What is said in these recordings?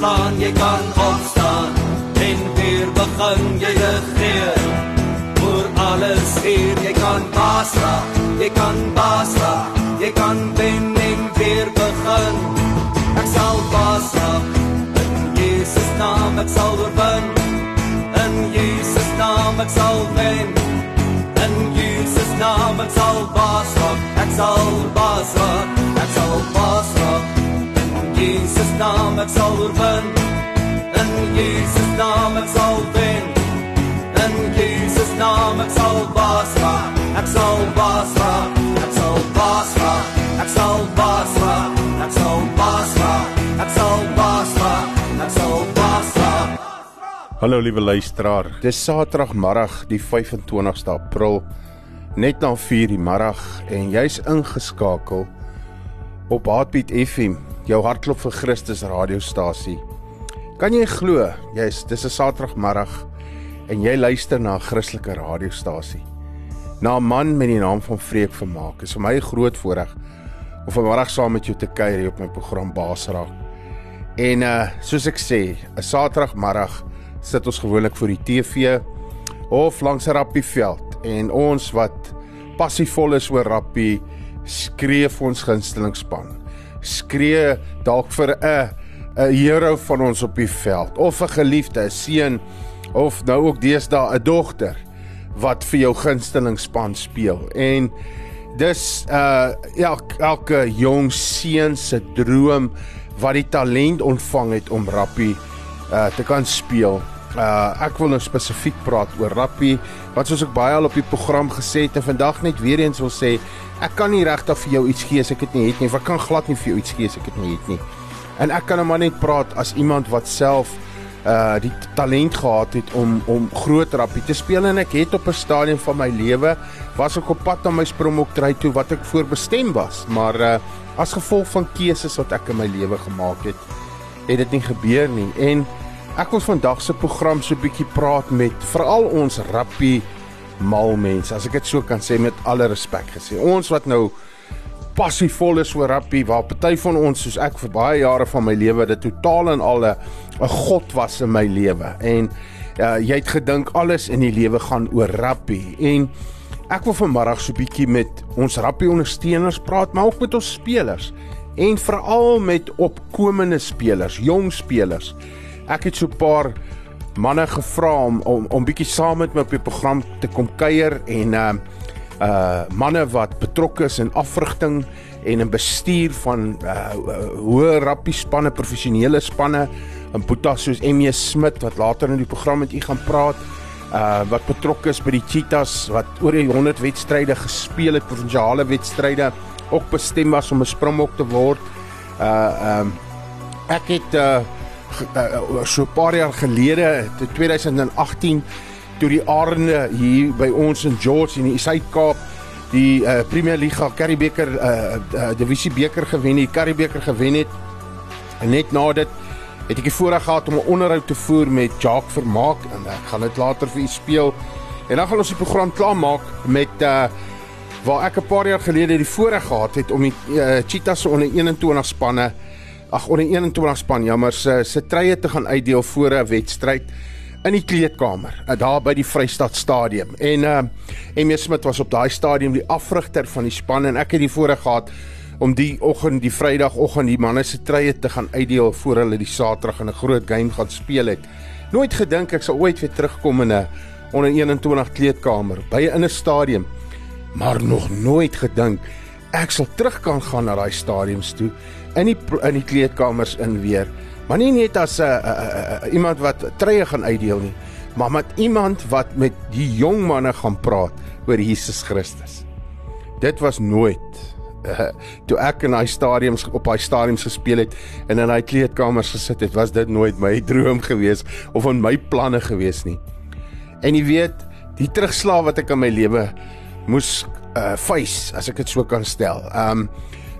verslaan, jy kan opstaan en weer begin jy regeer. Oor alles hier, jy kan baas raak, jy kan baas raak, jy kan wen en weer begin. Ek sal baas raak. In Jesus naam ek sal oorwin. In Jesus naam ek sal wen. In Jesus naam ek sal baas raak. Ek sal baas raak. Ek sal baas raak. Jesus naam ek sal oorwin. In Jesus naam ek sal wen. In Jesus naam ek sal baas raak. Ek sal baas raak. Ek sal baas raak. Ek sal baas raak. Ek sal baas raak. Ek sal baas raak. Ek sal baas raak. Hallo liewe luisteraar. Dis Saterdagmiddag die 25ste April net na 4 die middag en jy's ingeskakel op Heartbeat FM, jou hartklop vir Christus radiostasie. Kan jy glo? Jy's dis 'n Saterdagmiddag en jy luister na 'n Christelike radiostasie. Na 'n man met die naam van Freek Vermaak. Is vir my 'n groot voorreg om vanmiddag saam met jou te kuier hier op my program Baasraak. En uh soos ek sê, 'n Saterdagmiddag sit ons gewoonlik voor die TV of langs 'n rappieveld en ons wat passievol is oor rappie skree vir ons gunstelingsspan. Skree dalk vir 'n 'n hero van ons op die veld of 'n geliefde, 'n seun of nou ook deesdae 'n dogter wat vir jou gunstelingsspan speel. En dis uh elke elke jong seun se droom wat die talent ontvang het om rappie uh te kan speel. Uh ek wil nou spesifiek praat oor rappie wat soos ek baie al op die program gesê het en vandag net weer eens wil sê ek kan nie regtig vir jou iets gee as ek dit nie het nie. Ek kan glad nie vir jou iets gee as ek dit nie het nie. En ek kan nou maar net praat as iemand wat self uh die talent gehad het om om groot rappie te speel en ek het op 'n stadium van my lewe was ek op pad na my springbok toe wat ek voorbestem was maar uh as gevolg van keuses wat ek in my lewe gemaak het het dit nie gebeur nie en ek wil vandag se program so 'n bietjie praat met veral ons rappie mal mense as ek dit so kan sê met alle respek gesê. Ons wat nou passievol is oor rappie waar party van ons soos ek vir baie jare van my lewe dit totaal en al 'n god was in my lewe. En uh, jy het gedink alles in die lewe gaan oor rappie. En ek wil vanmiddag so 'n bietjie met ons rappie ondersteuners praat maar ook met ons spelers. En veral met opkomende spelers, jong spelers. Ek het so 'n paar manne gevra om om om bietjie saam met my op die program te kom kuier en uh uh manne wat betrokke is in afrigting en in bestuur van uh hoë rappie spanne, professionele spanne, en boeta soos MJ Smit wat later in die program met u gaan praat, uh wat betrokke is by die Cheetahs wat oor die 100 wedstryde gespeel het, provinsiale wedstryde, ook bestem was om 'n springbok te word. Uh um ek het uh, uh so 'n paar jaar gelede, 2018 toe die Arende hier by ons in George in die Suid-Kaap die uh, Premier Liga Curriebeeker uh, uh, divisie beker gewen, die Curriebeeker gewen het. En net na dit het ek die voorreg gehad om 'n onderhoud te voer met Jacques Vermaak en ek gaan dit later vir u speel. En dan gaan ons die program klaarmaak met uh waar ek 'n paar jaar gelede die voorreg gehad het om die uh, Cheetahs onder 21 spanne ag onder 21 span jammer se se treie te gaan uitdeel voor 'n wedstryd in die kleedkamer uh, daar by die Vrystaat Stadium. En uh Emmy Smit was op daai stadium die afrigter van die span en ek het die voorreg gehad om die oggend die Vrydagoggend die manne se treie te gaan uitdeel voor hulle die Saterdag in 'n groot game gaan speel het. Nooit gedink ek sal ooit weer terugkom in 'n onder 21 kleedkamer by 'n in 'n stadium maar nog nooit gedink ek sal terug kan gaan na daai stadiums toe in die in die kleedkamers in weer maar nie net as 'n uh, uh, uh, iemand wat treie gaan uitdeel nie maar met iemand wat met die jong manne gaan praat oor Jesus Christus dit was nooit uh, toe ek in daai stadiums op daai stadiums gespeel het en in daai kleedkamers gesit het, was dit nooit my droom gewees of in my planne gewees nie. En jy weet, die terugslag wat ek in my lewe moes uh face as ek dit so kan stel. Um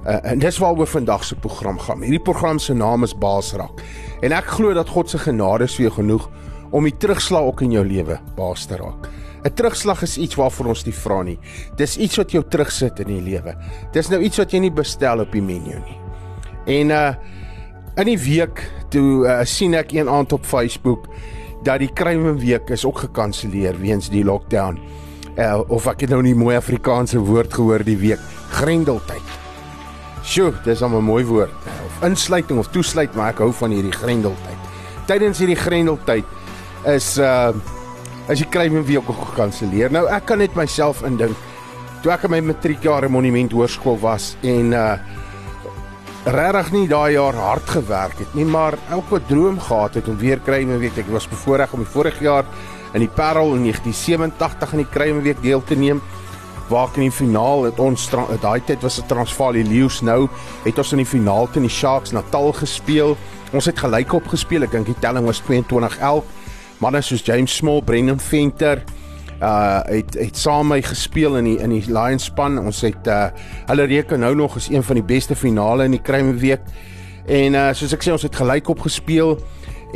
uh, en dis waaroor vandag se program gaan. Hierdie program se naam is Baasrak. En ek glo dat God se genade vir jou genoeg om die terugslag ook in jou lewe baas te raak. 'n Terugslag is iets waarvoor ons nie vra nie. Dis iets wat jou terugsit in die lewe. Dis nou iets wat jy nie bestel op die menu nie. En uh in die week toe uh, sien ek een aand op Facebook dat die Kruime week is ook gekanselleer weens die lockdown. Uh, of ek het nou nie mooi Afrikaanse woord gehoor die week, grendeltyd. Sjoe, dis 'n mooi woord. Of insluiting of toesluit, maar ek hou van hierdie grendeltyd. Tydens hierdie grendeltyd is uh as jy kry my week gekanselleer. Nou ek kan net myself indink toe ek in my matriekjaar in Monument Hoërskool was en uh regtig nie daai jaar hard gewerk het nie, maar elke droom gehad het om weer kry my week. Ek was bevoorreg om die vorige jaar in die Parel in 1987 in die Kruime week deel te neem waar in die finaal het ons daai tyd was dit Transvaal die Leeu's nou het ons in die finaal teen die Sharks Natal gespeel. Ons het gelyk op gespeel. Ek dink die telling was 22-11. Manne soos James Small, Brendan Venter uh het het saam my gespeel in die in die Lions span. Ons het uh hulle reken nou nog as een van die beste finale in die Kruime week. En uh soos ek sê ons het gelyk op gespeel.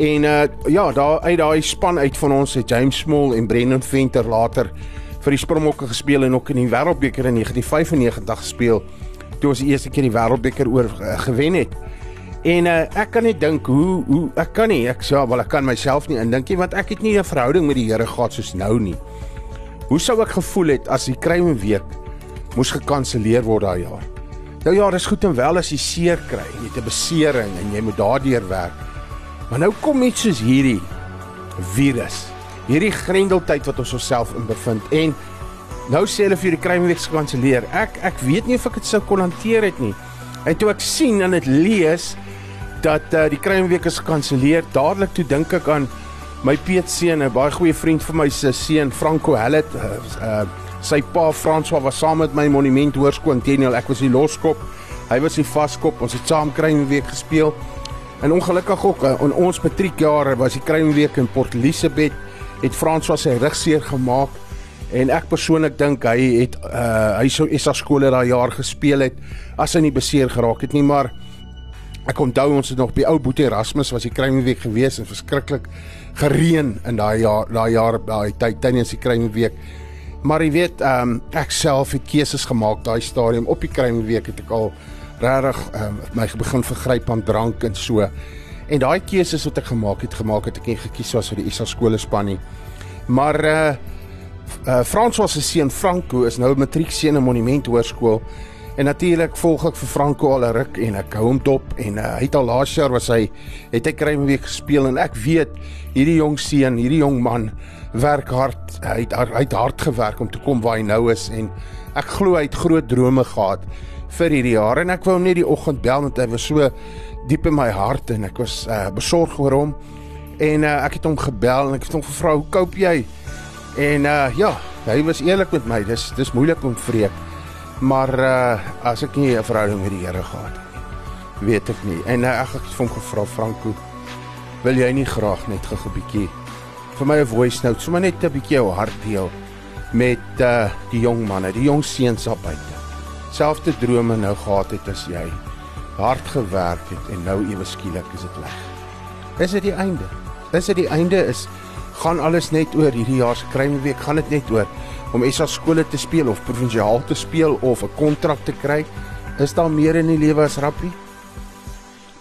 En uh ja, daar uit daai span uit van ons het James Small en Brendan Venter later vir die Springbokke gespeel en ook in die Wêreldbeker in 1995 gespeel toe ons die eerste keer die Wêreldbeker oor uh, gewen het. En uh, ek kan net dink hoe hoe ek kan nie ek sê wel ek kan myself nie indink nie want ek het nie 'n verhouding met die Here gehad soos nou nie. Hoe sou ek gevoel het as die Kruime week moes gekanselleer word daai jaar? Nou ja, dis goed en wel as jy seer kry, jy het 'n besering en jy moet daardeur werk. Maar nou kom iets soos hierdie virus hierdie grendeltyd wat ons osself in bevind en nou sê hulle vir die kruimweek gekanselleer. Ek ek weet nie of ek dit sou kon hanteer het nie. En toe ek sien en dit lees dat uh, die kruimweek is gekanselleer, dadelik toe dink ek aan my Piet seun, 'n baie goeie vriend van my se seun Franco Hellet. Uh, uh, sy pa François was saam met my monument hoërskool Teniel. Ek was die loskop. Hy was die vaskop. Ons het saam kruimweek gespeel. En ongelukkig ook in ons matriekjare was die kruimweek in Port Elizabeth het François sy rug seer gemaak en ek persoonlik dink hy het uh hy sou SA skole daai jaar gespeel het as hy nie beseer geraak het nie maar ek onthou ons het nog by ou Boetie Erasmus was die Kruimweek gewees en verskriklik gereën in daai jaar daai jaar daai tyd tydens die Kruimweek maar jy weet um ek self het keuses gemaak daai stadium. Op die Kruimweek het ek al regtig um, my begin vergryp aan drank en so En daai keuses wat ek gemaak het, gemaak het ek nie gekies was vir die ISA skole span nie. Maar uh uh François se seun Franco is nou matriekseun in Monument Hoërskool. En natuurlik volg ek vir Franco al 'n ruk en ek hou hom dop en uh, hy het al laas jaar was hy het hy kry 'n week gespeel en ek weet hierdie jong seun, hierdie jong man werk hard. Hy het hy het hard gewerk om te kom waar hy nou is en ek glo hy het groot drome gehad vir hierdie jaar en ek wou hom net die oggend bel want hy was so diep in my hart en ek was uh, besorg oor hom. En uh, ek het hom gebel en ek het hom gevra hoe koop jy? En uh, ja, hy was eerlik met my. Dis dis moeilik om vreek. Maar uh, as ek nie 'n verhouding met die Here gehad het weet ek nie. En uh, ek het hom gevra Franco, wil jy nie graag net gou 'n bietjie vir my 'n voice note, sommer net 'n bietjie jou hart deel met uh, die jong manne, die jong seuns op buite. Selfde drome nou gehad het as jy hard gewerk het en nou ewe skielik is dit weg. Is dit die einde? Is dit die einde is gaan alles net oor hierdie jaar se kruimweek gaan dit net oor om SA skole te speel of provinsiaal te speel of 'n kontrak te kry? Is daar meer in die lewe as rappie?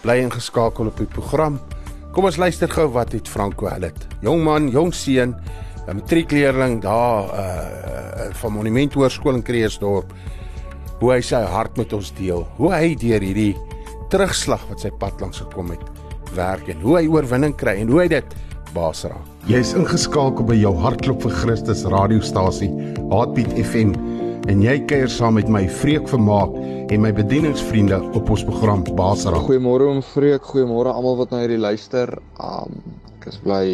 Bly ingeskakel op die program. Kom ons luister gou wat het Franco Hellet. Jong man, jong seun, 'n matriekleerling daar uh van Monument Hoërskool in Kreersdorp hoe hy sy hart met ons deel, hoe hy deur hierdie terugslag wat sy pad langs gekom het, werk en hoe hy oorwinning kry en hoe hy dit baas raak. Jy's ingeskakel by jou hartklop vir Christus radiostasie, Heartbeat FM en jy kuier saam met my Freek Vermaak en my bedieningsvriende op ons program Baas raak. Goeiemôre om Freek, goeiemôre almal wat na hierdie luister. Um ek is bly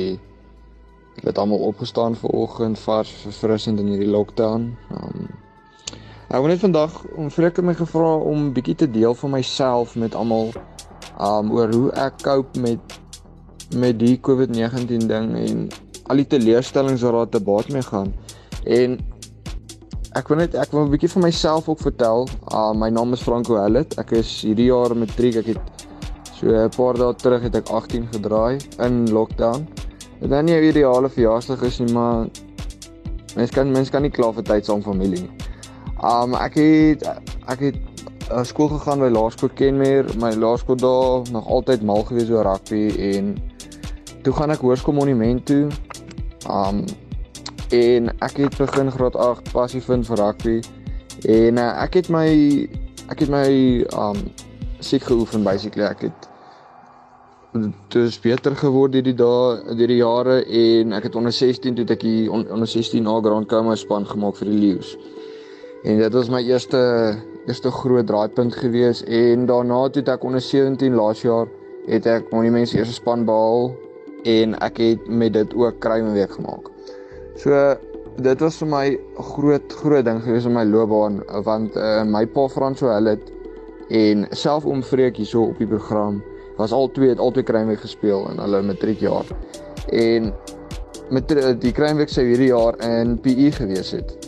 het almal opgestaan ver oggend vars verfrissend in hierdie lockdown. Um Ek wil net vandag om vreker my gevra om bietjie te deel van myself met almal um oor hoe ek cope met met die COVID-19 ding en al die teleurstellings wat daar te baat mee gaan. En ek wil net ek wil 'n bietjie van myself ook vertel. Uh my naam is Franco Hellet. Ek is hierdie jaar matriek. Ek het so 'n paar dae terug het ek 18 gedraai in lockdown. Dit is nie 'n ideale verjaarsdag is nie, maar mens kan mens kan nie kla vir tyd saam familie nie. Um ek het ek het uh, skool gegaan by Laerskool Kenmer. My laerskool daar nog altyd mal gewees oor rugby en toe gaan ek Hoërskool Monument toe. Um en ek het begin graad 8 passie vind vir rugby en uh, ek het my ek het my um siek geoefen basically. Ek het dit is beter geword hierdie dae hierdie jare en ek het onder 16 toe ek die onder 16 A Grand Coma span gemaak vir die Lions. En dit was my eerste eerste groot draaipunt gewees en daarna toe ek onder 17 laas jaar het ek Monument se eerste span behaal en ek het met dit ook Kruimeweek gemaak. So dit was vir my 'n groot groot ding gewees in my loopbaan want uh, my pa Frans so hulle het en self omvreek hierso op die program was al twee het albei Kruimeweek gespeel in hulle matriekjaar. En met die Kruimeweek se hierdie jaar in PE gewees het.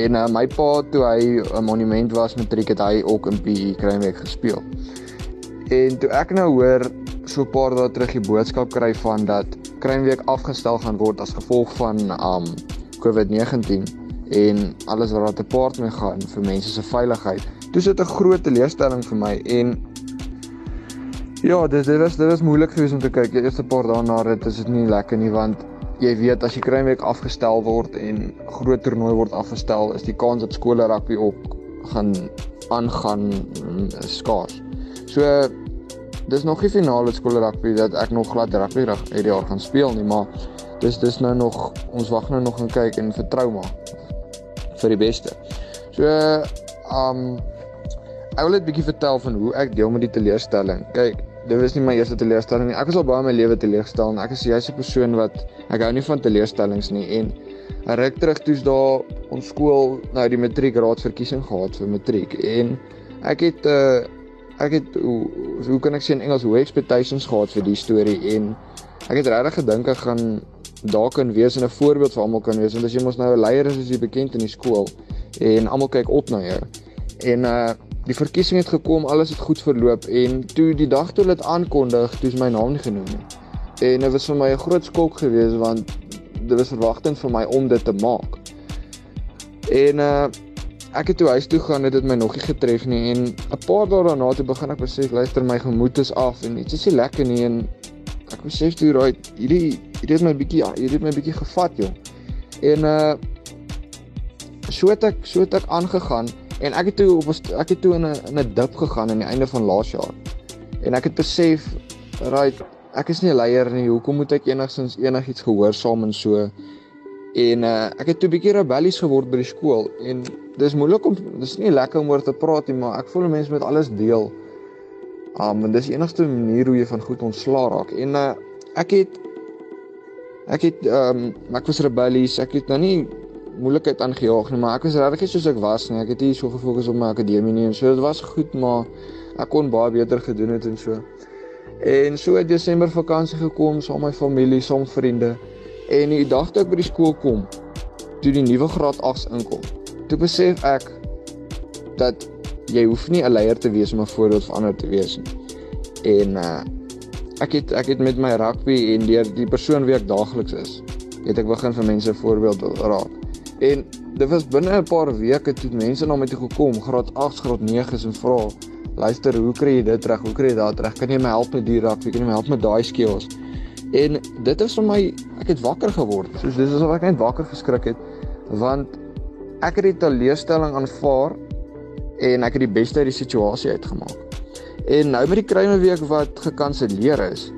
En uh, my pa toe hy 'n monument was matriek het hy ook in PE Kruinweek gespeel. En toe ek nou hoor so 'n paar dae terug die boodskap kry van dat Kruinweek afgestel gaan word as gevolg van um COVID-19 en alles wat daar te paart mee gaan vir mense se veiligheid. Toe sit 'n groot teleurstelling vir my en ja, dit dit was dit was moeilik geweest om te kyk. Die eerste paar dae na dit is dit nie lekker nie want jy weet as die kruinweek afgestel word en groot toernooi word afgestel, is die kans dat skole rugby ook gaan aangaan mm, skaars. So dis nog nie finale skole rugby dat ek nog glad rugby reg hierdie jaar gaan speel nie, maar dis dis nou nog ons wag nou nog en kyk en vertrou maar vir die beste. So um ek wil net 'n bietjie vertel van hoe ek deel met die teleurstelling. Kyk, dit was nie my eerste teleurstelling nie. Ek is al baie in my lewe teleurgestel en ek is jy's 'n persoon wat ek hou nie van teleurstellings nie en 'n ruk terug toets daar ons skool nou die matriekraadsverkiesing gehad vir matriek en ek het uh ek het hoe, hoe kan ek sê in Engels hoe expectations gehad vir die storie en ek het regtig gedink ek gaan daar kan wees en 'n voorbeeld vir almal kan wees want as jy mos nou 'n leier is as jy bekend in die skool en almal kyk op na jou en uh die verkiesing het gekom, alles het goed verloop en toe die dag toe dit aankondig, toe is my naam nie genoem nie. En dit was vir my 'n groot skok geweest want dit was verwagting vir my om dit te maak. En uh ek het toe huis toe gaan, het dit my nog nie getref nie en 'n paar dae daarna toe begin ek besef, luister my gemoed is af en dit is nie lekker nie en ek besef toe raai hierdie hierdie het my bietjie hierdie het my bietjie gevat, jong. En uh so het ek so het ek aangegaan En ek het toe op ek het toe in 'n in 'n dip gegaan aan die einde van laas jaar. En ek het besef, right, ek is nie 'n leier nie. Hoekom moet ek enigsins enigiets gehoorsaam en so? En uh, ek het toe bietjie rebellies geword by die skool en dis moeilik om dis nie lekker om oor te praat nie, maar ek voel mense moet alles deel. Um en dis die enigste manier hoe jy van goed ontslaa raak. En uh, ek het ek het um ek was rebellies. Ek het nou nie moeilikheid aangejaag nie, maar ek was regtig soos ek was nie. Ek het nie so gefokus op my akademie nie en so. Dit was goed, maar ek kon baie beter gedoen het en so. En so het Desember vakansie gekom saam met my familie, saam vriende. En die dag toe ek by die skool kom, toe die nuwe graad 8s inkom, toe besef ek dat jy hoef nie 'n leier te wees om 'n voorbeeld vir ander te wees nie. En uh ek het ek het met my rugby en deur die persoon wie ek daagliks is, het ek begin vir mense voorbeeld raak. En dit was binne 'n paar weke toe mense na my toe gekom, graad 8, graad 9s en vra, "Luister, hoe kry jy dit reg? Hoe kry jy dit reg? Kan jy my help met die rak? Kan jy my help met daai skills?" En dit is vir my, ek het wakker geword. Soos dis asof ek net wakker geskrik het, want ek het die teleurstelling aanvaar en ek het die beste uit die situasie uitgemaak. En nou met die kruime week wat gekanselleer is,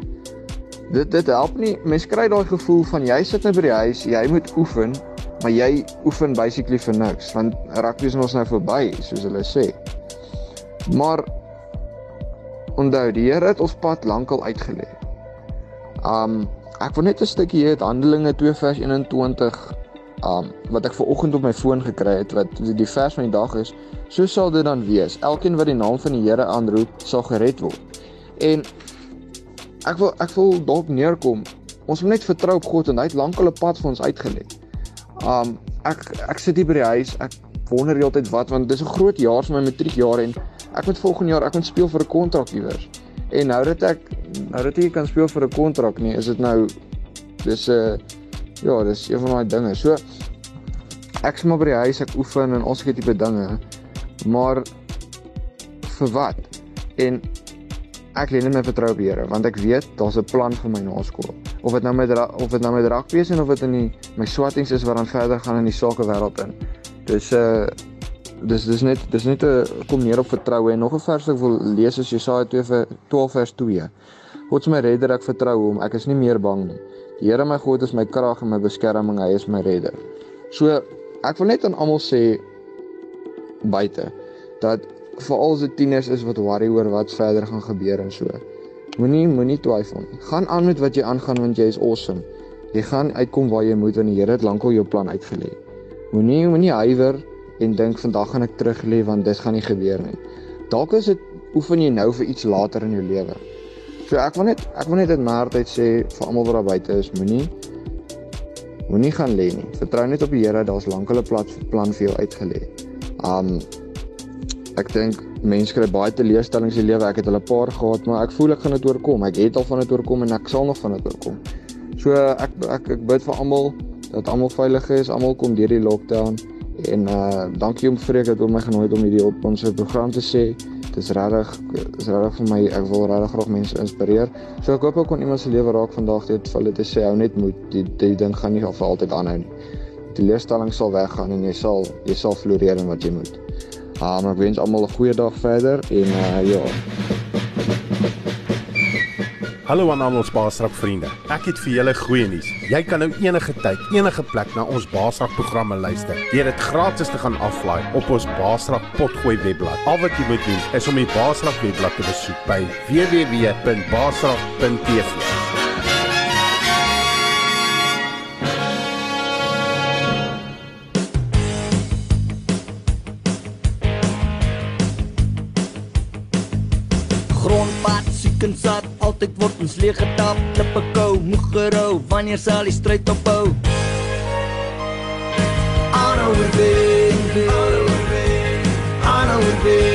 dit dit help nie. Mens kry daai gevoel van jy sit net by die huis, jy moet oefen maar jy oefen basically vir niks want rugby is ons nou verby soos hulle sê. Maar onthou die Here het ons pad lankal uitgelê. Um ek wil net 'n stukkie hê uit Handelinge 2 vers 21 um wat ek ver oggend op my foon gekry het wat die vers van die dag is so sal dit dan wees elkeen wat die naam van die Here aanroep sal gered word en ek wil ek wil daarop neerkom ons moet net vertrou op God en hy het lankal 'n pad vir ons uitgelê um ek ek sit hier by die huis ek wonder heeltyd wat want dis 'n groot jaar vir my matriekjaar en ek moet volgende jaar ek moet speel vir 'n kontrak iewers en nou dat ek nou dat ek kan speel vir 'n kontrak nie is dit nou dis 'n uh, ja, dis een van daai dinge. So ek sê maar by die huis ek oefen en ons het tipe dinge. Maar vir wat? En ek lê net my vertrou op die Here want ek weet daar's 'n plan vir my na skool. Of dit nou met of dit nou met rugby is en of dit in die, my swattings is wat dan verder gaan in die sake wêreld in. Dis 'n uh, dis dis net dis net 'n kom neer op vertroue en nog 'n vers ek wil lees is Jesaja 2 vir 12 vers 2. God is my redder, ek vertrou hom. Ek is nie meer bang nie. Die Here my God is my krag en my beskerming, hy is my redder. So ek wil net aan almal sê buite dat veral se tieners is wat worry oor wat verder gaan gebeur en so. Moenie moenie twyfel nie. Gaan aan met wat jy aangaan want jy is awesome. Jy gaan uitkom waar jy moet want die Here het lankal jou plan uitgelê. Moenie moenie huiwer en dink vandag gaan ek terug lê want dit gaan nie gebeur nie. Dalk is dit oefen jy nou vir iets later in jou lewe. So ek wil net ek wil net dit maar altyd sê vir almal wat daar buite is, moenie moenie gaan lê nie. Vertrou net op die Here, daar's lankal 'n plat plan vir jou uitgelê. Um ek dink mense kry baie teleurstellings in die lewe. Ek het hulle 'n paar gehad, maar ek voel ek gaan dit oorkom. Ek het al van dit oorkom en ek sal nog van dit oorkom. So ek ek ek bid vir almal dat almal veilig is, almal kom deur die lockdown en uh dankie om Freek dat hom my genooi het om hierdie op ons program te sê dis regtig is regtig vir my ek wil regtig graag mense inspireer. So ek hoop ook kon iemand se lewe raak vandag dit vir hulle te sê hou net moed. Die die ding gaan nie vir altyd aanhou nie. Die leerstelling sal weggaan en jy sal jy sal floreer in wat jy moet. Ah, maar ek wens almal 'n goeie dag verder en uh ja. Hallo aan al ons Baasrak vriende. Ek het vir julle goeie nuus. Jy kan nou enige tyd, enige plek na ons Baasrak programme luister. Deur dit gratis te gaan aflaai op ons Baasrak potgooi webblad. Al wat jy moet doen is om die Baasrak webblad te besoek by www.baasrak.tv. en sat altyd word ons leeg getap. Klippe kou moeg gerou wanneer sal die stryd ophou? Aanhou wen aanhou wen aanhou wen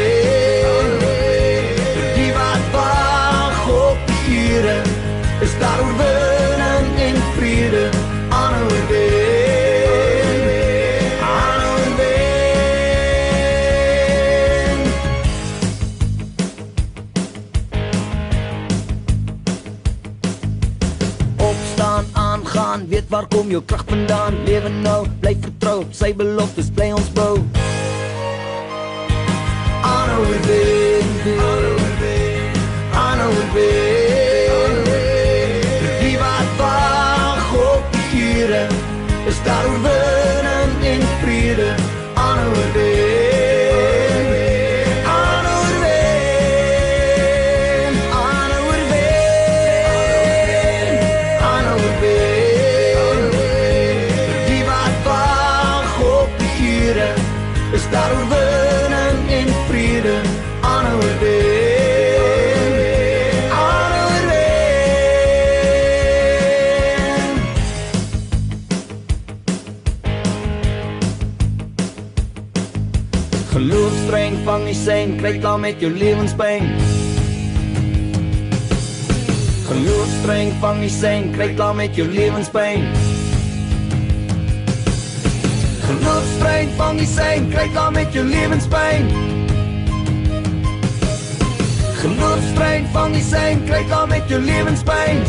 jou krag vandaan lewe nou bly vertrou op sy beloftes bly ons bou. Honor within Honor within Honor within oorwinning en vrede aanhou wen aanhou wen geloof streng vang die sein kry klaar met jou lewenspyn geloof streng vang die sein kry klaar met jou lewenspyn Geloofspreid vang die sein, kry klaar met jou lewenspyn. Geloofspreid vang die sein, kry klaar met jou lewenspyn.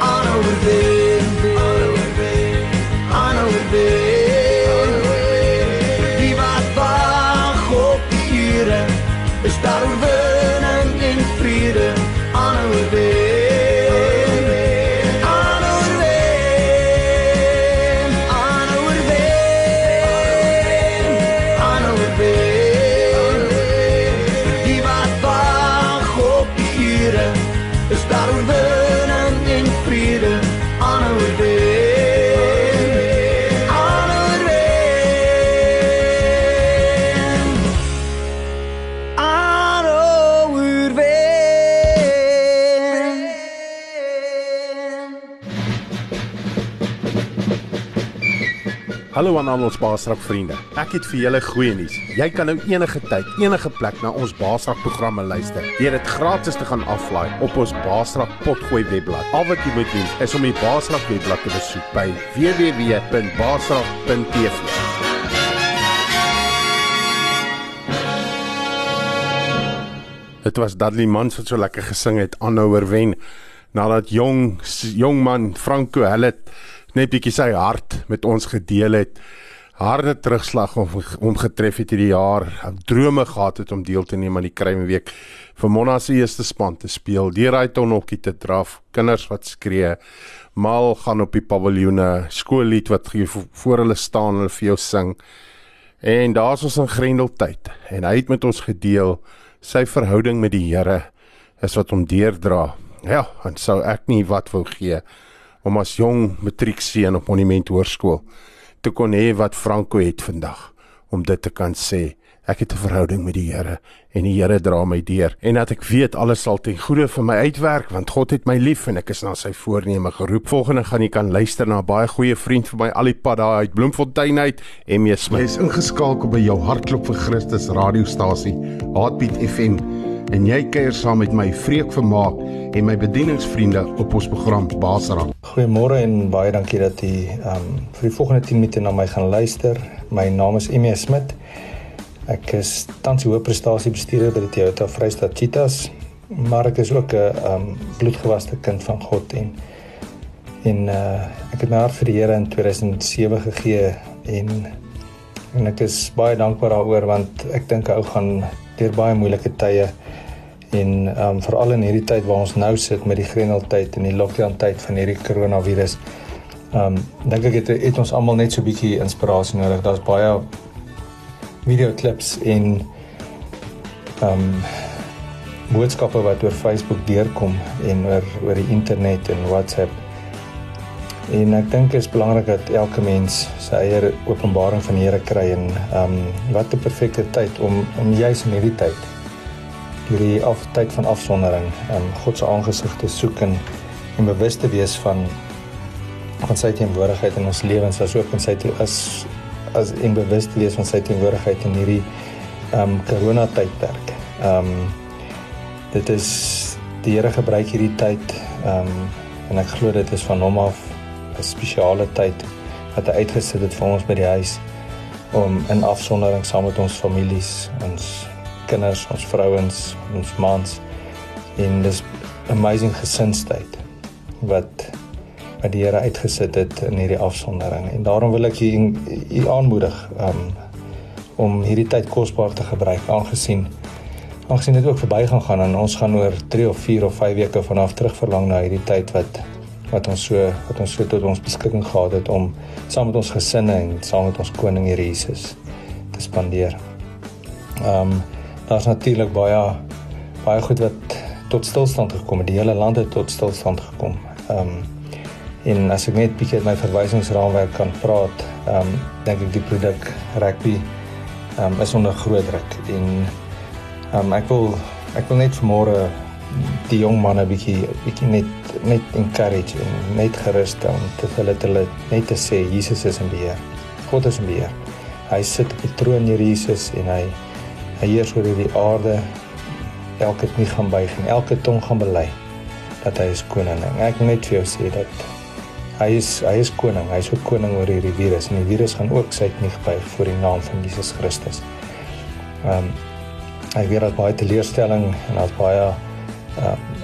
Aanhou wen, aanhou wen, aanhou wen. Hallo aan al ons Baasrak vriende. Ek het vir julle goeie nuus. Jy kan nou enige tyd, enige plek na ons Baasrak programme luister. Deur dit gratis te gaan aflaai op ons Baasrak potgooi webblad. Al wat jy moet doen is om die Baasrak webblad te besoek by www.baasrak.tv. Dit was Dudley Mans wat so lekker gesing het aanhouer wen nadat jong jong man Franco hulle net bietjie sy hart met ons gedeel het. Harde terugslag om hom getref het hierdie jaar. Drome gehad het om deel te neem aan die Kruimeweek vir Monna se eerste span te speel. Deur hy tonneltjie te draf, kinders wat skree, mal gaan op die paviljoene, skoollied wat voor hulle staan hulle vir jou sing. En daar's ons in Grendeltyd en hy het met ons gedeel sy verhouding met die Here is wat hom deurdra. Ja, en sou ek nie wat wou gee om as jong matriekseun op Monument Hoërskool te kon hê wat Franco het vandag om dit te kan sê. Ek het 'n verhouding met die Here en die Here dra my deur en dat ek weet alles sal ten goeie vir my uitwerk want God het my lief en ek is na sy voorneme geroep. Volgende gaan jy kan luister na 'n baie goeie vriend vir my al die pad daar uit Bloemfontein uit, Emmy Smith. Jy is ingeskakel by jou hartklop vir Christus radiostasie, Heartbeat FM en jy kuier saam met my Vreek Vermaak en my bedieningsvriende op ons program Basara. Goeiemôre en baie dankie dat jy um vir die volgende 10 minute na my gaan luister. My naam is Emmy Smit. Ek is tans hoë prestasie bestuurder by die Toyota Vrystaat Cheetahs, maar ek is ook 'n um bloedgewaste kind van God en en uh ek het my hart vir die Here in 2007 gegee en en ek is baie dankbaar daaroor want ek dink ou gaan deur baie moeilike tye en ehm um, veral in hierdie tyd waar ons nou sit met die Grendeltyd en die lockdown tyd van hierdie koronavirus. Ehm um, dink ek het, het ons almal net so 'n bietjie inspirasie nodig. Daar's baie video klips en ehm um, boodskappe wat oor Facebook deurkom en oor oor die internet en WhatsApp. En ek dink dit is belangrik dat elke mens sy eie openbaring van die Here kry en ehm um, wat 'n perfekte tyd om om juis in hierdie tyd hierdie aftyd van afsondering om God se aangesig te soek en en bewus te wees van van sy teenwoordigheid in ons lewens as ook in sy as as en bewus te wees van sy teenwoordigheid in hierdie ehm um, corona tydperk. Ehm um, dit is die Here gebruik hierdie tyd ehm um, en ek glo dit is van hom af 'n spesiale tyd wat hy uitgesit het vir ons by die huis om in afsondering saam met ons families ons kinders, ons vrouens, ons mans en dis amazing gesinstyd wat wat die Here uitgesit het in hierdie afsondering en daarom wil ek u u aanmoedig um, om hierdie tyd kosbaar te gebruik aangesien aangesien dit ook verby gaan gaan en ons gaan oor 3 of 4 of 5 weke vanaf terug verlang na hierdie tyd wat wat ons so wat ons so tot ons beskikking gehad het om saam met ons gesinne en saam met ons koning Here Jesus te spandeer. Ehm um, daar's natuurlik baie baie goed wat tot stilstand gekom het. Die hele land het tot stilstand gekom. Ehm um, en as ek net bietjie my verwysingsraamwerk kan praat, ehm um, dink ek die produk rugby ehm um, is onder groot druk en ehm um, ek wil ek wil net vanmôre die jong manne bietjie bietjie net net encourage en net gerus stel te hulle hulle net te sê Jesus is in beheer. God is in beheer. Hy sit op die troon hier Jesus en hy hy heers oor die aarde. Elke knie gaan buig en elke tong gaan bely dat hy is koning. Ek wil net vir jou sê dat hy is hy is koning. Hy is ook koning oor hierdie virus en die virus gaan ook sy knie buig voor die naam van Jesus Christus. Ehm um, ek weet dat baie teleurstelling en daar's baie ehm um,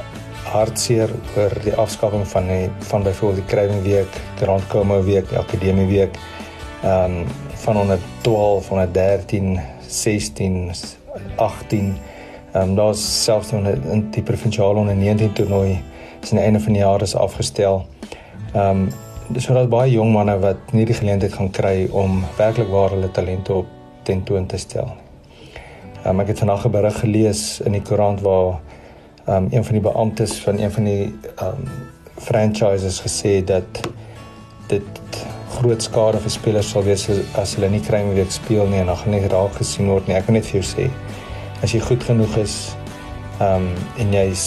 hartseer oor die afskaffing van die van byvoorbeeld die krywingweek, die rondkomme week, akademie week. Ehm um, van 112 van 13 16 18 ehm um, daar's selfs in die provinsiale onder 19 toernooi die einde van die jaar is afgestel. Ehm um, dis so dat baie jong manne wat nie die geleentheid gaan kry om werklik waar hulle talente op tentoon te stel. Ehm um, ek het vanoggend 'n berig gelees in die koerant waar ehm um, een van die beamptes van een van die ehm um, franchises gesê dat dit groot skade vir spelers sal wees as hulle nie kry om weer speel nie en dan gaan nie raak gesien word nie. Ek kan net vir jou sê as jy goed genoeg is ehm um, en jy's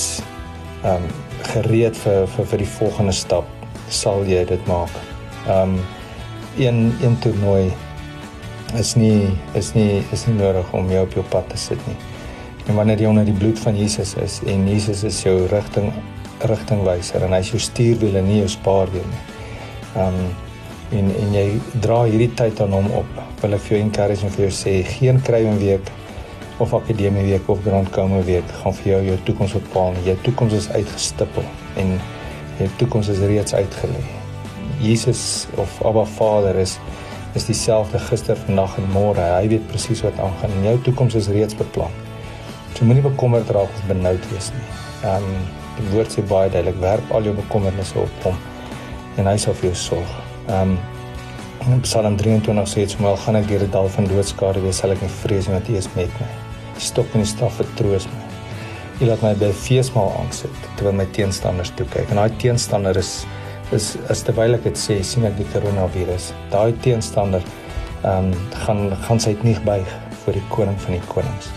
ehm um, gereed vir vir vir die volgende stap sal jy dit maak. Ehm um, een een toernooi is nie is nie is nie nodig om jou op jou pad te sit nie. En wanneer jy onder die bloed van Jesus is en Jesus is jou rigting rigtingwyser en hy is jou stuurwiel en nie jou spaarwiel nie. Um en en jy dra hierdie tyd aan hom op. Wil ek vir jou encourage en vir jou sê geen kruiwing week of akademie week of grand komme week gaan vir jou jou toekoms bepaal. Jou toekoms is uitgestipel en jou toekoms is reeds uitgelê. Jesus of Abba Vader is is dieselfde gister, vandag en môre. Hy weet presies wat aangaan en jou toekoms is reeds beplan. So moenie bekommerd raak of benoud wees nie. Ehm um, die woord sê baie duidelik: werp al jou bekommernisse op hom en hy sal vir jou sorg. Ehm um, in Psalm 23 sê dit: "Hoewel gaan ek deur die dal van doodskade, wees sal ek nie vrees nie, want U is met my." Die stok en die staf vertroos my. U laat my by feesmaal aansit terwyl my teenstanders toe kyk. En daai teenstander is is is terwyl ek dit sê, sien ek die koronavirus. Daai teenstander ehm um, gaan gaan sy nie buig voor die koning van die konings.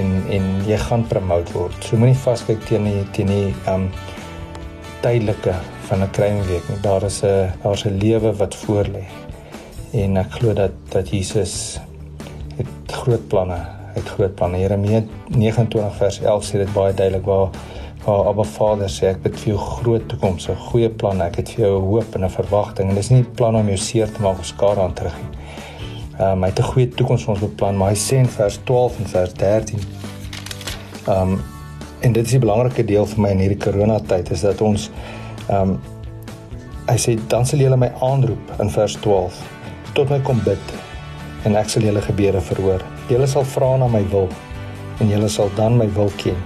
En en jy gaan promote word. So moenie vaskyk teen die teen die ehm um, tydelike van 'n kruimweek nie. Daar is 'n daar's 'n lewe wat voor lê. En ek glo dat dat Jesus het groot planne. Het groot planne. Jeremia 29 vers 11 sê dit baie duidelik waar waar Abba Vader sê ek het vir jou groot toekoms, 'n goeie plan. Ek het vir jou 'n hoop en 'n verwagting en dis nie 'n plan om jou seer te maak of skade aan te rig nie. Ehm um, hy het 'n goeie toekoms vir ons beplan, maar hy sê in vers 12 en vers 13. Ehm um, en dit is 'n belangrike deel vir my in hierdie coronatyd is dat ons ehm um, hy sê dan sal julle my aanroep in vers 12 tot my kom bid en ek sal julle gebede verhoor. Julle sal vra na my wil en julle sal dan my wil ken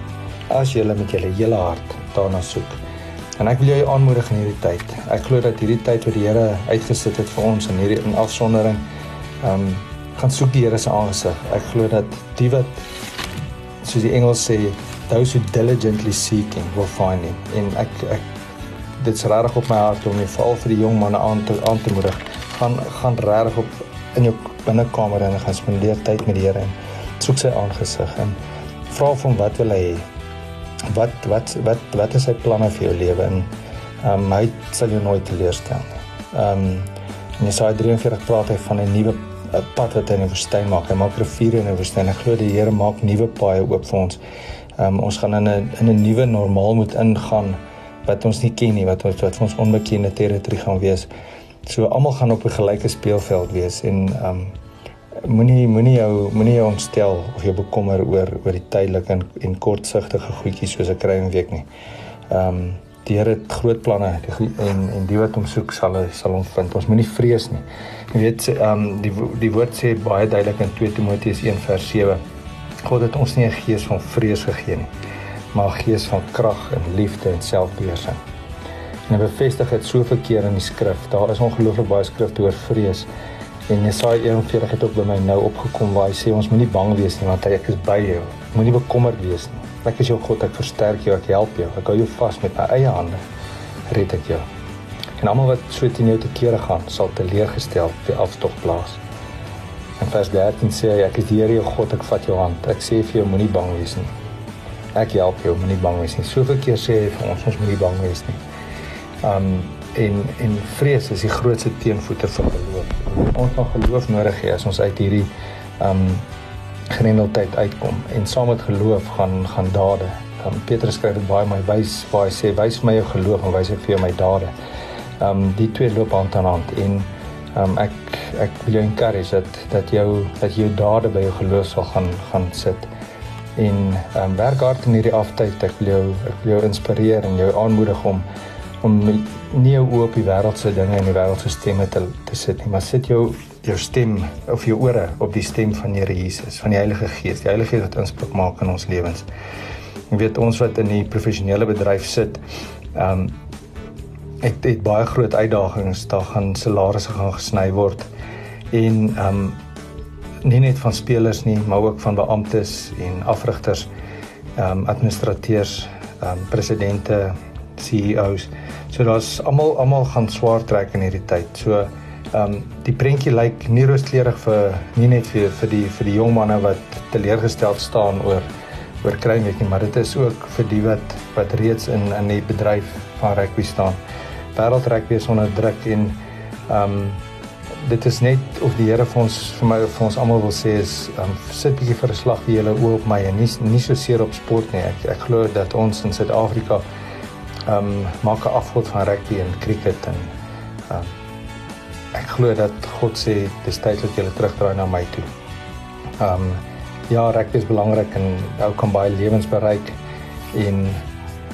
as jy met jou hele hart daarna soek. En ek wil jou aanmoedig in hierdie tyd. Ek glo dat hierdie tyd wat die Here uitgesit het vir ons in hierdie in afsondering, ehm um, gaan soek die Here se aangesig. Ek glo dat die wat soos die Engels sê, those who diligently seeking will find him. En ek ek dit's regtig op my hart om jy veral vir die jong manne aan te aan te moedig. Gaan gaan regtig op in jou binnekamer en gaan spandeer tyd met die Here en soek sy aangesig en vra hom wat wil hy hê wat wat wat wat is sy planne vir jou lewe en um, hy sal jou nooit teleurstel nie. Ehm um, in Jesaja 43 praat hy van 'n nuwe pad wat hy in die woestyn maak. Hy maak riviere in die woestyn. Ek glo die Here maak nuwe paaie oop vir ons. Ehm um, ons gaan in 'n in 'n nuwe normaal moet ingaan wat ons nie ken nie, wat ons wat vir ons onbekende territorie gaan wees. So almal gaan op 'n gelyke speelveld wees en um, moenie moenie jou moenie jou ontstel of jou bekommer oor oor die tydelike en, en kortsigtige goedjies soos 'n kruienweek nie. Ehm um, die Here het groot planne die, en en die wat hom soek sal sal hom vind. Ons moenie vrees nie. Jy weet ehm um, die die woord sê baie duidelik in 2 Timoteus 1 vers 7. God het ons nie 'n gees van vrees gegee nie, maar 'n gees van krag en liefde en selfbeheersing. En hy bevestig dit soveel keer in die skrif. Daar is ongelooflik baie skrifte oor vrees. En Jesaja 41 het ook by my nou opgekom waar hy sê ons moenie bang wees nie want hy ek is by jou. Moenie bekommerd wees nie. Ek is jou God, ek versterk jou, ek help jou. Ek hou jou vas met my eie hande. Red ek jou. En almal wat so teen jou te kere gaan, sal teleurgestel op die afstog plaas. En vers 13 sê hy ek is die Here jou God, ek vat jou hand. Ek sê vir jou moenie bang wees nie. Ek help jou, moenie bang wees nie. Soveel keer sê hy vir ons ons moenie bang wees nie. Um en en vrees is die grootste teenvoete van geloof. Ons van geloof nodig hê as ons uit hierdie um grendeltyd uitkom en saam met geloof gaan gaan dade. Um Petrus skryf dit baie mooi wys waar hy sê wys vir my jou geloof en wys vir jou my dade. Um die twee loop hand aan hand en um ek ek wil jou encourage dat dat jou dat jou dade by jou geloof sal gaan gaan sit. En um werk hard in hierdie aftyd. Ek wil jou ek wil jou inspireer en jou aanmoedig om om nie jou oë op die wêreldse dinge en die wêreldse stemme te te sit nie, maar sit jou jou stem of jou ore op die stem van Here Jesus, van die Heilige Gees, die Heilige Gees wat inspraak maak in ons lewens. Ek weet ons wat in die professionele bedryf sit, ehm um, ek het baie groot uitdagings, daar gaan salarisse gaan gesny word en ehm um, nie net van spelers nie, maar ook van beamptes en afrigters, ehm um, administrateurs, ehm um, presidente, CEO's. So daar's almal almal gaan swaar trek in hierdie tyd. So ehm um, die prentjie lyk nie rooskleurig vir nie net vir vir die vir die jong manne wat teleurgestel staan oor oor kry net nie, maar dit is ook vir die wat wat reeds in in die bedryf van rugby staan. Wêreld rugby is onder druk en ehm um, dit is net of die Here vir ons vir my vir ons almal wil sê is um, sit bietjie vir 'n slag vir julle oë op my en nie nie so seer op sport nie. Ek ek glo dat ons in Suid-Afrika ehm um, maak 'n afgod van rugby en cricket en um, ek glo dat God sê dis tyd dat julle terugdraai na my toe. Ehm um, ja, rugby is belangrik en ou kan baie lewens bereik en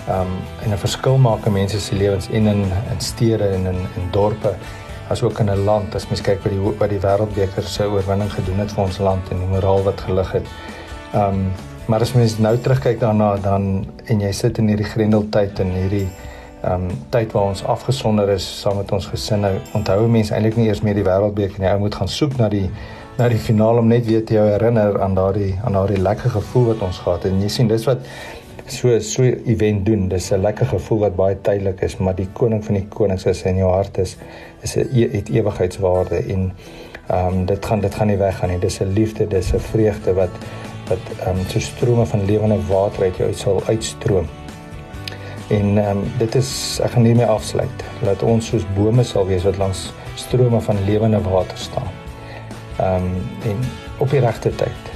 ehm um, en 'n verskil maak in mense se lewens en in in stede en in in dorpe asook in 'n land as mens kyk wat die wat die wêreldbeker se oorwinning gedoen het vir ons land en die moraal wat gelig het. Ehm um, maar as mens nou terugkyk daarna dan en jy sit in hierdie grendeltyd en hierdie ehm um, tyd waar ons afgesonder is saam met ons gesinne, onthou mense eintlik nie eers meer die wêreldbeker nie. Ou moet gaan soek na die na die finaal om net weer te herinner aan daardie aan daardie lekker gevoel wat ons gehad het. En jy sien dis wat so so event doen. Dis 'n lekker gevoel wat baie tydelik is, maar die koning van die konings is in jou hart is is 'n e het ewigheidswaarde en ehm um, dit gaan dit gaan nie weggaan nie. Dis 'n liefde, dis 'n vreugde wat wat ehm um, so strome van lewende water uit jou uit sal uitstroom. En ehm um, dit is ek gaan hiermee afsluit. Laat ons soos bome sal wees wat langs strome van lewende water staan. Ehm um, en op die regte tyd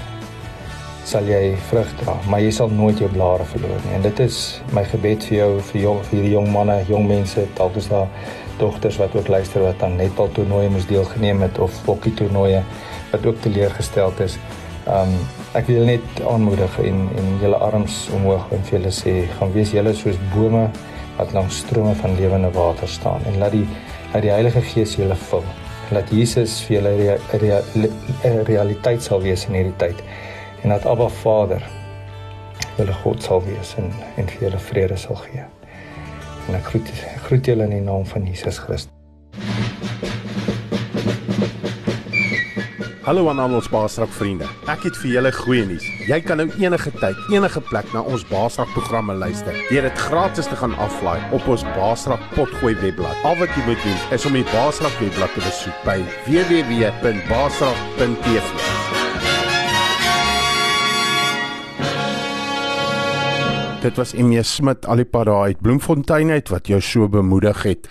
sal jy vrug dra, maar jy sal nooit jou blare verloor nie. En dit is my gebed vir jou vir jong vir hierdie jong manne, jong mense, dalk is daar dogters wat ook luister wat aan netbal toernooie moes deelgeneem het of hokkie toernooie wat ook teleurgesteld is. Um ek wil net aanmoedig en en julle arms omhoog en vir julle sê, gaan wees julle soos bome wat langs strome van lewende water staan en laat die laat die Heilige Gees julle vul. Laat Jesus vir julle 'n rea, rea, rea, realiteit sal wees in hierdie tyd en dat Abba Vader julle God sal wees en en vir julle vrede sal gee. En ek groet ek groet julle in die naam van Jesus Christus. Hallo aan al ons Baasrak vriende. Ek het vir julle goeie nuus. Jy kan nou enige tyd, enige plek na ons Baasrak programme luister. Deur dit gratis te gaan aflaai op ons Baasrak potgooi webblad. Al wat jy moet doen is om die Baasrak webblad te besoek by www.baasrak.tv. Dit was Emie Smit alipad daar uit Bloemfontein uit wat jou so bemoedig het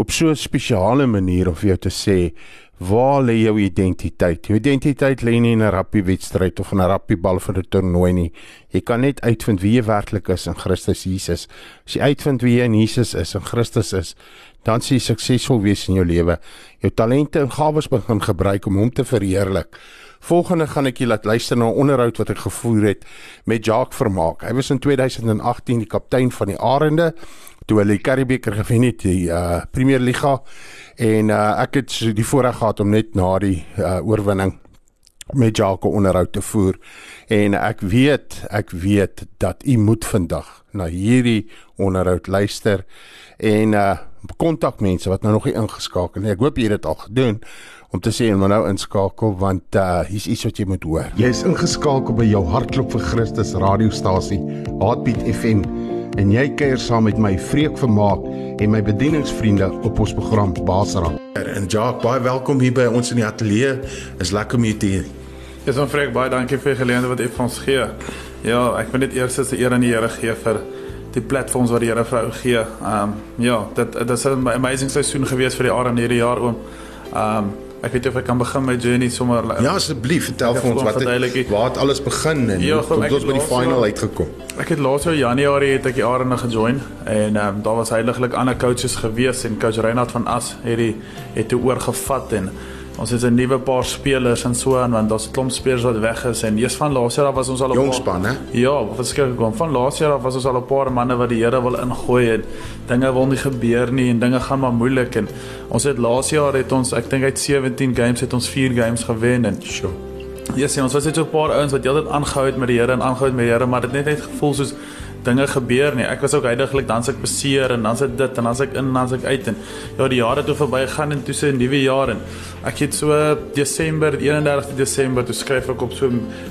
op so 'n spesiale manier of vir jou te sê waar lê jou identiteit? Jou identiteit lê nie in 'n rappiewedstryd of in 'n rappiebal vir 'n toernooi nie. Jy kan net uitvind wie jy werklik is in Christus Jesus. As jy uitvind wie jy in Jesus is, in Christus is, dan sien jy suksesvol wees in jou lewe. Jou talente en gawes begin gebruik om hom te verheerlik. Volgende gaan ek julle laat luister na 'n onderhoud wat ek gevoer het met Jacques Vermaak. Hy was in 2018 die kaptein van die Arende toe hulle die Karibeker gewen het, die uh, Premier Liga en uh, ek het die voorreg gehad om net na die uh, oorwinning met Jacques onderhoud te voer en ek weet ek weet dat u moet vandag na hierdie onderhoud luister en uh kontak mense wat nou nog nie ingeskakel nie. Ek hoop jy het dit al gedoen om te sê en nou inskakel want uh hier's iets wat jy moet hoor. Jy is ingeskakel by jou hartklop vir Christus radiostasie Heartbeat FM en jy kuier saam met my Vreek Vermaak en my bedieningsvriende op ons program Basra. En Jacques, baie welkom hier by ons in die ateljee. Is lekker om jou te hê. Dis ons Vreek, baie dankie vir die geleentheid wat jy vir ons gee. Ja, ek wil net eers as die eer aan die Here gee vir die platforms wat die Here vir ou gee. Ehm um, ja, dit dit is 'n amazing seisoen gewees vir die Aran hierdie jaar oom. Ehm um, Ek weet of ek kan begin my journey sommer Ja asseblief vertel vir ons wat het, waar het alles begin en ja, hoe het ons by die final uitgekom. Ek het laas jaar Januarie het ek die Arena gejoin en um, daar was heiliglik ander coaches gewees en coach Reinhard van As het die het toe oorgevat en Ons het 'n nuwe paar spelers en so aan want daar's 'n klomp spelers wat weg is en eers van laas jaar af was ons al op jong span hè. Ja, verskriklik kom. Van laas jaar af was ons al 'n paar manne wat die Here wil ingooi en dinge wil nie gebeur nie en dinge gaan maar moeilik en ons het laas jaar het ons ek dink uit 17 games het ons 4 games gewen en sure. Ja, sien ons was net so 'n paar ouens wat heeltyd aangehou het met die Here en aangehou het met die Here, maar dit net net gevoel soos dinge gebeur nie. Ek was ook heidaglik dan ek beseer en dan se dit en dan se ek in en dan se ek uit en ja, die jare het toe verbygaan en toe se 'n nuwe jaar en ek het so Desember 31 Desember toe skryf ek op so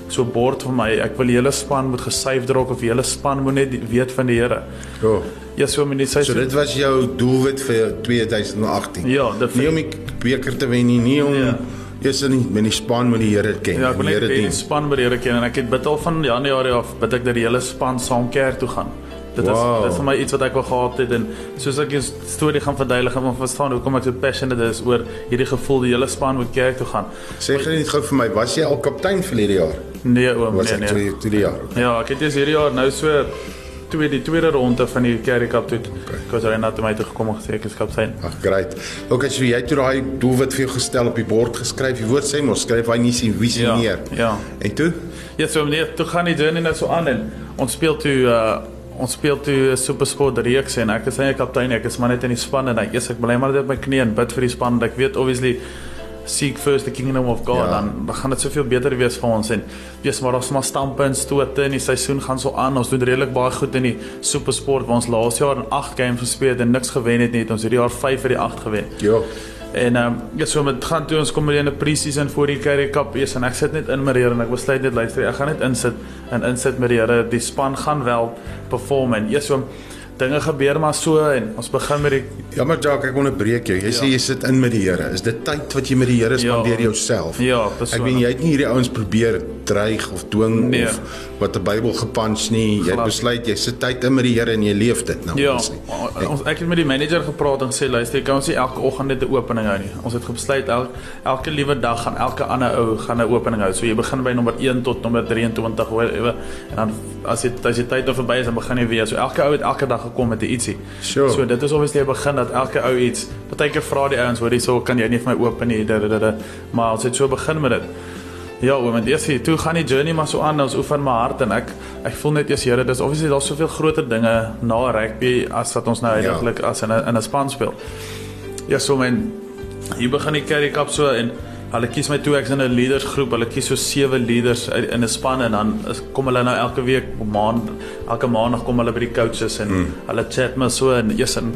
so bord vir my ek wil die hele span moet gesave drok of die hele span moet net weet van die Here. Ja. Oh. Ja, so menie sê so dit was jou doelwit vir 2018. Ja, dit nie om die beker te wen nie, nie om ja. Eers in die met die span met die Here ken. Ja, ek wil net die span met die Here ken en ek het bid al van Januarie af bid ek dat die hele span saam kerk toe gaan. Dit Wow. is dit is vir my iets wat ek wou gehad het en soos ek die storie gaan verduidelik en verstaan hoekom ek so passionate is oor hierdie gevoel die hele span moet kerk toe gaan. Sê gou net gou vir my, was jy al kaptein verlede jaar? Nee oom, Was nee ek nee. twee twee jaar? Ja, ek het eers hierdie jaar nou so twee die tweede ronde van die Kerry Cup toe. Was reg na toe my toe gekom en gesê ek is kaptein. Ag, great. Okay, so jy het toe daai doelwit vir jou gestel op die bord geskryf. Die woord sê mos skryf hy nie sien wie sien Ja, neer. ja. En toe? Ja, so nee, toe gaan die journey net so aan en ons speel toe uh ons speel toe 'n supersport reeks en ek is eintlik kaptein, ek is maar net in die span en ek eers ek bly maar net op my knie en bid vir die span. Ek weet obviously seek first the kingdom of God Ja. ja. dan, dan gaan dit soveel beter wees vir ons en wees maar ons maar stampe en stote en die seisoen gaan so aan. Ons doen redelik baie goed in die supersport waar ons laas jaar in 8 games gespeel het en niks gewen het nie. Het ons hierdie jaar 5 uit die 8 gewen. Ja. En ehm um, ja, so met gaan toe ons kom in 'n pre-season vir die Currie Cup eers en ek sit net in met die Here en ek besluit net luister, ek gaan net insit en insit met die Here. Die span gaan wel perform en eers so dinge gebeur maar so en ons begin met die Ja, maar Jacques, ek onderbreek jou. Jy sê Ja. jy sit in met die Here. Is dit tyd wat jy met die Here spandeer jouself? Ja, Ek persoonlik. weet jy het nie hierdie ouens probeer dreig of dwing Nee. of wat die Bybel gepunch nie. Jy Glad. besluit jy sit tyd in met die Here en jy leef dit nou. Ja, ons nie. ons ek het met die manager gepraat en gesê luister, jy kan ons nie elke oggend net 'n opening hou nie. Ons het besluit el, elke liewe dag gaan elke ander ou gaan 'n opening hou. So jy begin by nommer 1 tot nommer 23 hoor ewe en dan as jy as jy tyd oor verby is dan begin jy weer. So elke ou het elke dag gekom met 'n ietsie. Sure. So dit is obviously 'n begin dat elke ou iets. Partykeer vra die ouens hoor hierso kan jy nie vir my open nie. Da, da. Maar ons het so begin met dit. Ja, oom, en eers toe gaan die journey maar so aan, ons oefen my hart en ek ek voel net eers Here, dis obviously daar's soveel groter dinge na rugby as wat ons nou Ja. heidaglik as in 'n in 'n span speel. Ja, so men hier begin die Currie Cup so en hulle kies my toe ek's in 'n leadersgroep. Hulle kies so sewe leaders uit- in 'n span en dan is, kom hulle nou elke week maand elke maandag kom hulle by die coaches en mm. hulle chat maar so en eers en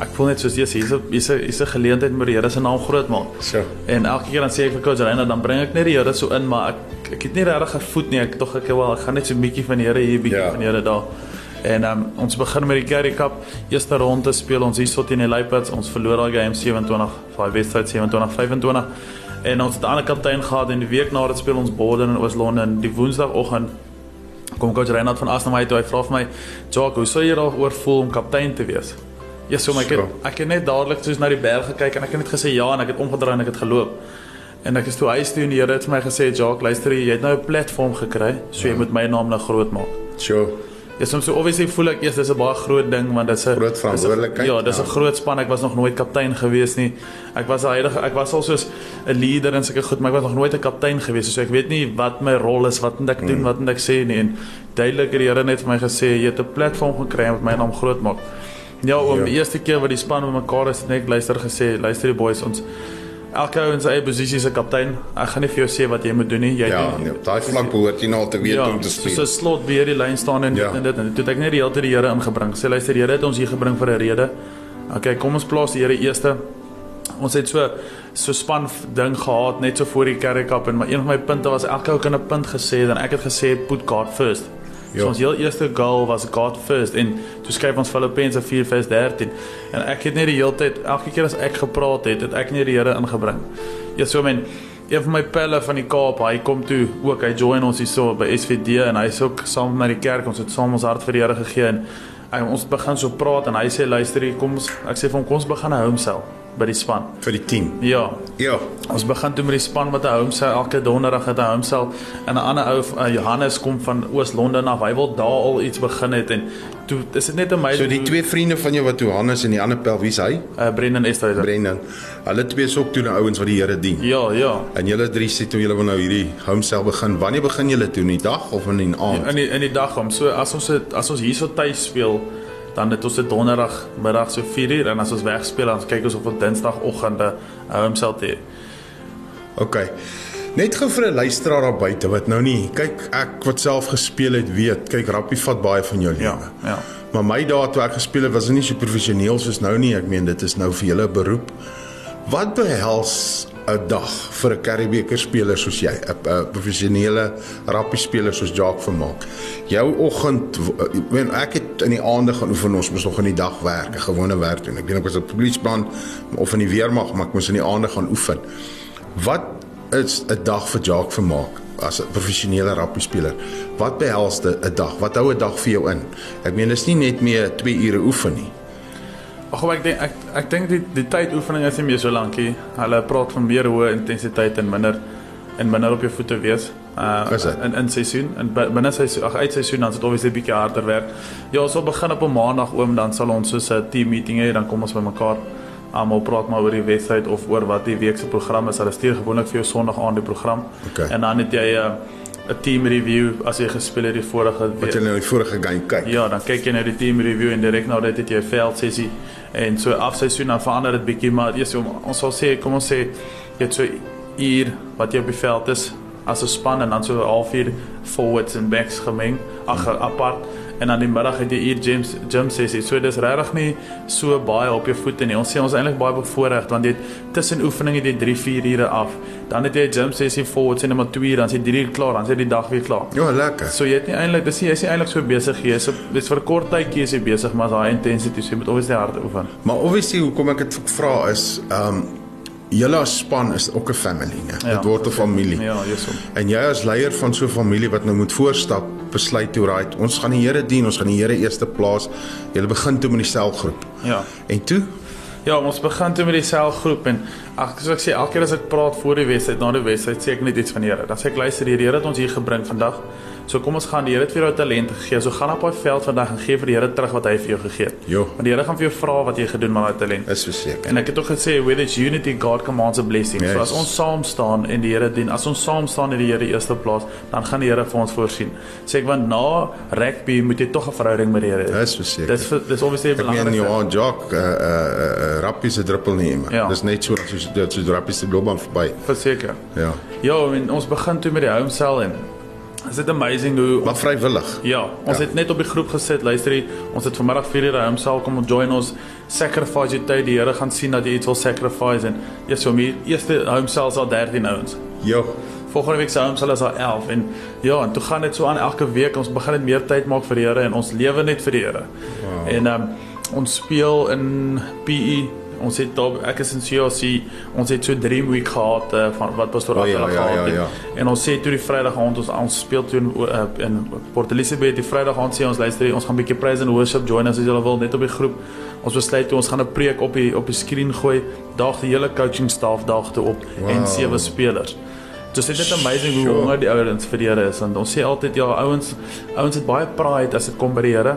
ek voel net soos hier's hier's 'n hier's 'n hier's 'n geleentheid met die Here se naam groot maak. So. En elke keer dan sê ek vir coach Reina dan bring ek net die Here so in, maar ek ek het nie regtig gevoed nie. Ek tog ek wel ek gaan net so 'n bietjie van die Here hier, bietjie Ja. ja. van die Here daar. En um, ons begin met die Currie Cup. Eerste ronde speel ons hierso teen die Leopards. Ons verloor daai game 27 vir die wedstryd 27-25. En ons het 'n ander kaptein gehad en die week na dit speel ons Borden in Oos-London. Die Woensdagoggend kom coach Reinhard van my toe. Hy vra vir my, "Jock, hoe sou jy daaroor voel om kaptein te wees?" Ja, so my ek het, So. ek het net dadelik soos na die berg gekyk en ek het net gesê ja en ek het omgedraai en ek het geloop. En ek is toe huis toe en die Here het vir my gesê, "Jock, luister jy, jy het nou 'n platform gekry, so jy moet my naam nou groot maak." So. Ja, soms so obviously voel ek eers dis 'n baie groot ding want dit is 'n Groot verantwoordelikheid, Ja, dis 'n ja. groot span. Ek was nog nooit kaptein gewees nie. Ek was 'n huidige ek was al soos 'n leader en sulke goed, maar ek was nog nooit 'n kaptein gewees. So ek weet nie wat my rol is, wat moet ek doen, wat moet ek sê nie. En duidelik het die Here net vir my gesê, jy het 'n platform gekry om my naam groot maak. Ja, om Ja. die eerste keer wat die span bymekaar is, het ek luister gesê, luister die boys ons Elke ou in sy eie posisie is 'n kaptein. Ek gaan nie vir jou sê wat jy moet doen nie. Jy Ja, doen nee, daai vlak behoort jy nou al te weet om te speel. 'n slot weer die lyn staan en Ja. dit en dit en toe het ek net die hele tyd die Here ingebring. Sê luister, die Here het ons hier gebring vir 'n rede. Okay, kom ons plaas die Here eerste. Ons het so so span ding gehad net so voor die Currie Cup en maar een van my punte was elke ou kan 'n punt gesê en ek het gesê put God first. Ja. So ons heel eerste goal was God first en toe skryf ons Filippense 4:13 en ek het net die hele tyd elke keer as ek gepraat het, het ek net die Here ingebring. Ja, so men een van my pelle van die Kaap, hy kom toe ook, hy join ons hierso by SVD en hy's ook saam met my die kerk, ons het saam ons hart vir die Here gegee en hy, ons begin so praat en hy sê luister hier, kom ons ek sê vir hom kom ons begin 'n home cell by die span. vir die team. Ja, Ja. Ons begin toe met die span met 'n home cell elke donderdag het 'n home cell en 'n ander ou uh, Johannes kom van Oos-London af. Hy wil daar al iets begin het en toe is dit net amazing. So die twee vriende van jou wat Johannes en die ander pel, wie's hy? uh, Brendan Esthuizen. Brendan. Hulle twee is ook toe nou ouens wat die Here dien. Ja, ja. En julle drie sê toe julle wil nou hierdie homestel begin. Wanneer begin julle toe in die dag of in die aand? In die in die dag om. So as ons het, as ons hierso tuis speel, dan het ons dit donderdag middag so 4uur en as ons wegspeel dan kyk ons of ons dinsdagoggend 'n home cell het. OK. Net gou vir 'n luisteraar daar buite wat nou nie kyk ek wat self gespeel het weet, kyk rappie vat baie van jou lewe. Ja, ja. Maar my dae toe ek gespeel het was dit nie so professioneel soos nou nie. Ek meen dit is nou vir julle 'n beroep. Wat behels 'n dag vir 'n Karibeker speler soos jy, 'n professionele rappie speler soos Jacques Vermaak? Jou oggend, ek meen ek het in die aande gaan oefen, ons moes nog in die dag werk, 'n gewone werk doen. Ek weet ek was op polisieplan of in die weermag, maar ek moes in die aande gaan oefen. Wat is 'n dag vir Jacques Vermaak? as 'n professionele rugby speler. Wat behels 'n dag? Wat hou 'n dag vir jou in? Ek meen dis nie net meer 2 ure oefen nie. Ag ek dink ek ek dink die die tyd oefening is nie meer so lankie. Hulle praat van meer hoë intensiteit en minder en minder op jou voete wees. Uh in in seisoen en bi- binne seisoen ag uit seisoen dan is dit obviously bietjie harder werk. Ja, ons sal begin op 'n maandag oom dan sal ons so 'n team meeting hê dan kom ons bymekaar. Almal praat maar oor die wedstryd of oor wat die week se program is. Hulle stuur gewoonlik vir jou Sondag aand die program. Okay. En dan het jy 'n 'n team review as jy gespeel het die vorige Wat week. jy nou die vorige game kyk. Ja, dan kyk jy na die team review en direk na dit het jy 'n veldsessie en so afseisoen dan verander dit bietjie maar eers om ons sal sê kom ons sê jy het so uur wat jy op die veld is as 'n span en dan so 'n halfuur forwards en backs gemeng ag apart en dan die middag het jy uur gym gym sessie. So dis regtig nie so baie op jou voete nie. Ons sê ons is eintlik baie bevoordeel want jy het tussen oefeninge jy 3 4 ure af. Dan het jy 'n gym sessie forwards en dan maar 2 ure dan jy 3 uur klaar, dan jy die dag weer klaar. Ja, lekker. So jy het nie eintlik dis nie jy's nie eintlik so besig jy is op dis vir 'n kort tydjie is jy besig maar daai intensity so jy moet obviously hard oefen. Maar obviously hoekom ek dit vra is um julle as span is ook 'n family, né? Ja, Dit word 'n familie. Ja, jy's om. En jy as leier van so 'n familie wat nou moet voorstap, besluit toe right, ons gaan die Here dien, ons gaan die Here eerste plaas. Jy begin toe met die selgroep. Ja. En toe Ja, ons begin toe met die selgroep en ag soos ek sê elke keer as ek praat voor die wedstryd, na die wedstryd, sê ek net iets van die Here. Dan sê ek luister, die Here het ons hier gebring vandag. So kom ons gaan die Here het vir jou talente gegee. So gaan op daai veld vandag en gee vir die Here terug wat hy vir jou gegee het. Jo. Want die Here gaan vir jou vra wat jy gedoen met daai talent. is verseker. En ek het ook gesê where there's unity God commands a blessing. Yes. So as ons saam staan en die Here dien, as ons saam staan in die Here eerste plaas, dan gaan die Here vir ons voorsien. Sê ek want na rugby moet jy tog 'n verhouding met die Here hê. Dis verseker. Dis dis obviously Ek meen belangrik. ja, Jock, uh uh, uh rappie se druppel nie maar. Ja. Dis net so soos dit so rappie se loopbaan verby. Verseker. Ja. Ja, en ons begin toe met die home cell en is dit amazing hoe Maar vrywillig. Ja, ons Ja. het net op die groep gesit, luister jy, ons het vanmiddag 4 uur home cell kom join ons sacrifice jy tyd, die Here gaan sien dat jy iets wil sacrifice en ja, so my eerste home cell is al 13 ouens. Jo. Volgende week se home cell is al 11 en ja, en toe gaan dit so aan elke week. Ons begin net meer tyd maak vir die Here en ons lewe net vir die Here. Wow. En um, ons speel in PE. Ons het daar ek is in CLC. Ons het so dream week gehad uh, van wat pastoor O, ja, ja, gehad ja, het. ja. En ons sê toe die Vrydag aand ons ons speel toe in, uh, in Port Elizabeth die Vrydag aand sê ons luister ons gaan 'n bietjie praise and worship join as jy wil net op die groep. Ons besluit toe ons gaan 'n preek op die op die skerm gooi. Daag die hele coaching staff daag toe op wow. en sewe spelers. Dis net amazing hoe Sure. honger die ouens vir die Here is want ons sê altyd ja ouens ouens het baie pride as dit kom by die Here.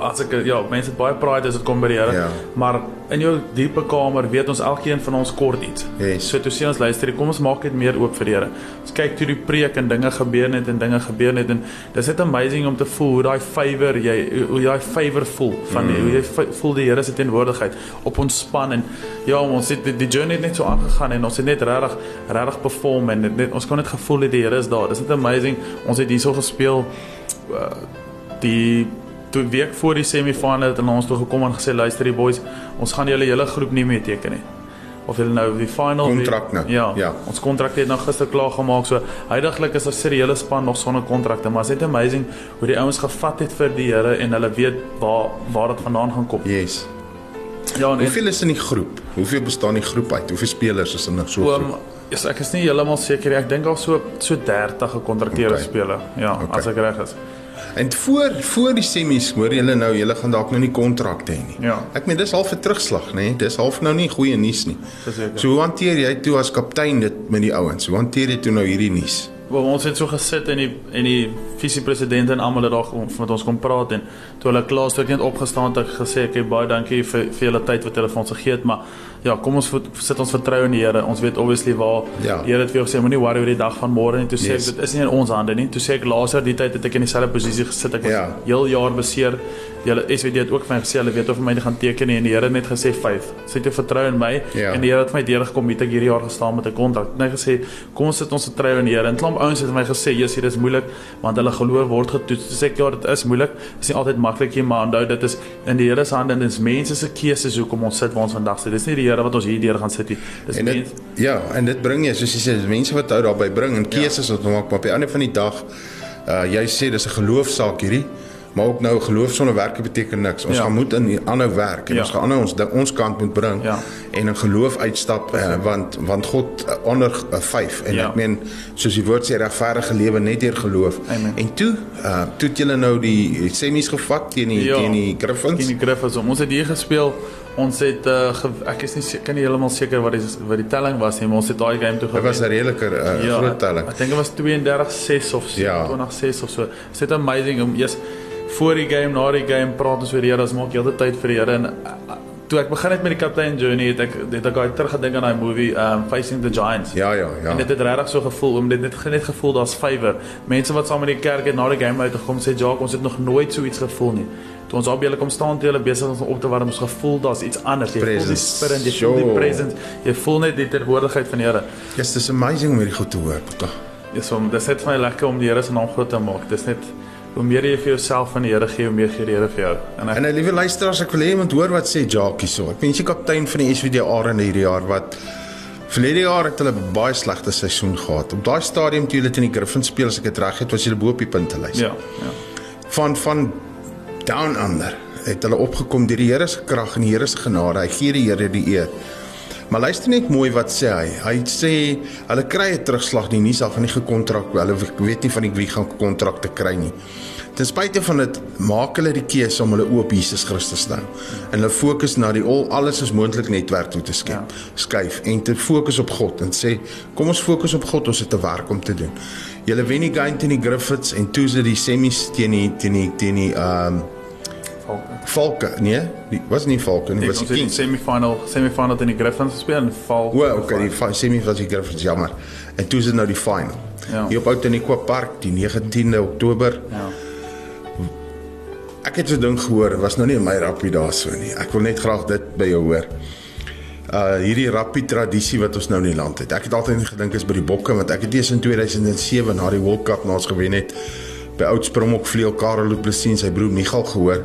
As ek ja, mense baie pride as dit kom by die Here. Ja. Maar in jou diepe kamer weet ons elkeen van ons kort iets. Yes. So toe sê ons luister, kom ons maak dit meer oop vir die Here. Ons kyk toe die preek en dinge gebeur net en dinge gebeur net en dis net amazing om te voel hoe daai favor jy hoe daai favor voel van mm. hoe jy v- voel die Here se teenwoordigheid op ons span en ja, ons het die, die journey het net so aangegaan en ons het net regtig regtig perform en net ons kon net gevoel het die Here is daar. Dis net amazing. Ons het hierso gespeel uh, die toe week voor die semifinale het hulle ons toe gekom en gesê luister die boys, ons gaan julle hele groep nie meer teken nie. Of julle nou die final Kontrak nou. Ja. Ja. Ons kontrak het nou gister klaar gemaak. So heidaglik is ons seriële span nog sonder kontrakte, maar dit is amazing hoe die ouens gevat het vir die Here en hulle weet waar waar dit vandaan gaan kom. Yes. Ja, en Hoeveel is in die groep? Hoeveel bestaan die groep uit? Hoeveel spelers is in 'n so 'n groep? Yes, ek is nie heeltemal seker nie. Ek dink al so so 30 gekontrakteerde Okay. okay. spelers. Ja, Okay. okay. as ek reg is. En voor voor die semies hoor julle nou julle gaan dalk nou nie kontrakte hê nie. Ja. Ek meen dis half 'n terugslag, nê? Dis half nou nie goeie nuus nie. Verseker. So hoe hanteer jy toe as kaptein dit met die ouens? Hoe hanteer jy toe nou hierdie nuus? Wel ons het so gesit in die in die visiepresident en almal het daar met ons kom praat en toe hulle klaar het ek net opgestaan het ek gesê ek baie dankie vir vir julle tyd wat julle vir ons gegee het maar ja kom ons sit ons vertrou in die Here. Ons weet obviously waar Ja. die Here het vir jou gesê moenie worry oor die dag van môre nie. Toe sê Yes. ek dit is nie in ons hande nie. Toe sê ek later die tyd het ek in dieselfde posisie gesit. Ek was Ja. heel jaar beseer. Julle SWD het ook vir my gesê hulle weet of vir my nie gaan teken nie. En die Here het net gesê 5 sit jy vertrou in my Ja. en die Here het my deurgekom het ek hierdie jaar gestaan met 'n kontrak net gesê kom ons sit ons vertrou in die Here. En klomp ouens het vir my gesê Jesus hier is moeilik want hulle geloof word getoets. Toe sê ek ja dit is moeilik. Is nie altyd maklik nie maar onthou dit is in die Here se hande en dit is mense se keuses hoekom ons sit waar ons vandag sit. Dis nie die Here wat ons hier deur gaan sit nie dis En dit ja, en dit bring jy soos jy sê, mense wat hou daarby bring en keuses wat maak, maar op die einde van die dag uh jy sê dis 'n geloofsaak hierdie. Maar ook nou geloof sonder werke beteken niks. Ons Ja. gaan moet in aanhou werk en Ja. ons gaan aanhou ons ons kant moet bring Ja. en in geloof uitstap uh, want want God uh, onder uh, 5 en Ja. ek meen soos die woord sê regverdige lewe net deur geloof. Amen. En toe uh toe het julle nou die semies gevat teen die Ja. teen die Griffins. Teen die Griffins. Ons het hier gespeel. Ons het uh, ek is nie seker nie heeltemal seker wat die wat die telling was nie, maar ons het daai game toe Dit was 'n gewen. redelike uh, groot telling. Ek dink dit was 32-6 of Ja. 27-6 of so. Dit is amazing om eers voor die game, na die game praat ons oor die Here, ons maak heeltyd tyd vir die Here en uh, toe ek begin het met die Captain Journey het ek het ek daai teruggedink aan daai movie um Facing the Giants. Ja ja ja. En dit het regtig so gevoel om dit net net gevoel daar's vywer. Mense wat saam in die kerk het na die game uitgekom sê Jacques ons het nog nooit so iets gevoel nie. Toe ons op julle kom staan toe hulle besig is om op te warm ons gevoel daar's iets anders. Jy voel die Presence. spirit, jy voel die presence, jy voel net die teenwoordigheid van die Here. Yes, dis amazing om hierdie goed te hoor. Toch? Dis om dis net my lekker om die Here se naam groot te maak. Dis net hoe meer jy vir jouself van die Here gee, hoe meer gee die Here vir jou. En ek En 'n liewe luisteraars, ek wil hê jy moet hoor wat sê Jackie so. Ek meen jy kaptein van die SVD Arende hierdie jaar wat verlede jaar het hulle baie slegte seisoen gehad. Op daai stadium toe hulle teen die Griffins speel, as ek dit reg het, was hulle bo op die puntelys. ja, ja. Van van down under het hulle opgekom deur die Here se krag en die Here se genade. Hy gee die Here die eer. Maar luister net mooi wat sê hy. Hy sê hulle kry 'n terugslag nie, nie sal van nie gekontrak. Hulle weet nie van die wie gaan kontrakte kry nie. Ten spyte van dit maak hulle die keuse om hulle oop op Jesus Christus te hou. En hulle fokus na die al alles is moontlik netwerk toe te skep. Ja. Skuif en te fokus op God en sê kom ons fokus op God, ons het 'n werk om te doen. Julle wen die game teen die Griffiths en toe is dit die semis teen die teen die teen die um, Valke. Valke, nee, die was nie Valke nie, Ek was die die Kings. semifinal semifinal teen die Griffins gespeel en val. O, okay, die fi- semi was die Griffiths, jammer. En toe is dit nou die final. Ja. Hier op Outeniqua Park die 19de Oktober. Ja. Ek het so ding gehoor, was nou nie in my rappie daarso nie. Ek wil net graag dit by jou hoor. Uh hierdie rappie tradisie wat ons nou in die land het. Ek het altyd gedink is by die bokke want ek het eers in 2007 na die World Cup naas gewen het by oud Springbok vleuel Karel Du Plessis en sy broer Michal gehoor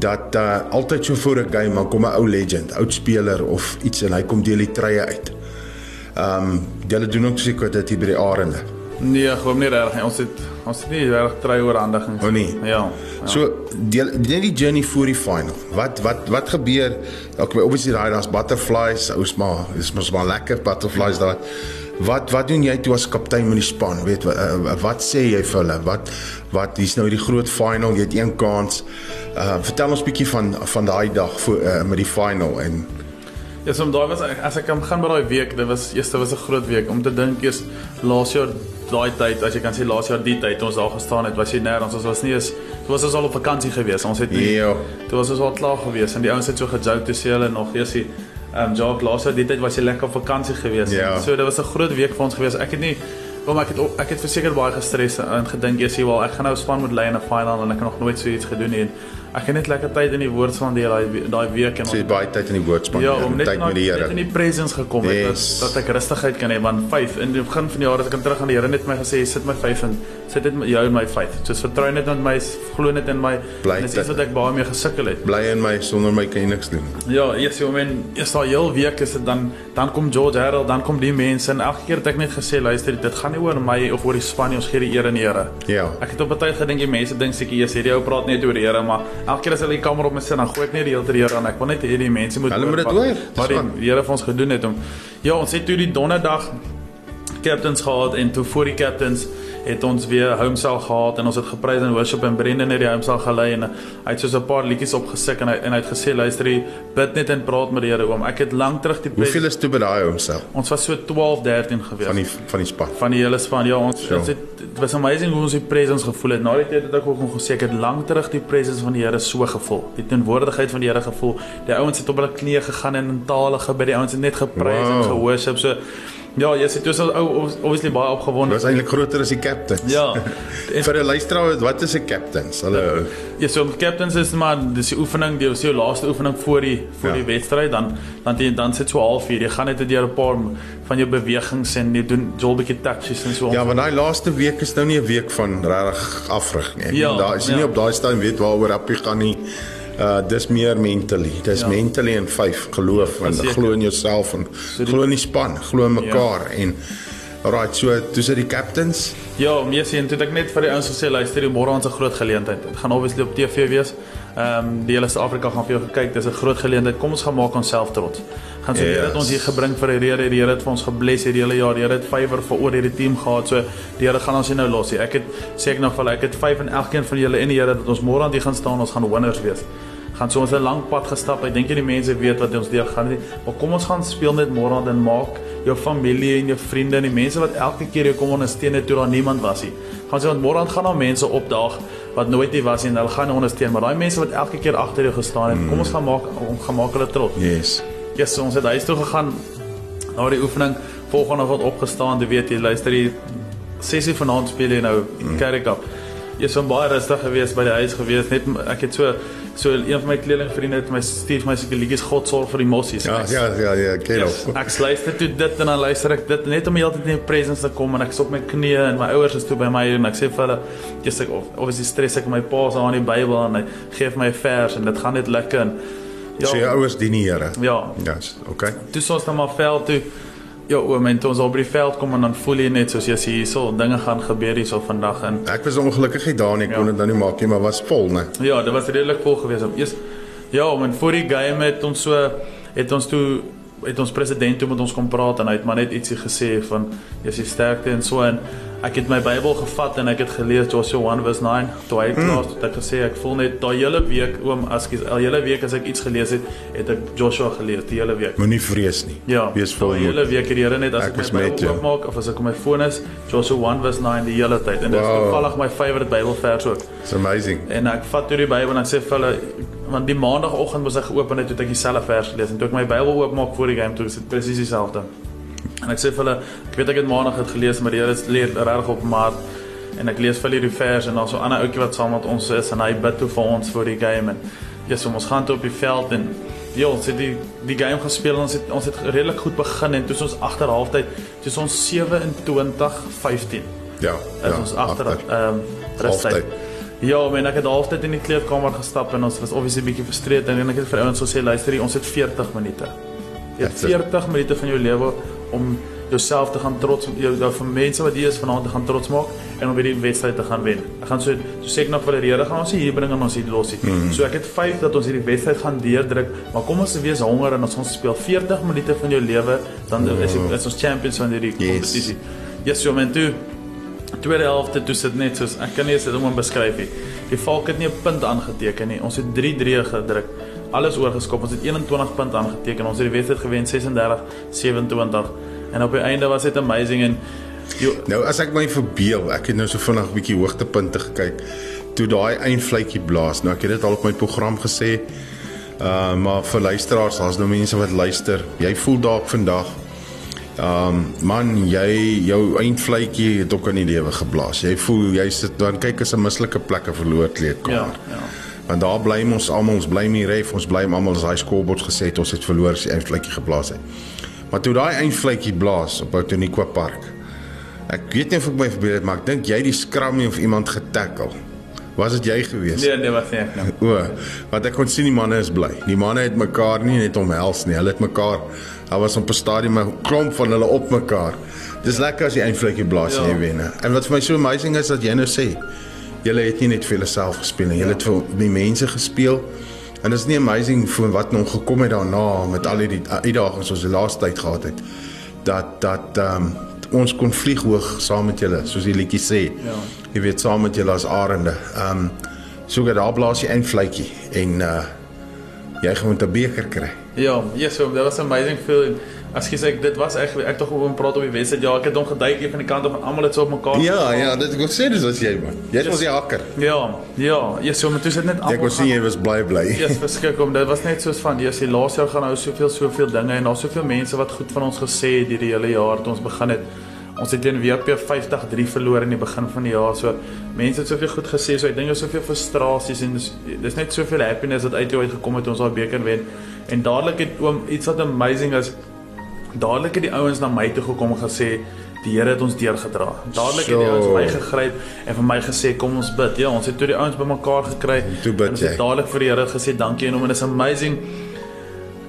dat uh altyd so voor 'n game dan kom 'n ou legend, oud speler of iets en hy kom deel die treie uit. Um hulle doen ook seker dit hier by die Arende. Nee, gewoon nie reg nie. Ons het ons het nie reg trei oorhandigings. O nee. Ja. ja. So deel net die journey voor die final. Wat wat wat gebeur? Okay, obviously daai daar's butterflies, ou's maar dis mos maar lekker butterflies daar. Wat wat doen jy toe as kaptein met die span? Weet wat uh, wat sê jy vir hulle? Wat wat hier's nou die groot final, jy het een kans. Uh vertel ons bietjie van van daai dag voor uh, met die final en Ja, so daai was as ek kan gaan by daai week, dit was eerste was 'n groot week om te dink eers laas jaar daai tyd, as jy kan sê laas jaar die tyd ons daar gestaan het, was jy nêrens, ons was nie eens toe was ons al op vakansie gewees. Ons het nie Ja. toe was ons al klaar gewees en die ouens het so gejoke toe sê hulle nog eers die ehm um, Jacques laas jaar die tyd was jy lekker op vakansie gewees. Ja. So dit was 'n groot week vir ons gewees. Ek het nie Kom ek het ek het verseker baie gestres en gedink eers wel ek gaan nou span moet lei in 'n final en ek het nog nooit so iets gedoen nie. En ek het net lekker tyd in die woord van die daai daai week en sê baie tyd in die woordspan, Ja, om net, tyd met die net in Here. die presence gekom het Yes. dat, dat ek rustigheid kan hê want 5 in die begin van die jaar het ek kom terug aan die Here net my gesê sit my 5 en sit dit jou in my 5. Soos vertrou net met my, glo net in my. Bly En dis iets wat ek baie mee gesukkel het. Bly in my sonder my kan jy niks doen. Ja, eers jy men eers daai heel week is dit dan dan kom George Harold, dan kom die mense en elke keer het ek net gesê luister dit gaan nie oor my of oor die span nie, ons gee die eer aan die Here. Ja. Ek het op 'n tyd gedink die mense dink seker eers hierdie ou praat net oor die Here, maar elke keer as hulle die kamer op my sit dan gooi ek net die hele tyd Here aan. Ek wil net hê die mense moet Hulle moet dit hoor. Wat die Here vir ons gedoen het om Ja, ons het toe die donderdag captains gehad en toe voor die captains het ons weer homesel gehad en ons het geprys en worship en Brendan het die homesel gelei en hy het soos 'n paar liedjies opgesik en hy en hy het gesê luister jy bid net en praat met die Here oom. Ek het lank terug die Hoeveel is toe by daai homself ons was so 12 13 gewees van die van die span? van die hele span. Ja, ons Sure. ons het dit was amazing hoe ons die presence gevoel het. Na die tyd het ek ook nog gesê ek het lank terug die presence van die Here so gevoel. Die teenwoordigheid van die Here gevoel. Die ouens het op hulle knieë gegaan en in tale gebid. Die ouens het net geprys Wow. en geworship. So ja, jy sit dus ou obviously baie opgewonde. Was eintlik groter as die captains. Ja. En, Vir 'n luisteraar, wat is 'n captains? Hallo. ja, so captains is maar dis die oefening, die is jou laaste oefening voor die voor Ja. die wedstryd dan dan jy dan sit so halfuur. Jy gaan net deur 'n paar van jou bewegings en jy doen jol bietjie touches en so. Ja, want daai laaste week is nou nie 'n week van regtig afrig nie. Ja, daar is ja. nie op daai stadium weet waaroor appie gaan nie. Uh dis meer mentally. Dis Ja. mentally en vyf geloof en Verseker. glo in jouself en die- glo in die span, glo in mekaar en Alright, so dis die captains. Ja, mees en toe het ek net vir die ouens gesê luister, die môre ons 'n groot geleentheid. Dit gaan obviously op TV wees. Ehm um, die hele Suid-Afrika gaan vir jou gekyk. Dis 'n groot geleentheid. Kom ons gaan maak onsself trots. Gaan sê so, yes. dit ons hier gebring vir 'n rede. Die Here het vir ons gebless hierdie hele jaar. Die Here het vyver vir oor hierdie team gehad. So die Here gaan ons nie nou los nie. Ek het sê ek nog vir ek het vyf en elkeen van julle in die Here dat ons môre aan die gaan staan. Ons gaan winners wees gaan so ons 'n lang pad gestap. Ek dink jy die mense weet wat ons deur gaan nie. Maar kom ons gaan speel net môre dan maak jou familie en jou vriende en die mense wat elke keer jou kom ondersteun het toe daar niemand was nie. Gaan sê want môre gaan daar mense opdaag wat nooit hier was nie en hulle gaan ondersteun, maar daai mense wat elke keer agter jou gestaan het, mm. kom ons gaan maak om gaan maak hulle trots. Yes. Ja, yes, so ons het huis toe gegaan na die oefening. Volgende wat opgestaan, jy weet jy luister die sessie vanaand speel jy nou mm. Kerk op. Jy is so baie rustig geweest by die huis geweest. Net ek het so So een van my kledingvriende het my stuur my seker liedjies God sorg vir die mossies. Ja, ja, ja, ja, ken yes, op. Ek luister toe dit en dan luister ek dit net om heeltyd in die presence te kom en ek is op my knieë en my ouers is toe by my en ek sê vir hulle, "Jy's ek of die stres ek my pa se aan die Bybel en hy gee vir my vers en dit gaan net lekker." En, ja. So jou ouers dien die Here. Ja. Ja, yes, okay. Toe sou ons dan maar veld toe Ja, oom, en toe ons op die veld kom en dan voel jy net soos jy sê hierso dinge gaan gebeur hierso vandag en ek was ongelukkig nie daar nie, ek ja. kon dit nou nie maak nie, maar was vol, né? Ja, dit was redelik vol geweest. Eers ja, om en voor die game het ons so het ons toe het ons president toe met ons kom praat en hy het maar net ietsie gesê van jy's sterkte en so en ek het my Bybel gevat en ek het gelees Joshua 1:9 toe hy klaar hmm. het ek gesê ek voel net daai hele week oom as ek al hele week as ek iets gelees het het ek Joshua gelees die hele week. Moenie vrees nie. Ja, wees vol die hele week die Here net as ek, ek my Bybel oopmaak of as ek op my foon is Joshua 1:9 die hele tyd. En dit wow. is toevallig my favorite Bybelvers ook. It's amazing. En ek vat toe die Bybel en ek sê vir hulle want die maandagooggend was ek geopen het toe ek dieselfde vers gelees en toe ek my Bybel oopmaak voor die game toe is dit presies dieselfde En ek sê vir hulle, ek weet ek het maandag het gelees, maar die Here leer reg op maar en ek lees vir hierdie vers en dan so 'n ander ouetjie wat saam met ons is en hy bid toe vir ons vir die game en ja, so ons gaan toe op die veld en ja, ons het die die game gespeel en ons het ons het redelik goed begin en toe ons agter halftyd, toe ons 27-15. Ja, is ja, ons agter ehm um, rustig. Ja, men ek het halftyd in die kleedkamer gestap en ons was obviously bietjie frustreerd en ek het vir ouens gesê luister, ons het 40 minute. Jy het 40 minute van jou lewe om jouself te gaan trots jou jou vir mense wat hier is vanaand te gaan trots maak en om hierdie wedstryd te gaan wen. Ek gaan so so sê ek nog vir die Here gaan ons hier bring en ons hier los hier. Mm. So ek het 5 dat ons hierdie wedstryd gaan deurdruk, maar kom ons wees honger en ons ons speel 40 minute van jou lewe dan mm. is, is ons champions van hierdie kompetisie. Yes, yes so men toe tweede helfte toe sit net soos ek kan nie dit om beskryf nie. Die Valk het nie 'n punt aangeteken nie. Ons het 3-3 gedruk alles oorgeskop. Ons het 21 punte aangeteken. Ons het die wedstryd gewen 36-27 en op die einde was dit amazing en jo, nou as ek my verbeel, ek het nou so vinnig 'n bietjie hoogtepunte gekyk toe daai eindvletjie blaas. Nou ek het dit al op my program gesê. Uh maar vir luisteraars, daar's nou mense wat luister. Jy voel dalk vandag Um man, jy jou eindvletjie het ook in die lewe geblaas. Jy voel jy sit dan kyk as 'n mislike plekke verloor kleedkamer. Ja, ja. Want daar bly ons almal, ons bly nie ref, ons bly almal as daai scoreboards gesê het ons het verloor as die eindvletjie geblaas het. Maar toe daai eindvletjie blaas op Outoniqua Park. Ek weet nie of ek my verbeel het, maar ek dink jy die skram nie of iemand getackle. Was dit jy gewees? Nee, nee, was nie ek nie. O, want ek kon sien die manne is bly. Die manne het mekaar nie net omhels nie, hulle het mekaar Daar was op 'n stadium 'n klomp van hulle op mekaar. Dis lekker as jy eindvletjie blaas ja. en jy wen. En wat vir my so amazing is dat jy nou sê, julle het nie net vir julleself gespeel nie, julle het vir die mense gespeel. En dit is nie amazing vir wat nou gekom het daarna met al die uitdagings wat ons die laaste tyd gehad het. Dat dat ehm um, ons kon vlieg hoog saam met julle, soos die liedjie sê. Ja. Jy weet saam met julle as arende. Ehm um, so gou daar blaas jy 'n vletjie en uh jy gaan 'n beker kry. Ja, yes, so that was amazing feeling. As jy sê dit was ek ek tog gewoon praat op die wedstryd. Ja, ek het hom geduik hier van die kant af en almal het so op mekaar. Ja, ja, dit ek sê dis as jy man. Jy was die hakker. Ja, ja, jy sê maar toe sit net almal. Ek was sien jy was bly bly. Ja, beskik om dit was net soos van jy sê laas jaar gaan nou soveel soveel dinge en daar's soveel mense wat goed van ons gesê het hierdie hele jaar toe ons begin het. Ons het teen WP 50-3 verloor in die begin van die jaar. So mense het soveel goed gesê, so ek dink daar's soveel frustrasies en dis dis net soveel happiness wat uit jou uit gekom het ons daai beker wen. En dadelik het oom iets wat amazing is dadelik het die ouens na my toe gekom en gesê die Here het ons deurgedra. Dadelik so. het die ouens my gegryp en vir my gesê kom ons bid. Ja, ons het toe die ouens bymekaar gekry en toe bid jy. Dadelik vir die Here gesê dankie en hom en is amazing.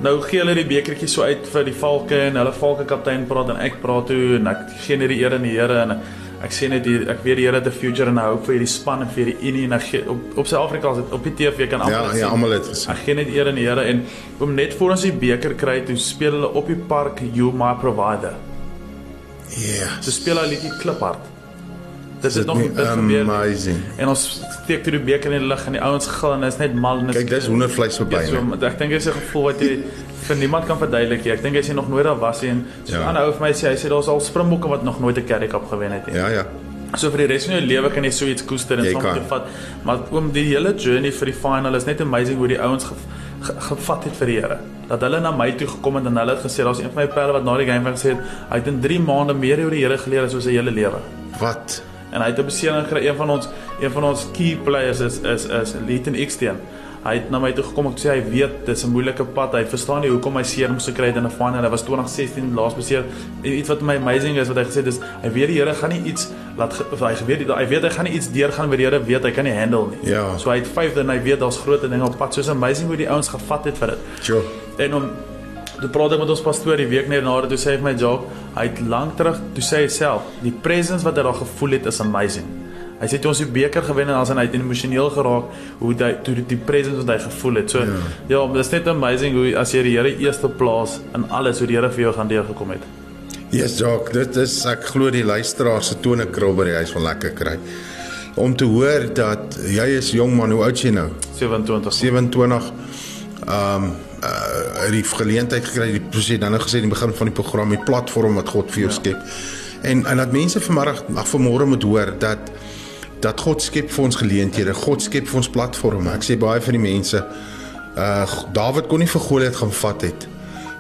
Nou gee hulle die bekertjie so uit vir die valke en hulle valke kaptein praat en ek praat toe en ek gee net die eer aan die Here en ek sê net hier ek weet die Here het 'n future en hy hoop vir hierdie span en vir hierdie unie en ek gee, op op Suid-Afrika is dit op die TV kan almal Ja, dit ja, sien. almal het gesien. Ek gee net eer aan die Here en om net voor ons die beker kry, toe speel hulle op die park You My Provider. Ja. Toe speel hulle liedjie Kliphard. Dit Dit het nog nie dit gebeur nie. amazing. En ons steek toe die beker in die lug en die ouens gil en dit is net mal en dit is- Kyk, dis hoendervleis verby. Ja, so, ek dink dit is 'n gevoel wat jy vir niemand kan verduidelik nie. Ek dink as jy nog nooit daar was nie so 'n Ja. ander ou vir my sê hy sê daar's al Springbokke wat nog nooit 'n Currie Cup gewen het nie. Ja, ja. So vir die res van jou lewe kan jy so iets koester en Jy saam vat. Maar oom die hele journey vir die final is net amazing hoe die ouens ge, ge, gevat het vir die Here. Dat hulle na my toe gekom het en hulle het gesê daar's een van my pelle wat na die game van gesê het hy het in 3 maande meer oor die Here geleer as oor sy hele lewe. Wat? En hy het 'n beseling gekry. Een van ons een van ons key players is is is Leighton Xteen. Hy het na my toe gekom en sê hy weet dis 'n moeilike pad. Hy verstaan nie hoekom hy seer moes gekry het in 'n final. Hy was 2016 laas beseer. En iets wat my amazing is wat hy gesê het is hy weet die Here gaan nie iets laat hy weet hy weet hy gaan nie iets deurgaan wat die Here weet hy kan nie handle nie. Ja. So hy het 5 en hy weet daar's groot dinge op pad. So's amazing hoe die ouens gevat het vir dit. Sjoe. En om toe praat ek met ons pastoor die week net na dit toe sê hy vir my job, hy het lank terug toe sê hy self, die presence wat hy daar gevoel het is amazing. Hy sê toe ons die beker gewen het, dan hy het emosioneel geraak hoe hy toe die, die presence wat hy gevoel het. So ja, ja dit is net amazing hoe as jy die Here eerste plaas in alles hoe die Here vir jou gaan deurgekom het. Yes, Jock, dit is ek glo die luisteraar se tone krul by die huis van lekker kry. Om te hoor dat jy is jong man, hoe oud is jy nou? 27. 27 ehm um, uh het die geleentheid gekry die president dan nou gesê in die begin van die program die platform wat God vir jou ja. skep. En en dat mense vanmiddag ag vanmôre moet hoor dat dat God skep vir ons geleenthede. God skep vir ons platforms. Ek sê baie van die mense uh Dawid kon nie vir Goliat gaan vat het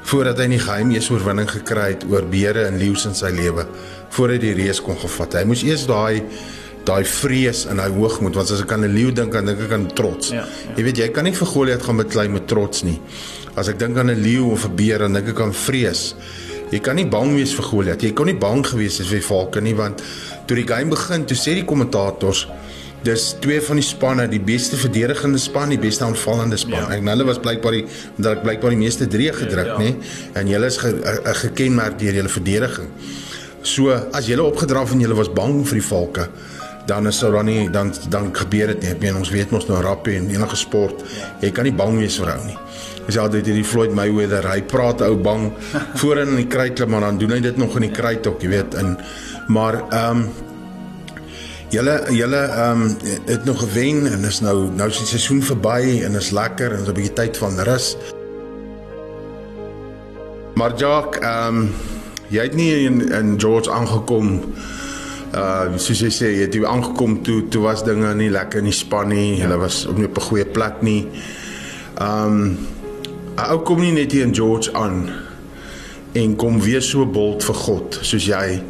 voordat hy nie geheim eers oorwinning gekry het oor beere en leeu's in sy lewe voordat hy die reus kon gevat. Hy moes eers daai daai vrees en daai hoogmoed want as ek aan 'n leeu dink dan dink ek aan trots. Ja, ja. Jy weet jy kan nie vir Goliat gaan beklei met trots nie. As ek dink aan 'n leeu of 'n beer dan dink ek aan vrees. Jy kan nie bang wees vir Goliat. Jy kon nie bang gewees het vir valke nie want toe die game begin, toe sê die kommentators dis twee van die spanne, die beste verdedigende span, die beste aanvallende span. Ja. En hulle was blykbaar die dat ek blykbaar die meeste drie gedruk, Ja, ja. nê? En julle is ge, a- a- gekenmerk deur julle verdediging. So as julle opgedraf en julle was bang vir die valke, dan is daar dan nie dan dan gebeur dit nie. Ek meen ons weet mos nou rappie en enige sport, jy kan nie bang wees vir ou nie. Dis altyd hierdie Floyd Mayweather, hy praat ou bang voorin in die kruit klim, maar dan doen hy dit nog in die kruit ook, jy weet. En maar ehm um, Julle julle ehm um, het nog gewen en is nou nou is die seisoen verby en is lekker en is 'n bietjie tyd van rus. Maar Jock, ehm um, jy het nie in in George aangekom uh soos jy sê, jy het hier aangekom toe toe was dinge nie lekker in die span nie. Hulle was op nie op 'n goeie plek nie. Ehm um, ou kom nie net hier in George aan en kom weer so bold vir God soos jy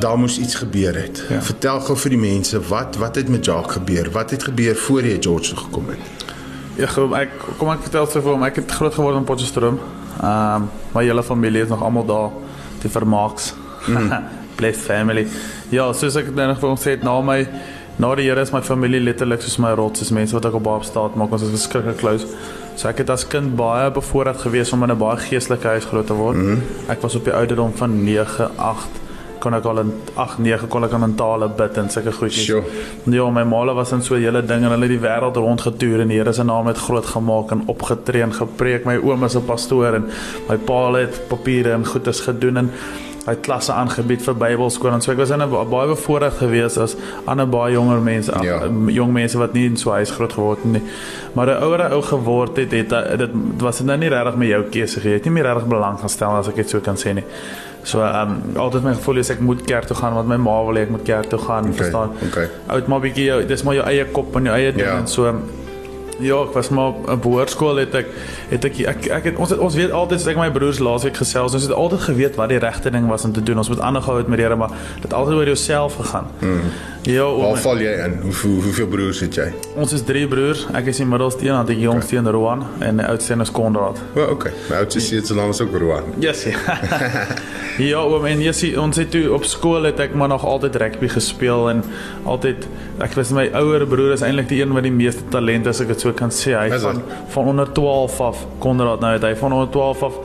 daar moes iets gebeur het. Ja. Vertel gou vir die mense wat wat het met Jacques gebeur? Wat het gebeur voor jy George toe gekom het? Ja, kom ek kom ek vertel vir hom. Ek het groot geword in Potchefstroom. Ehm um, my hele familie is nog almal daar te vermaaks. Mm. Blessed family. Ja, soos ek nou nog vir hom sê het, na my na die Here is my familie letterlik soos my rots, is mense wat ek op baie staat maak. Ons is verskriklik close. So ek het as kind baie bevoorreg gewees om in 'n baie geestelike huis groot te word. Mm. Ek was op die ouderdom van 9, 8 kon ek al in 8 9 kon ek aan tale bid en sulke goedjies. Sure. Ja, my maale was in so 'n hele ding en hulle het die wêreld rond getoer en die Here se naam het groot gemaak en opgetree en gepreek. My oom is 'n pastoor en my pa het papiere en goedes gedoen en hy het klasse aangebied vir Bybelskool en so ek was in 'n ba- baie bevoorreg geweest as ander baie jonger mense, Ja. ja. jong mense wat nie in so huis groot geword het nie. Maar 'n ouer ou geword het, het dit was dit nou nie regtig met jou keuse gee. Jy het nie meer regtig belang gestel as ek dit so kan sê nie. So ehm um, altyd my gevoel is ek moet kerk toe gaan want my ma wil hê ek moet kerk toe gaan, Okay, verstaan? okay. Oud maar bietjie jou dis maar jou eie kop en jou eie ding Ja. en so Ja, ek was maar op behoorskool het ek het ek ek, ek het ons het, ons weet altyd ek my broers laasweek gesels, ons het altyd geweet wat die regte ding was om te doen. Ons moet aanhou het met die Here, maar dit altyd oor jouself gegaan. Mm. Ja, Waar oom, val jy in? Hoeveel hoeveel broers het jy? ons is drie broers. Ek is die middelste een, dan die jongste een Roan en die oudste een is Konrad. O, oh, okay. My oudste seun se naam is ook Roan. Yes. Ja, ja oom, en jy sien ons het toe op skool het ek maar nog altyd rugby gespeel en altyd ek was my ouer broer is eintlik die een wat die meeste talent as ek dit so so kan sê. Hy Is van van onder 12 af Konrad nou het hy van onder 12 af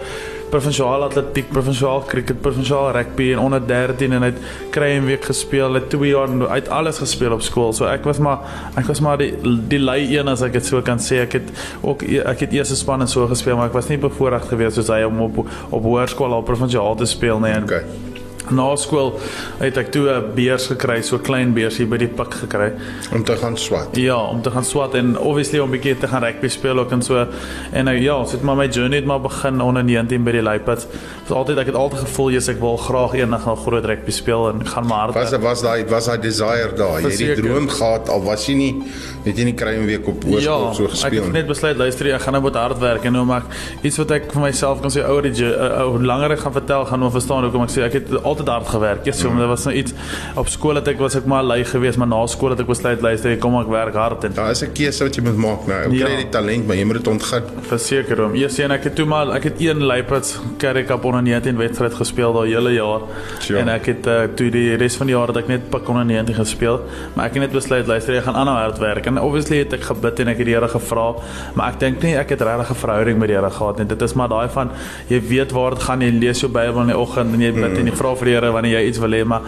provinsiaal atletiek, provinsiaal cricket, provinsiaal rugby en onder 13 en hy het kry en week gespeel. Hy het 2 jaar hy het alles gespeel op skool. So ek was maar ek was maar die die lei een as ek dit so kan sê. Ek het ook e- ek het eerste span en so gespeel, maar ek was nie bevoorreg geweest soos hy om op op hoërskool al provinsiaal te speel nie. En Okay. Na skool het ek toe 'n beurs gekry, so 'n klein beurs hier by die pik gekry. Om te gaan swat. Ja, om te gaan swat en obviously om 'n bietjie te gaan rugby speel ook en so. En nou ja, so het maar my journey het maar begin onder 19 by die Luipads. Was altyd ek het altyd gevoel jy's ek wil graag eendag gaan groot rugby speel en gaan maar hard. Was was daai was daai desire daar. Jy het die droom gehad al was jy nie weet jy nie kry 'n week op hoërskool Ja, so ek gespeel het nie. net besluit luister ek gaan nou met hard werk en nou maar iets wat ek vir myself kan sê ouer die uh, hoe langer ek gaan vertel gaan nou verstaan hoekom ek sê ek het altyd hard gewerk. Ja, so mm. dit was nou iets op skool het ek was ek maar lui geweest, maar na skool het ek besluit luister kom ek werk hard en Daar is 'n keuse wat jy moet maak nou. Ou Ja. kry die talent, maar jy moet dit ontgin. Verseker hom. Eers en ek het toe maar ek het een Luipads Currie Cup onder 19 wedstryd gespeel daai hele jaar. Sure. En ek het uh, toe die res van die jaar het ek net pak onder 19 gespeel, maar ek het net besluit luister ek gaan aanhou hard werk. En obviously het ek gebid en ek het die Here gevra, maar ek dink nie ek het regtig 'n verhouding met die Here gehad nie. Dit is maar daai van jy weet waar dit gaan, jy lees jou Bybel in die oggend en jy bid en jy vra vir die Here wanneer jy iets wil hê, maar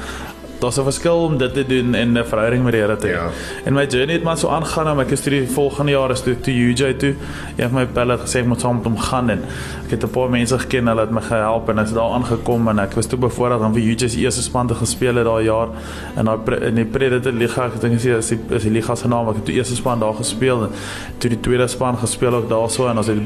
daar's 'n verskil om dit te doen en 'n verhouding met die Here te hê. Ja. En my journey het maar so aangaan, maar ek is toe die volgende jaar is toe toe UJ toe. Een van my pelle het gesê ek moet saam met hom gaan en ek het 'n paar mense geken, hulle het my gehelp en ek is daar aangekom en ek was toe bevoorreg om vir UJ se eerste span te gespeel het daai jaar in daai in die Predator Liga. Ek dink is die is die, is die liga se naam. Ek het toe eerste span daar gespeel en toe die tweede span gespeel ook daarso en ons het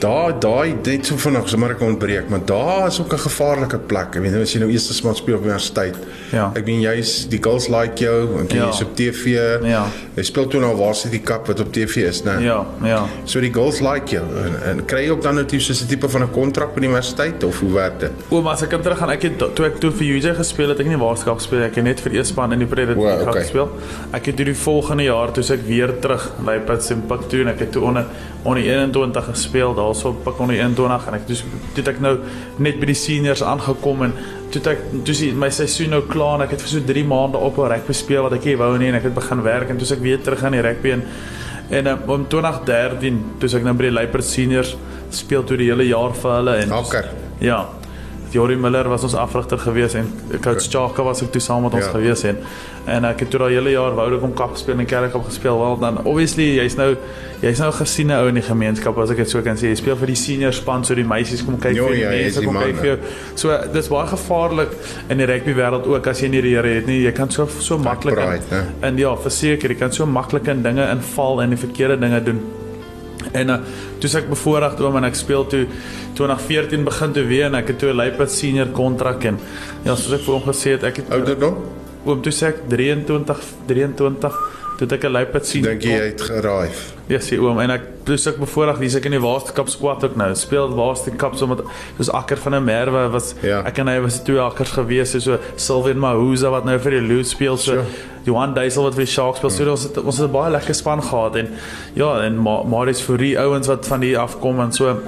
Daar daai net so vinnig sommer ek ontbreek, maar daar is ook 'n gevaarlike plek. Ek weet nou as jy nou eerste span speel op universiteit. Ja. Ek meen jy's die girls like jou en jy Ja. is op TV. Ja. Jy speel toe nou Varsity Cup wat op TV is, né? ja, ja. So die girls like jou en, en kry jy ook dan natuurlik so 'n tipe van 'n kontrak by die universiteit of hoe werk dit? Oom, as ek kan teruggaan, ek het toe ek toe vir UJ gespeel het, ek nie waarskap gespeel, ek het net vir eers span in die Predator Wow, okay. gespeel. Ek het toe die volgende jaar toe ek weer terug Luipads en Pik toe en ek het toe onder onder 21 gespeel, daarso op Pik onder 21 en ek toe toe het ek nou net by die seniors aangekom en toe het ek toe sien my seisoen nou klaar en ek het vir so 3 maande op 'n rugby speel wat ek nie wou nie en ek het begin werk en toe is ek weer terug aan die rugby en en um, om 2013 toe is ek nou by die Luipads seniors speel toe die hele jaar vir hulle en Hakker. Ja. Jorie Miller was ons afrigter gewees en coach Chaka was ook toe saam met ons Ja. gewees en en ek het toe daai hele jaar wou ek om kap gespeel en kerk op gespeel. Wel dan obviously jy's nou jy's nou 'n gesiene ou in die gemeenskap as ek dit so kan sê. Jy speel vir die senior span so die meisies kom kyk Jo, vir die ja, mense kom man, kyk vir jou. so dis baie gevaarlik in die rugby wêreld ook as jy nie die Here het nie. Jy kan so so maklik in, en ja verseker jy kan so maklik in dinge inval en die verkeerde dinge doen En uh, toe ek bevoorreg oom en ek speel toe 2014 begin toe weer en ek het toe 'n Luipads senior kontrak en ja soos ek vir hom gesê het ek het Ouderdom? oom toe sê ek 23 23 toe ek 'n Luipads senior Dink jy jy het geraai? Ja, sien oom en ek plus ek bevoorreg dis ek in die Waarste Kap squad ook nou. Speel Waarste Kap sommer soos Akker van der Merwe was Ja. ek en hy was twee akkers gewees so, so Sylvian Mahuza wat nou vir die Loos speel so Sure. Johan Duisel wat vir die Sharks speel. So ons het ons het 'n baie lekker span gehad en ja en Ma- Marius Fourie ouens wat van die afkom en so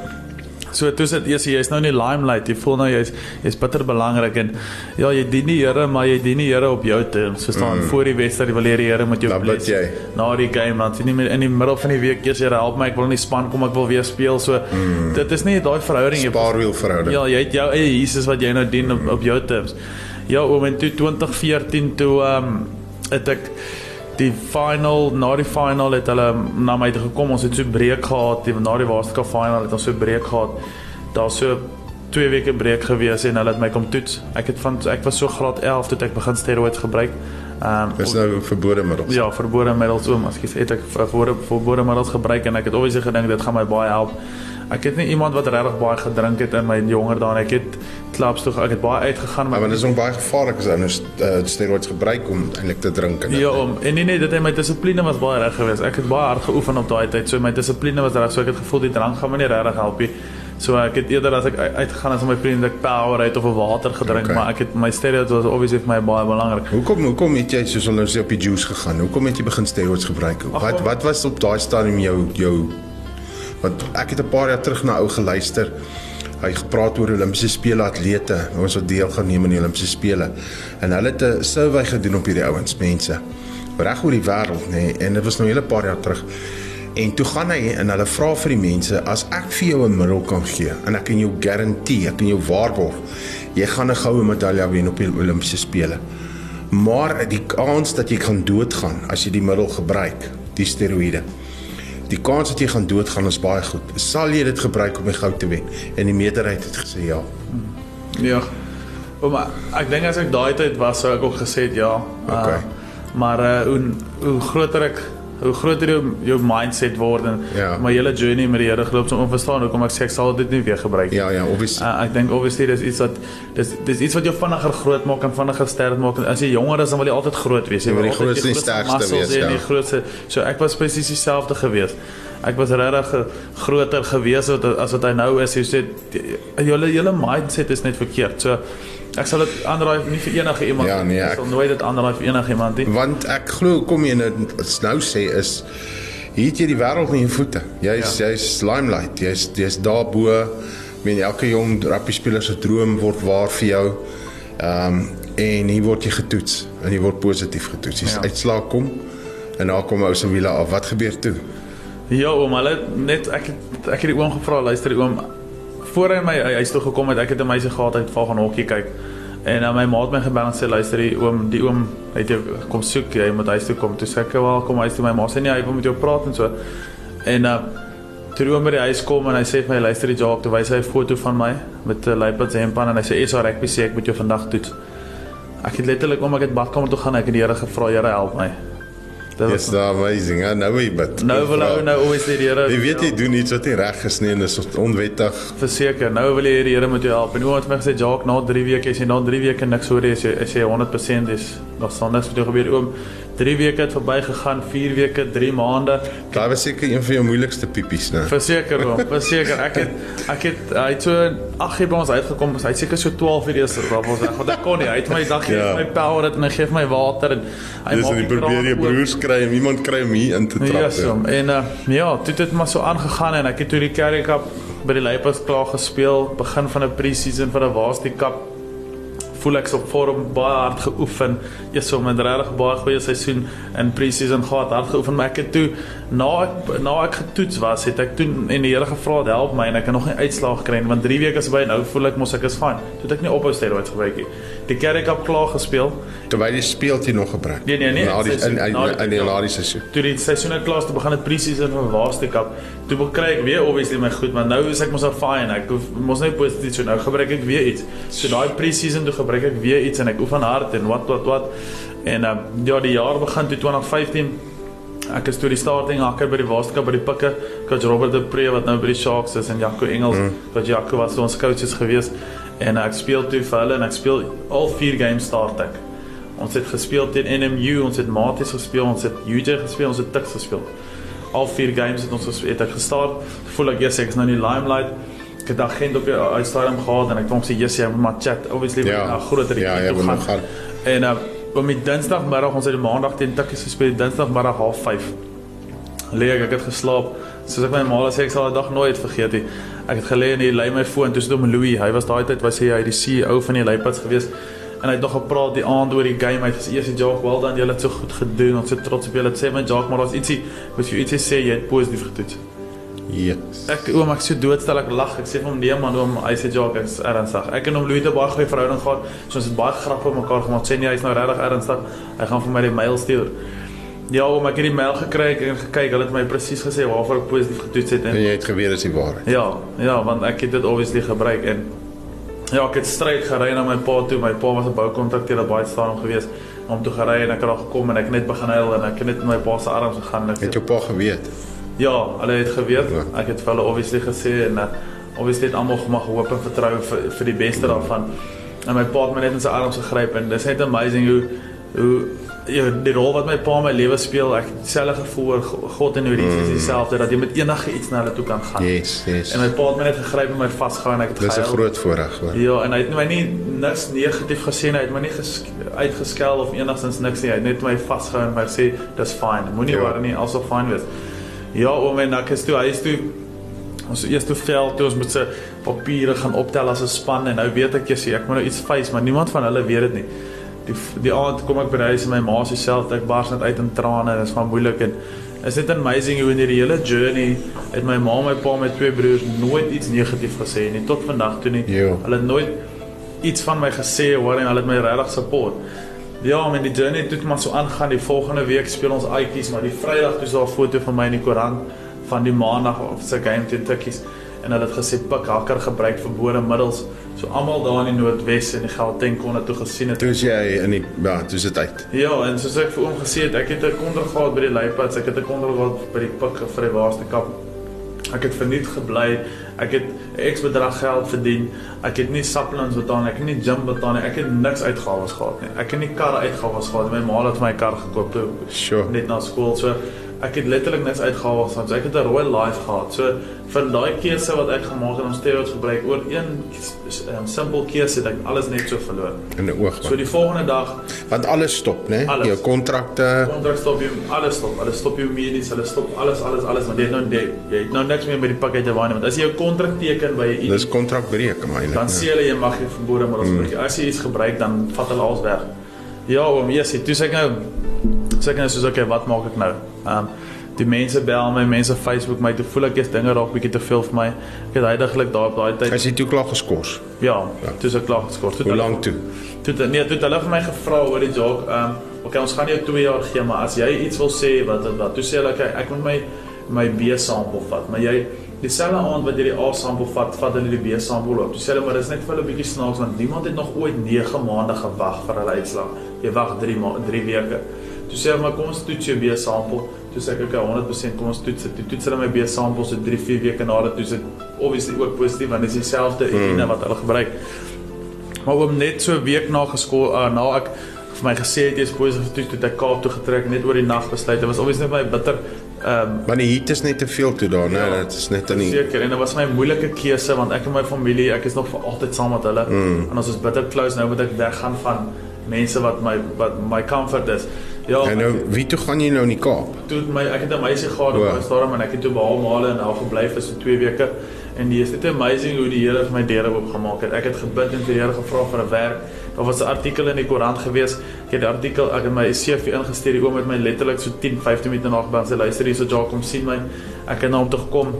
So toe sit eers jy's nou in die limelight. Jy voel nou jy's jy's bitter belangrik en ja, jy dien die Here, maar jy dien die Here op jou terms. Verstaan? Mm. Voor die wedstryd wil jy die Here met jou jy. Na die game dan sien jy in die middel van die week eers jy help my, ek wil in die span kom, ek wil weer speel. So mm. dit is nie daai verhouding jy Spaarwiel verhouding. Ja, jy het jou eie Jesus wat jy nou dien op, op jou terms. Ja, oom en toe 2014 toe ehm um, het ek die final na die final het hulle na my toe gekom. Ons het so breek gehad, die na die Waarskap final het ons so breek gehad. Daar so twee weke breek gewees en hulle het my kom toets. Ek het van ek was so graad 11 toe ek begin steroids gebruik. Ehm um, Dis nou verbode middels. Ja, verbode middels oom, as ek het ek verbode verbode middels gebruik en ek het obviously gedink dit gaan my baie help. Ek het nie iemand wat regtig baie gedrink het in my jonger dae. Ek het klubs toe ek het baie uitgegaan Maar maar dit is ook baie gevaarlik as ons uh, steroids gebruik om eintlik te drink en Ja, om en nee nee, dit het my dissipline was baie reg geweest. Ek het baie hard geoefen op daai tyd. So my dissipline was reg. So ek het gevoel die drank gaan my nie regtig help nie. So ek het eerder as ek uit- uitgegaan as met my vriende ek Powerade of 'n water gedrink, Okay. maar ek het my steroids was obviously vir my baie belangrik. Hoekom hoekom het jy soos hulle sê op die juice gegaan? Hoekom het jy begin steroids gebruik? Wat oom. wat was op daai stadium jou jou want ek het 'n paar jaar terug na ou geluister. Hy gepraat oor Olimpiese spele atlete, ons wat deel geneem aan die Olimpiese spele. En hulle het 'n survey gedoen op hierdie ouens, mense. Reg oor die wêreld, nê, nee, en dit was nou 'n hele paar jaar terug. En toe gaan hy en hulle vra vir die mense as ek vir jou 'n middel kan gee en ek kan jou garandeer, ek kan jou waarborg jy gaan 'n goue medalje wen op die Olimpiese spele. Maar die kans dat jy gaan doodgaan as jy die middel gebruik, die steroïde. Die kans dat jy gaan doodgaan is baie goed. Sal jy dit gebruik om die goud te wen? En die meerderheid het gesê ja. Ja. Maar ek dink as ek daai tyd was sou ek ook gesê het ja. Okay. Uh, maar uh, hoe hoe groter ek hoe groter jou jou mindset word en Ja. my hele journey met die Here geloop om verstaan hoekom ek sê ek sal dit nie weer gebruik nie. Ja, ja, obviously. Uh, ek dink obviously dis iets wat dis dis iets wat jou vinniger groot maak en vinniger sterk maak. As jy jonger is dan wil jy altyd groot wees. Jy wil die grootste en sterkste wees, ja. Die grootste. So ek was presies dieselfde gewees. Ek was regtig groter gewees wat as wat hy nou is. Jy sê julle julle mindset is net verkeerd. So ek sal dit aanraai nie vir enige iemand. Ja, nee, ek ek- sal nooit dit aanraai vir enige iemand nie. Want ek glo kom jy nou nou sê is hier het jy die wêreld in jou voete. Jy's ja. jy's limelight. Jy's jy's daarbo. Ek meen elke jong rugby speler se droom word waar vir jou. Ehm um, en hier word jy getoets en jy word positief getoets. Dis Ja. uitslaa kom en daar kom ou se wiele af. Wat gebeur toe? Ja, oom, hulle net ek het ek het die oom gevra, luister die oom voor hy my huis toe gekom het, ek het 'n meisie gehad hy het val gaan hokkie kyk. En dan my maat my gebel en sê luister die oom, die oom het jou kom soek, jy moet huis toe kom. Toe sê ek wel kom huis toe my ma sê nee, hy wil met jou praat en so. En uh toe oom by die huis kom en hy sê vir my luister die Jacques, toe wys hy 'n foto van my met 'n Leopards hempan en hy sê SA rugby sê ek moet jou vandag toets. Ek het letterlik om ek het badkamer toe gaan, ek het die Here gevra, Here help my. Dit Dis da amazing. Hè? Nou jy bid. nou wil hy nou obviously die Here Jy weet jy doen iets wat nie reg is nie en dis onwettig. verseker. Nou wil jy die Here moet jou help. En oom het my gesê, "Jacques, na 3 weke as jy na 3 weke niks hoor as jy as jy 100% is, dan sal niks met jou gebeur oom. 3 weke het verbygegaan, 4 weke, 3 maande. Daai was seker een van jou moeilikste pipies, né? Verseker oom, verseker. Ek het ek het hy het so 8 uur by ons uitgekom. Hy het seker so 12 uur eers rap ons weg. Want ek kon nie. Hy het my dag gee Ja. my power dit en hy gee vir my water en hy Dis jy die probeer oop. broers kry en iemand kry om hier in te trap. Ja, so. En uh, ja, toe het dit maar so aangegaan en ek het toe die Currie Cup by die Leopards klaar gespeel, begin van 'n pre-season vir 'n Varsity Cup. Voel ek so op vorm baie hard geoefen. Eers so met regtig baie goeie seisoen in pre-season gehad, hard geoefen, maar ek het toe na ek na ek getoets was, het ek toe en die Here gevra het help my en ek het nog nie uitslaag gekry nie want 3 weke is by nou voel ek mos ek is fyn. Toe het ek nie ophou steroids gebruik nie. Die Currie Cup klaar gespeel. Terwyl jy speel jy nog gebruik. Nee, nee, nee, Na die in seisoen- in na die- in die laaste seisoen. toe die seisoen het klaar is, toe begin dit pre-season van Varsity Cup. Toe kry ek weer obviously my goed, maar nou is ek mos al fine. Ek hoef mos net positief so nou gebruik ek weer iets. So daai pre-season toe gebruik ek weer iets en ek oefen hard en wat wat wat. En uh, ja, die jaar begin toe 2015. Ek is toe die starting hakker by die Cup by die Pikke. Coach Robert de Pre wat nou by die Sharks is en Jaco Engels. Mm. Coach Jaco was ons coaches gewees en ek speel toe vir hulle en ek speel al 4 games start ek. Ons het gespeel teen NMU, ons het Maties gespeel, ons het UJ gespeel, ons het Tuks gespeel. Al vier games het ons het ek gestart. Voel ek yes, ek is nou in die limelight. Ek het 'n agent op die uitstadium gehad en ek kon sê yes, jy moet maar chat. Obviously Ja. ja, na groter Ja, jy toe gaan. nog gaan. En uh om die Dinsdagmiddag, ons het die Maandag teen Tukkies gespeel, Dinsdagmiddag 05:30. Lê ek, ek het geslaap. Soos ek my ma sê ek sal daai dag nooit vergeet nie. Ek het gelê en hy lei my foon toe sit hom Louis. Hy was daai tyd was hy die CEO van die Leopards gewees. En hy het nog gepraat die aand oor die game. Hy het gesê eers Jock, well done, julle het so goed gedoen. Ons is trots op julle. Het sê my Jock, maar daar's ietsie, moet jy ietsie sê jy het positief getoets. Yes. Ek oom ek so doodstel ek lag. Ek sê vir hom nee man, oom, hy sê Jock, ek's ernstig. Ek en hom Louis het baie goeie verhouding gehad. So ons het baie grappe mekaar gemaak. Sê nee, hy's nou regtig ernstig. Hy gaan vir my die mail stuur. Ja, oom, ek het die mail gekry ek het gekyk. Hulle het my presies gesê waarvoor ek positief getoets het En en jy het geweet dis die waarheid. ja, ja, want ek het dit obviously gebruik en ja, ek het stryd gery na my pa toe. My pa was 'n boukontrakteur op baie staan gewees om toe gery en ek het daar gekom en ek net begin huil en ek het net in my pa se arms gegaan en ek Het jou pa geweet? Ja, hulle het geweet. Ja. Ek het vir hulle obviously gesê en uh, obviously het almal mag hoop en vertrou vir vir die beste daarvan. En my pa het my net in sy arms gegryp en dis net amazing hoe hoe ja, die rol wat my pa in my lewe speel, ek dieselfde gevoel oor Go- God en hoe dit is dieselfde dat jy met enige iets na hulle toe kan gaan. Yes, yes. En my pa het my net gegryp en my vasgehou en ek het Dis 'n gehuil. groot voorreg hoor. Ja, en hy het my nie niks negatief gesê nie. Hy het my nie ges, uitgeskel of enigstens niks nie. Hy het net my vasgehou en my sê dis fyn. Moenie Ja. worry nie, alsal fyn wees. Ja, oom en ek is toe hy is toe ons eers toe veld toe ons met se papiere gaan optel as 'n span en nou weet ek jy sê ek moet nou iets face, maar niemand van hulle weet dit nie. Die die aand kom ek by huis en my ma sê self ek bars net uit in trane en dit is van moeilik en Is net amazing hoe in hierdie hele journey het my ma, my pa, my twee broers nooit iets negatief gesê nie tot vandag toe nie. Jo. Hulle het nooit iets van my gesê hoor en hulle het my regtig support. Ja, men die journey het maar so aangaan. Die volgende week speel ons uitjies, maar die Vrydag toe is daar 'n foto van my in die koerant van die maandag of se game teen Tikkies en hulle het gesê pik hakker gebruik verbode middels. So almal daar in die Noordwes en die Gauteng kon dit toe gesien het. Toe is jy in die ja, toe is dit uit. Ja, en soos ek vir oom gesê het, ek het 'n kontra gehad by die Leipads, ek het 'n kontra gehad by die pik vir die waarste kap. Ek het verniet gebly. Ek het 'n X bedrag geld verdien. Ek het nie supplements betaal nie, ek het nie gym betaal nie. Ek het niks uitgawes gehad nie. Ek het nie karre uitgawes gehad nie. My ma het vir my kar gekoop toe Sure. net na skool. So ek het letterlik niks uitgawes gehad. So ek het 'n rooi life gehad. So vir daai keuse wat ek gemaak het om steroids gebruik oor een um, simpel keuse het ek alles net so verloor. In 'n oog. So die volgende dag Want alles stop, né? Alles. Jou kontrakte. kontrak stop jy alles stop. Alles stop jou medies, hulle stop alles alles alles want jy het nou jy, jy het nou niks meer by die pakket te waai nie want as jy jou kontrak teken by 'n Dis kontrakbreek maar eintlik. dan sê hulle jy mag nie verbode middels gebruik. Mm. As jy iets gebruik dan vat hulle alles weg. Ja, oom, yes, toe sê ek nou sê ek nou soos okay, wat maak ek nou? Ehm um, die mense bel my, mense Facebook my, toe voel ek jy's dinge raak bietjie te veel vir my. Ek het heidaglik daar op daai tyd As jy toe klaar geskort. ja, toe se klaar geskort. Toe Hoe lank toe? Toe het- nee, toe het hulle vir my gevra oor die job. Ehm um, okay, ons gaan jou 2 jaar gee, maar as jy iets wil sê wat wat, wat toe sê hulle okay, ek moet my my B sample vat, maar jy dieselfde aand wat jy die A sample vat, vat hulle die B sample op. Toe sê hulle maar dis net vir hulle 'n bietjie snaaks want niemand het nog ooit 9 maande gewag vir hulle uitslag. Jy wag 3 ma 3 weke. Toe sê hulle maar kom ons toets jou B sample. Toe sê ek okay, 100% kom ons toets dit. Toe toets hulle my B sample so 3 4 weke nadat toe sit obviously ook positief want dis dieselfde urine wat hulle gebruik. Maar oom net so 'n week na geskool uh, na ek vir my gesê het jy's positief toe toe ek Kaap toe getrek net oor die nag besluit. Dit was obviously net my bitter ehm um, Want die heat is net te veel toe daar, né? Ja. Dit is net in die seker en dit was my moeilike keuse want ek en my familie, ek is nog vir altyd saam met hulle mm. en ons is bitter close nou moet ek weggaan van mense wat my wat my comfort is. Ja, En nou, wie toe gaan jy nou in die Kaap? toe het my ek het 'n meisie gehad op my stadium en ek het toe by haar male en daar gebly vir so 2 weke en die is dit amazing hoe die Here vir my deure oopgemaak het. Ek het gebid en vir die Here gevra vir 'n werk. Daar was 'n artikel in die koerant gewees. Ek het die artikel ek het my CV ingestuur. Die oom het my letterlik so 10, 15 minute na gebel en sê luister hierso Jacques kom sien my. Ek het na hom toe gekom.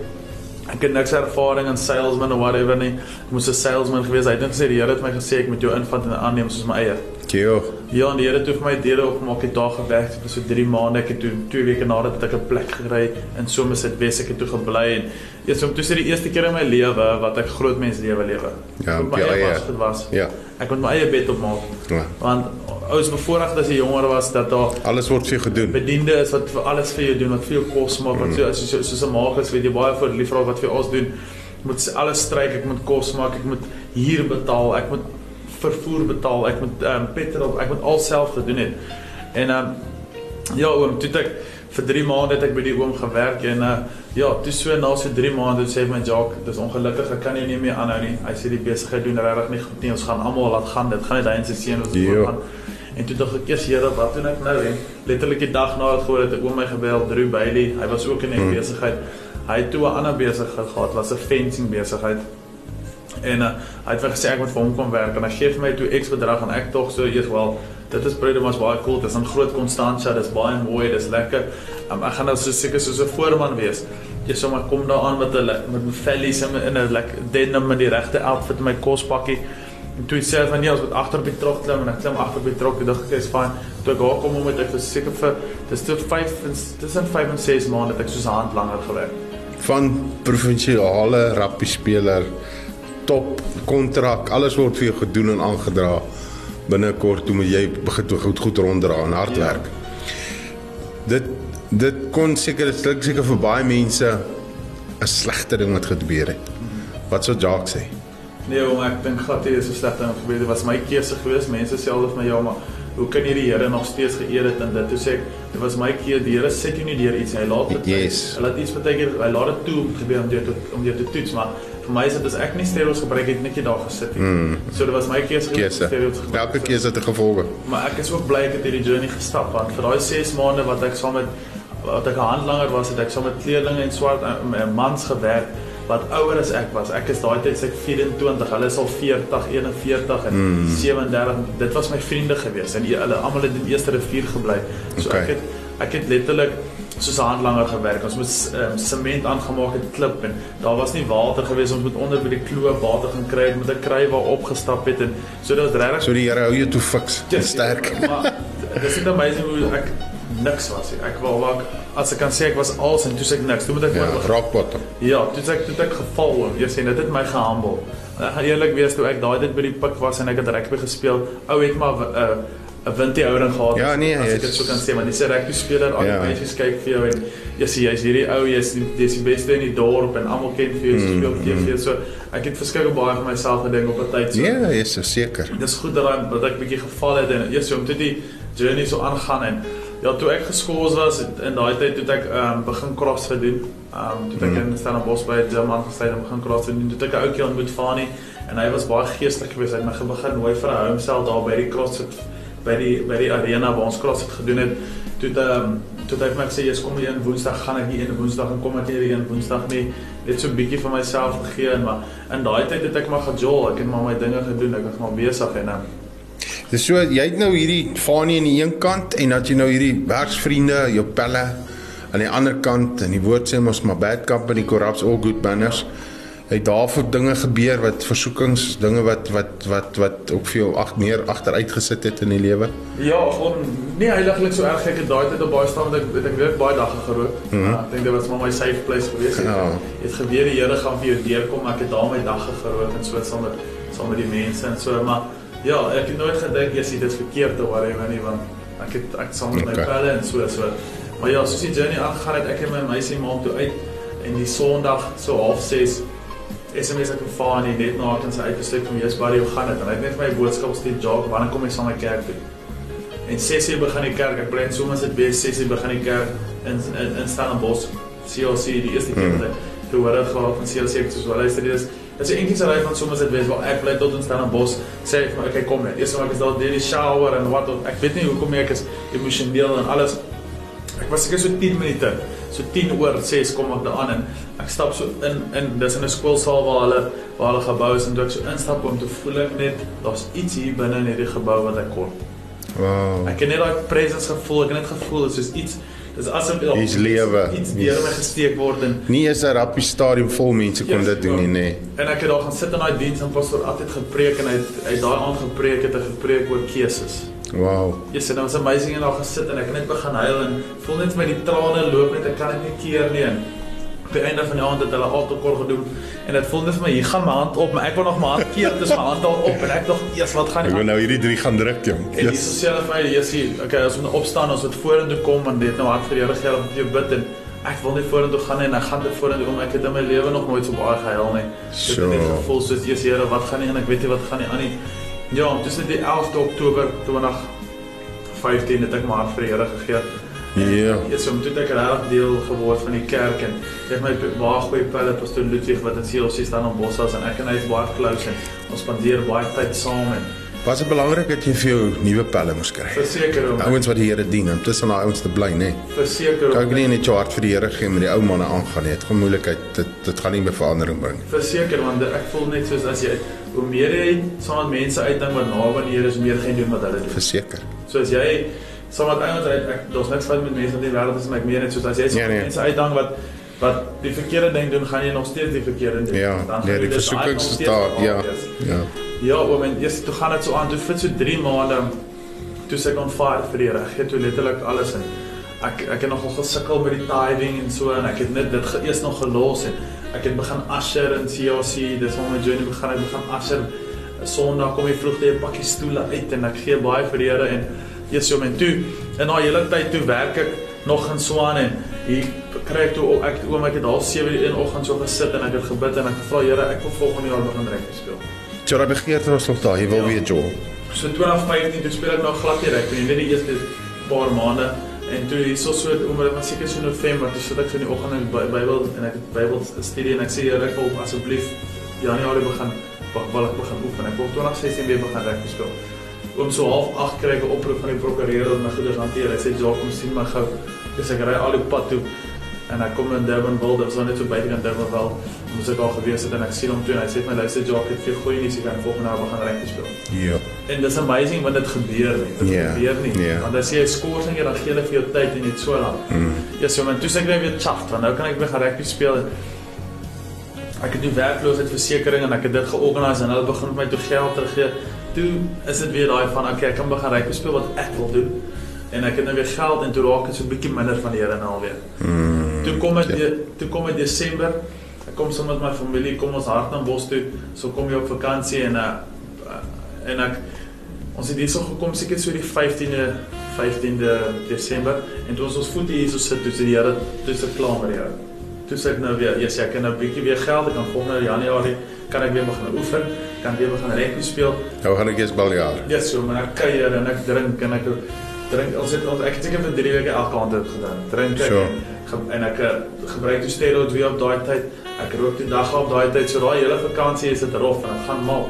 Ek het niks ervaring in salesman of whatever nie. Ek moes 'n salesman gewees. Hy het net gesê die Here het my gesê ek moet jou invat en aanneem soos my eie. Kio. Ja, en die Here het vir my deure oopgemaak. Ek het daar gewerk vir so 3 maande. Ek het toe 2 weke nadat ek 'n plek gekry in Somerset West. Ek het toe gebly en eers om toe sê die eerste keer in my lewe wat ek groot mens lewe lewe. Ja, Op jou eie. was dit was. Ja. Ek moet my eie bed opmaak. Ja. Want ouers bevoorreg as jy jonger was dat daar Alles word vir jou gedoen. bediende is wat vir alles vir jou doen, wat vir jou kos maak, wat so as jy so soos 'n maag is, weet jy baie vir liefvrou wat vir ons doen. Ek moet alles stryk, ek moet kos maak, ek moet huur betaal, ek moet vervoer betaal, ek moet ehm um, petrol, ek moet alself gedoen het. En ehm um, ja, oom, toe het ek vir 3 maande het ek by die oom gewerk en uh ja, toe so na so 3 maande sê my Jock, dis ongelukkig, ek kan jou nie meer aanhou nie. Hy sê die besigheid doen regtig nie goed nie. Ons gaan almal laat gaan. Dit gaan net hy en sy seun ons Ja. gaan. En toe dink ek eers, Here, wat doen ek nou? En letterlik die dag na dit gehoor het 'n oom my gebel, Drew Bailey. Hy was ook in die Hmm. besigheid. Hy het toe 'n ander besigheid gehad, was 'n fencing besigheid. En uh, hy het vir gesê ek moet vir hom kom werk en hy gee vir my toe X bedrag en ek tog so eers wel dit is baie mas baie cool. Dit is 'n groot Constantia, dis baie mooi, dis lekker. Um, ek gaan nou so seker soos 'n voorman wees. Jy sommer kom daar aan met 'n met 'n vellies en in 'n lekker denim met die regte outfit my kospakkie. En toe sê van nee, ons moet agter op die trok klim en ek klim agter op die trok. Ek dink ek is fyn. Toe ek daar kom om met ek verseker vir dis toe 5 en tussen 5 en 6 maande het ek soos 'n hand langer gewerk. Van provinsiale rugby speler top kontrak, alles word vir jou gedoen en aangedra. Binnekort toe moet jy begin toe goed goed ronddra en hard Ja. werk. Dit dit kon seker dit klink seker vir baie mense 'n slegte ding wat gebeur het. Wat sou Jacques sê? Nee, oom, ek dink glad nie dis 'n slegte ding gebeur. Dit was my keuse geweest. Mense sê altyd vir my ja, maar hoe kan jy die Here nog steeds geëer het en dit toe sê ek dit was my keuse. Die Here sit jou nie deur iets. Hy laat dit Yes. hy laat iets baie keer hy laat dit toe om gebeur om jou te om jou te toets, maar vir my is dit as ek nie steroids gebruik het, net jy daar gesit het. Mm. So dit was my keuse om steroids gebruik. Elke keuse het 'n gevolge. Maar ek is ook bly ek het hierdie journey gestap want vir daai 6 maande wat ek saam met wat ek 'n handlanger was, het ek saam met kleerlinge en swart uh, uh, mans gewerk wat ouer as ek was. Ek is daai tyd se ek 24, hulle is al 40, 41 en mm. 37. Dit was my vriende gewees en die- hulle almal het in eerste rivier gebly. So Okay. ek het ek het letterlik soos 'n handlanger gewerk. Ons moet um, sement aangemaak het klip en daar was nie water gewees ons moet onder by die kloof water gaan kry met 'n kry waar opgestap het en so dit was regtig So die Here hou jou toe fiks. Yes, Sterk. Maar dis net amazing hoe ek niks was. nie. Ek wou ek as ek kan sê ek was als en toe sê ek niks. Toe moet ek Ja, oor- rock bottom. Ja, toe het ek toe ek geval oom. Jy sê dit het my gehumble. Ek gaan eerlik wees toe ek daai tyd by die pik was en ek het rugby gespeel. Ou het maar 'n uh, 'n wintie houding gehad. Ja, nee, as ek dit so kan sê, want dis 'n rugby speler, al die Ja. mense kyk vir jou en jy sê jy's hierdie ou, jy's jy's die beste in die dorp en almal ken vir jou, Mm, speel TV. So ek het verskeie baie van myself gedink op 'n tyd so. Ja, is so seker. Dis goed dat daai dat ek bietjie geval het en eers om toe die journey so aangaan en ja, toe ek geskools was in daai tyd toe het ek ehm um, begin CrossFit doen. Ehm um, toe het ek Mhm. in Stellenbosch by 'n gym aangesluit en begin CrossFit doen. Toe ek 'n ouetjie ontmoet Fani en hy was baie geestig geweest. Hy het my begin nooi vir 'n home cell daar by die CrossFit by die by die arena waar ons CrossFit gedoen het. Toe het ehm um, toe het hy vir my gesê, "Jy's kom hier een Woensdag gaan ek hier een Woensdag en kom ek hier een Woensdag nie." Net so 'n bietjie vir myself gegee en maar in daai tyd het ek maar gejol. Ek het maar my dinge gedoen. Ek was maar besig en ehm Dis so jy het nou hierdie Fanie aan die een kant en dat jy nou hierdie werksvriende, jou pelle aan die ander kant en die woord sê mos maar bad company corrupts all good manners. Het daarvoor dinge gebeur wat versoekings, dinge wat wat wat wat ook vir jou ag meer agteruit gesit het in die lewe. Ja, gewoon nie heiliglik so erg ek het daai tyd op baie staan want ek het ek weet baie dagge gerook. Mm -hmm. Ek dink dit was maar my safe place geweest. Ja. Jy het geweet die Here gaan vir jou deurkom, ek het daar my dagge gerook en so saam met saam met die mense en so maar ja, ek het nooit gedink jy sê dit verkeerd of whatever nie want ek het ek saam met my Okay. pelle en so so. Maar ja, soos die journey aangegaan het, ek en my meisie maak toe uit en die Sondag so half 6 SMS ek vir Fani net na ek in sy uitgesluit van Jesus Barry hoe gaan dit? En hy het net vir my 'n boodskap gestuur, "Jock, wanneer kom jy saam my kerk toe?" En 6:00 begin die kerk. Ek plan soms dit weer 6:00 begin die kerk in in, in Stellenbosch. CLC die eerste keer wat ek toe hoor het gehad van CLC ek soos wel luister dit is Dit is 'n entjie ry van soms dit wees waar ek bly tot in Stellenbosch sê ek maar okay kom net. Eers maar ek is daar deur die shower en wat. Ek weet nie hoekom ek is emosioneel en alles. Ek was seker so 10 minute. So 10 oor 6 kom ek daar aan en ek stap so in in dis in 'n skoolsaal waar hulle waar hulle gebou is en toe ek so instap om te voel ek net daar's iets hier binne in hierdie gebou wat ek kort. Wow. Ek het net daai presence gevoel, ek het net gevoel dit is soos iets dis asof daar Hier's lewe. iets deur my gesteek word en Nie is 'n rappie stadium vol mense kon Yes, dit doen nie, nê. en ek het daar gaan sit in daai diens en pastoor altyd gepreek en hy het hy daai aand gepreek het 'n gepreek oor keuses. Wow. Yes, en dit was amazing en daar gesit en ek het net begin huil en voel net my die trane loop net ek kan dit nie keer nie en op die einde van die aand het hulle altekor gedoen en dit voel net vir my hier gaan my hand op maar ek wil nog my hand keer dis my hand al op en ek dog eers wat gaan Ek wil nou hierdie drie gaan druk, jong. En dis so sê hulle vir my, jy sien, okay, as ons opstaan, ons moet vorentoe kom en dit nou hard vir die Here gee om jou bid en ek wil net vorentoe gaan en ek gaan dit vorentoe kom. Ek het in my lewe nog nooit so baie gehuil nie. Dit het net So. gevoel soos Jesus Here, wat gaan nie en ek weet nie wat gaan nie aan nie. Ja, tussen die 11de Oktober 2015 het ek my hart vir die Here gegee. Ja. Ja, so toe het ek regtig deel geword van die kerk en ek my baie goeie pelle pastoor Ludwig wat in CLC staan op Boshuis en ek en hy is baie close en ons spandeer baie tyd saam en Was dit belangrik dat jy vir jou nuwe pelle moes kry? verseker Ouens wat die Here dien, om tussen daai ouens te bly, nê. verseker Kan hom. ek nie net jou hart vir die Here gee met die ou manne aangaan nie. Dit gaan moeilikheid, dit dit gaan nie meer verandering bring nie. Verseker want ek voel net soos as jy hoe meer jy saam met mense uitdink wat naby aan die Here is, meer gaan jy doen wat hulle doen. Verseker. So as jy saam met ouens uit ek daar's niks fout met mense in die wêreld is, maar ek meen net soos as jy saam Nee, met nee. mense uitdink wat wat die verkeerde ding doen, gaan jy nog steeds die verkeerde ding Ja. Dan nee, die dit versoekings is daar, normaal ja. wees. Ja. Ja, oom en eers toe gaan dit so aan, toe vir so 3 maande toe se ek on fire vir die Here. Gee toe letterlik alles in. Ek ek het nogal gesukkel met die tithing en so en ek het net dit eers nog gelos en ek het begin usher in COC, dis waar my journey begin. Ek begin usher. Sondag kom ek vroeg te 'n pakkie stoele uit en ek gee baie vir die Here en eers so men toe en na hele tyd toe werk ek nog in Swan en hier kry ek toe ek oom ek het half 7 die een oggend so gesit en ek het gebid en ek gevra Here, ek wil volgende jaar begin rugby speel. So daai begeerte was nog daar. Jy wil Ja. weer Joel. So 2015 toe speel ek nou glad nie rugby nie, net die eerste paar maande en toe hierso so omdat dit was seker so November, toe sit ek so in die oggend in die By- Bybel en ek het Bybel studie en ek sê Here, wil asseblief Januarie begin wil ek begin oefen. Ek wil 2016 weer begin rugby speel. Oom so half 8 kry ek 'n oproep van die prokureur dat my goeders hanteer. Hy sê Jacques, kom sien my gou. Dis ek ry al die pad toe en ek kom in Durbanville, dit was nou net so buitekant Durbanville. Moes ek al gewees het en ek sien hom toe en hy sê my luister Jacques, ek het vir goeie nuus, ek kan volgende jaar begin rugby speel. Ja. en dis amazing want dit gebeur nie. Dit Ja, gebeur nie. ja. Want as jy 'n skorsing het, dan gee hulle vir jou tyd en net so lank. Mm. Ja, so man, toe sê ek net weer chaft, want nou kan ek weer gaan rugby speel. En ek het die werkloosheidversekering en ek het dit georganiseer en hulle begin my toe geld teruggee. Toe is dit weer daai van okay, ek kan begin rugby speel wat ek wil doen. En ek het nou weer geld en toe raak dit so 'n bietjie minder van die Here nou alweer. Mm. Toe kom dit Ja. de- toe kom dit Desember. Ek kom saam met my familie, kom ons Hartnambos toe. So kom jy op vakansie en uh, en ek ons het hierso gekom seker so die 15de 15de Desember en toe ons ons voete hierso sit, toe sê die Here, toe is ek klaar met jou. Toe sê ek nou weer, yes, ek kan nou 'n bietjie weer geld, ek kan volgende Januarie kan ek weer begin oefen, kan weer begin rugby speel. Nou gaan ek eers baljaar. Ja, so maar ek kuier en ek drink en ek drink ons het ons ek het seker vir 3 weke elke aand dit gedoen. Drink ek Sure. en, en ek eh, gebruik die steroids weer op daai tyd. Ek rook die dag op daai tyd. So daai hele vakansie is dit rof en dit gaan mal.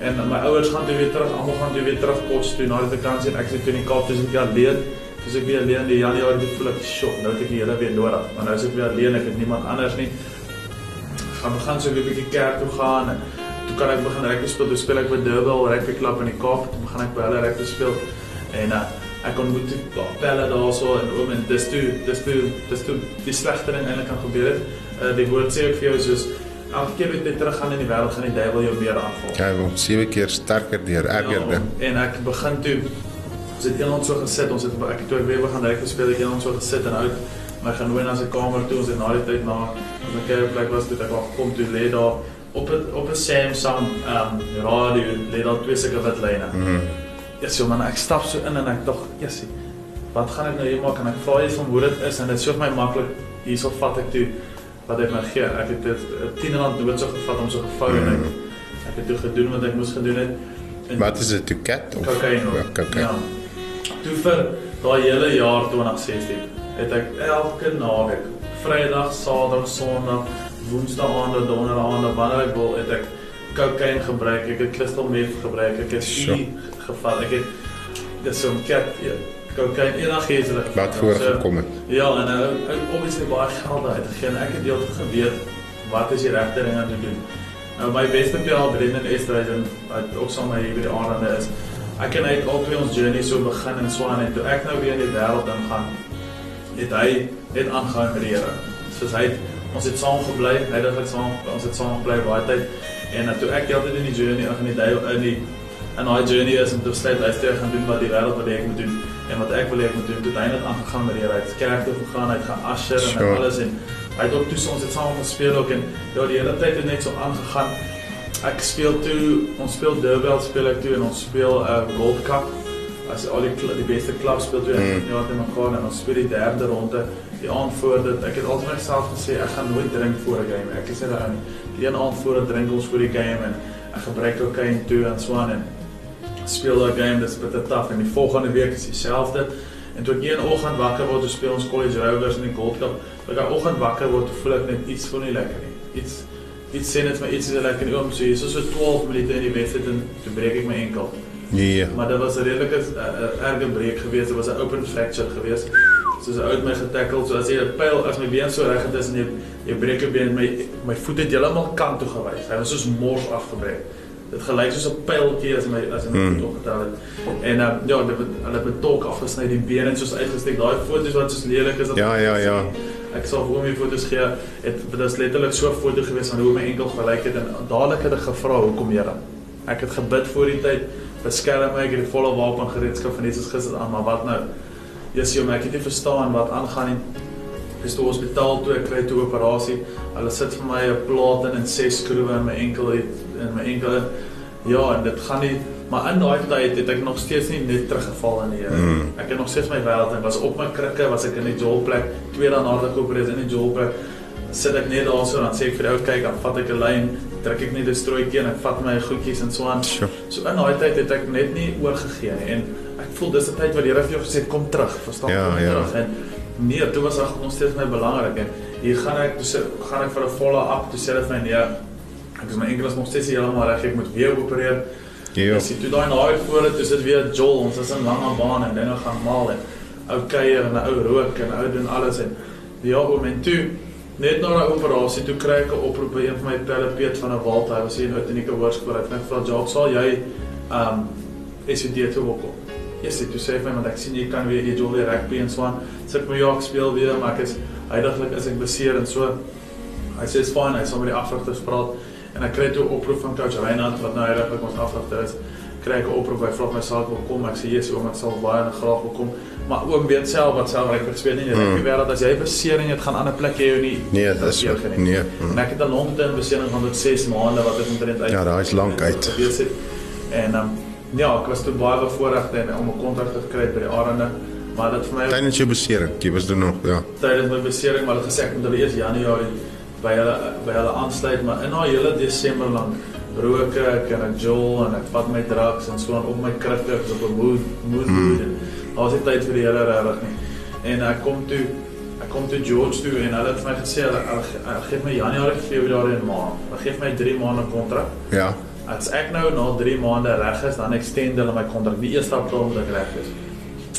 En my ouers gaan toe weer terug, almal gaan toe weer terug kos toe na die vakansie en ek sit toe in die Kaap tussen ek alleen. Dis ek weer alleen die Januarie toe voel ek sjok. Nou het ek die hele weer nodig. Maar nou is ek weer alleen, ek het niemand anders nie. Gaan begin so weer 'n bietjie kerk toe gaan en toe kan ek begin rugby speel. Toe speel ek by Durban Rugby Club in die Kaap. Toe begin ek by hulle rugby speel. En uh, ek kon moet toe pelle daarso en oom en dis toe dis toe dis toe die slegste ding eintlik kan gebeur het. Uh, die woord sê ook vir jou soos elke keer wat jy teruggaan in die wêreld gaan die duiwel jou weer aanval. Hy wil sewe keer sterker deur erger Ja, en ek begin toe ons het eendag so gesit, ons het ek het toe weer begin rugby speel, ek het eendag so gesit en uit my genooi na sy kamer toe, ons het na die tyd na op 'n kerkplek was toe ek al gekom toe lê daar op 'n op 'n Samsung um, radio lê daar twee sulke wit lyne. Mm. Ja, so man, ek stap so in en ek dog, "Jessie, wat gaan ek nou hier maak?" En ek vra eers van hoe dit is en dit is so vir my maklik. Hierso vat ek toe wat hy my gee. Ek het dit eh, R10 nood so gevat om so gevou en ek ek het toe gedoen wat ek moes gedoen het. En Wat is dit, cat of Kokain. Ja, kokain. Ja. Toe vir daai hele jaar 2016 het ek elke naweek, Vrydag, Saterdag, Sondag, Woensdae aande, Donderdag aande, wanneer ek wil, het ek kokain gebruik, ek het crystal meth gebruik, ek het Sure. e gevat, ek het dis so 'n cat ja, kokain enigiets wat ek Wat So, voorgekom het. Ja, en nou ek obviously baie geld uit gegee en ek het deeltyd geweet wat is die regte ding om te doen. Nou my beste pelaar Brendan Estreisen wat ook saam met my hier by die aanrande is. Ek en hy het albei ons journey so begin in Swan en toe ek nou weer in die wêreld ingaan, het hy net aangehou met die Here. Soos hy het, ons het saam gebly, hy het dit saam ons het saam gebly baie tyd en uh, toe ek heeltyd in die journey in die duiwel in die en daai journey is om te besluit luister gaan doen wat die wêreld wil hê ek moet doen en wat ek wil hê ek moet doen. Toe hy net aangegaan met die Here. Hy het kerk toe gegaan, hy het gaan usher en Sure. alles en hy het ook toe ons het saam gespeel ook en ja, die hele tyd het net so aangegaan. Ek speel toe, ons speel Durban speel ek toe en ons speel 'n uh, Gold Cup. As al die die beste klubs speel toe Mm. ja te mekaar en ons speel die derde ronde. Die aand voor dit, ek het altyd myself gesê ek gaan nooit drink voor 'n game. Ek is daai die een aand voor 'n drink ons voor die game en ek gebruik kokain toe en so aan en speel daai game dis bitter taaf en die volgende week is dieselfde. En toe ek een oggend wakker word, toe speel ons College Rovers in die Gold Cup. Toe ek daai oggend wakker word, voel ek net iets voel nie lekker nie. Iets iets sê net vir my iets is lekker nie. Oom so so 12 minute in die wedstryd en toe breek ek my enkel. Ja. Maar dit was 'n redelike uh, erge breek geweest. Dit was 'n open fracture geweest. Soos 'n ou my getackle, so as jy 'n pyl as my been so reg het is en jy jy breek 'n been, my my voet het heeltemal kant toe gewys. Hy was soos mors afgebreek. Dit gelyk soos 'n pyltjie as my as my Hmm. voet opgetel het. En uh, ja, dit het hulle met tolk afgesny, die been het soos uitgesteek. Daai foto's wat soos lelik is. Ja, ja, ja. Ek sal vir hom die foto's gee. Het dit is letterlik so 'n foto gewees van hoe my enkel gelyk het en dadelik het ek gevra hoekom Here. Ek het gebid voor die tyd, beskerm my, ek het die volle wapen gereedskap van Jesus Christus aan, maar wat nou? Jesus, jy, ek het nie verstaan wat aangaan nie. Dis toe hospitaal toe ek kry toe operasie. Hulle sit vir my 'n plaat in en ses skroewe in my enkel in my enkel. Ja, en dit gaan nie maar in daai tyd het ek nog steeds nie net teruggeval in die Here. Mm. Ek het nog steeds my wêreld en was op my krikke, was ek in die jolplek, twee dae nadat ek geopereer is in die jolplek. Sit ek net daarso dan sê ek vir die ou kyk, dan vat ek 'n lyn, trek ek net 'n strooitjie en ek vat my goedjies en so aan. Sure. So in daai tyd het ek net nie oorgegee nie en ek voel dis 'n tyd wat die Here vir jou gesê het kom terug, verstaan? Ja, kom ja. terug. En nee, toe was ek nog steeds my belangrik en hier gaan ek toe sê gaan ek vir 'n volle up toe sê hulle vir my nee. Ek is my enkel is nog steeds heeltemal reg, ek moet weer opereer. Ja. As jy toe daai naai voor dit is dit weer jol, ons is in lange baan en dinge gaan mal en ou kuier en ou rook en ou doen alles en ja, oom en toe net na daai operasie toe kry ek 'n oproep by een van my Piet van 'n Walt, hy was hier in Outenieke Hoërskool. Hy het net vra Jacques, sal jy um SVD toe wil kom. Yes, dit sê vir my want ek sien jy kan weer jy doen weer rugby en so aan. Sit my ja, ek speel weer, maar ek is heidaglik is ek beseer en so. Hy sê is fine, hy sal met die afrigters praat en ek kry toe 'n oproep van coach Reinhard wat nou heidaglik ons afrigter is. Kry ek 'n oproep hy vra my sal ek wil kom. Ek sê yes, oom, ek sal baie graag wil kom. Maar oom weet self wat self rugby speel nie. Ek weet dat as jy besering het gaan ander plek jy jou nie. Nee, dis so. Nee. En ek het 'n long-term besering van tot 6 maande wat ek omtrent uit. Ja, daai is lank uit. En um, ja, ek was toe baie bevoorreg en om 'n kontrak te kry by die Arende, maar dit vir my Tydens jou besering, jy was doen nog, ja. tydens my besering maar hulle gesê ek moet hulle eers Januarie by hulle by hulle aansluit, maar in daai hele Desember lank rook ek en ek jol en ek vat my drugs en so aan op my krikke op 'n mood mood mm. en daar was nie tyd vir die Here regtig nie. En ek kom toe ek kom toe George toe en hulle het vir my gesê hulle, hulle, hulle gee my Januarie, Februarie en Maart. Hulle gee my 3 maande kontrak. Ja. As ek nou na 3 maande reg is, dan extend hulle my kontrak. Die 1 April moet ek reg wees.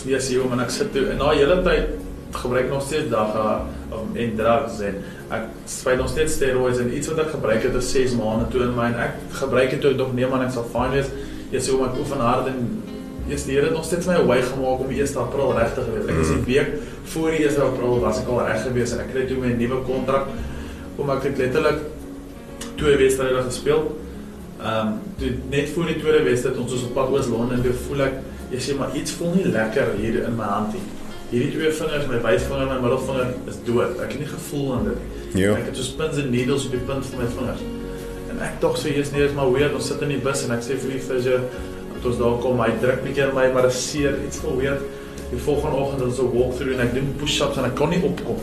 Yes, jy hom en ek sit toe en na hele tyd gebruik nog steeds dagga um, en drugs en ek speel nog steeds steroids en iets wat ek gebruik het is 6 maande toe in my en ek gebruik het toe ek nog nee man ek sal fine wees. Jy hom ek oefen hard en Yes, die Here het nog steeds my wy gemaak om die 1 April reg te wees. Ek is 'n week voor die 1 April was ek al reg gewees en ek kry toe my nuwe kontrak om ek het letterlik twee wedstryde gespeel. Ehm um, toe net voor die tweede wedstryd ons was op pad oos Londen en toe voel ek jy sê maar iets voel nie lekker hier in my hand nie. Hierdie twee vingers, my wysvinger en my middelvinger is dood. Ek het nie gevoel aan dit nie. Ja. Ek het so pins en needles op die punt van my vingers. En ek dog so hier's nie eens maar weird, ons sit in die bus en ek sê vir die fisio dat ons daar kom, hy druk bietjie aan my, maar dit seer, iets voel weird. Die volgende oggend het ons 'n walkthrough en ek doen push-ups en ek kon nie opkom.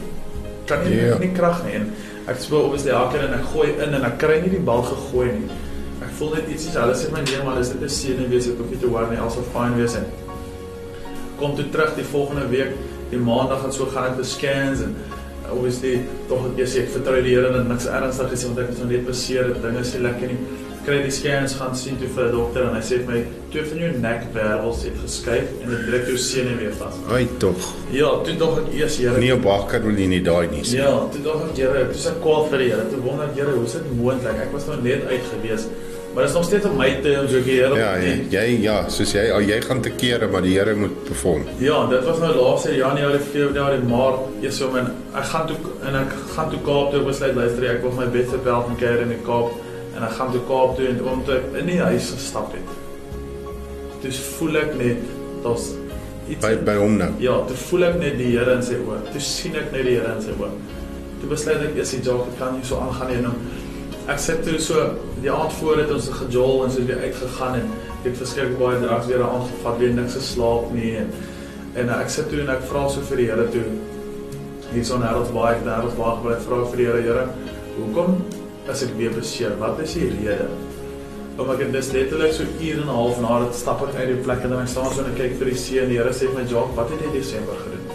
Kan nie, Ja. yeah. nie krag nie en ek speel obviously haker en ek gooi in en ek kry nie die bal gegooi nie. Voel net ietsie, hulle sê my nee, maar is dit 'n senuwees, ek hoef nie te worry nie, alsal fine wees en kom toe terug die volgende week, die maandag en so gaan ek te scans en uh, obviously tog ek sê ek vertrou die Here dat niks ernstig is want ek is nog net beseer, dinge is nie lekker nie. Kry die scans gaan sien toe vir 'n dokter en hy sê vir my twee van jou nekwervels het geskuif en dit druk jou senuwee vas. Ai tog. Ja, toe dog ek eers Here. Nie op bakker wil nie daai nie. Ja, toe dog ek Here, toe se kwaad vir die Here. Toe wonder ek Here, hoe is dit moontlik? Ek was nou net uit gewees. Maar dit is nog steeds op my te om so die Here. Ja, jy, jy ja, soos jy al jy gaan te kere, maar die Here moet perform. Ja, dit was nou laaste Januarie, Februarie, Maart. Ja, so men ek gaan toe en ek gaan toe Kaap toe besluit luister ek wil my beste bel van keer in die Kaap en ek gaan toe Kaap toe en om te in die huis gestap het. Dis voel ek net daar's iets By by hom nou. Ja, toe voel ek net die Here in sy oë. Toe sien ek net die Here in sy oë. Toe besluit ek eers die jog kan nie so aangaan nie. Nou, ek sit toe so die aand voor het ons gejol en so weer uitgegaan en ek het verskriklik baie drugs weer aangevat, weer niks geslaap nie en en ek sit toe en ek vra so vir die Here toe hier so nêrens baie ek nêrens baie gebly vra vir die Here, Here, hoekom as ek weer beseer? Wat is die rede? Omdat ek het dis letterlik so uur en 'n half na dit stap ek uit die plek en dan staan so en ek kyk vir die see en die Here sê vir my, "Jock, wat het jy Desember gedoen?"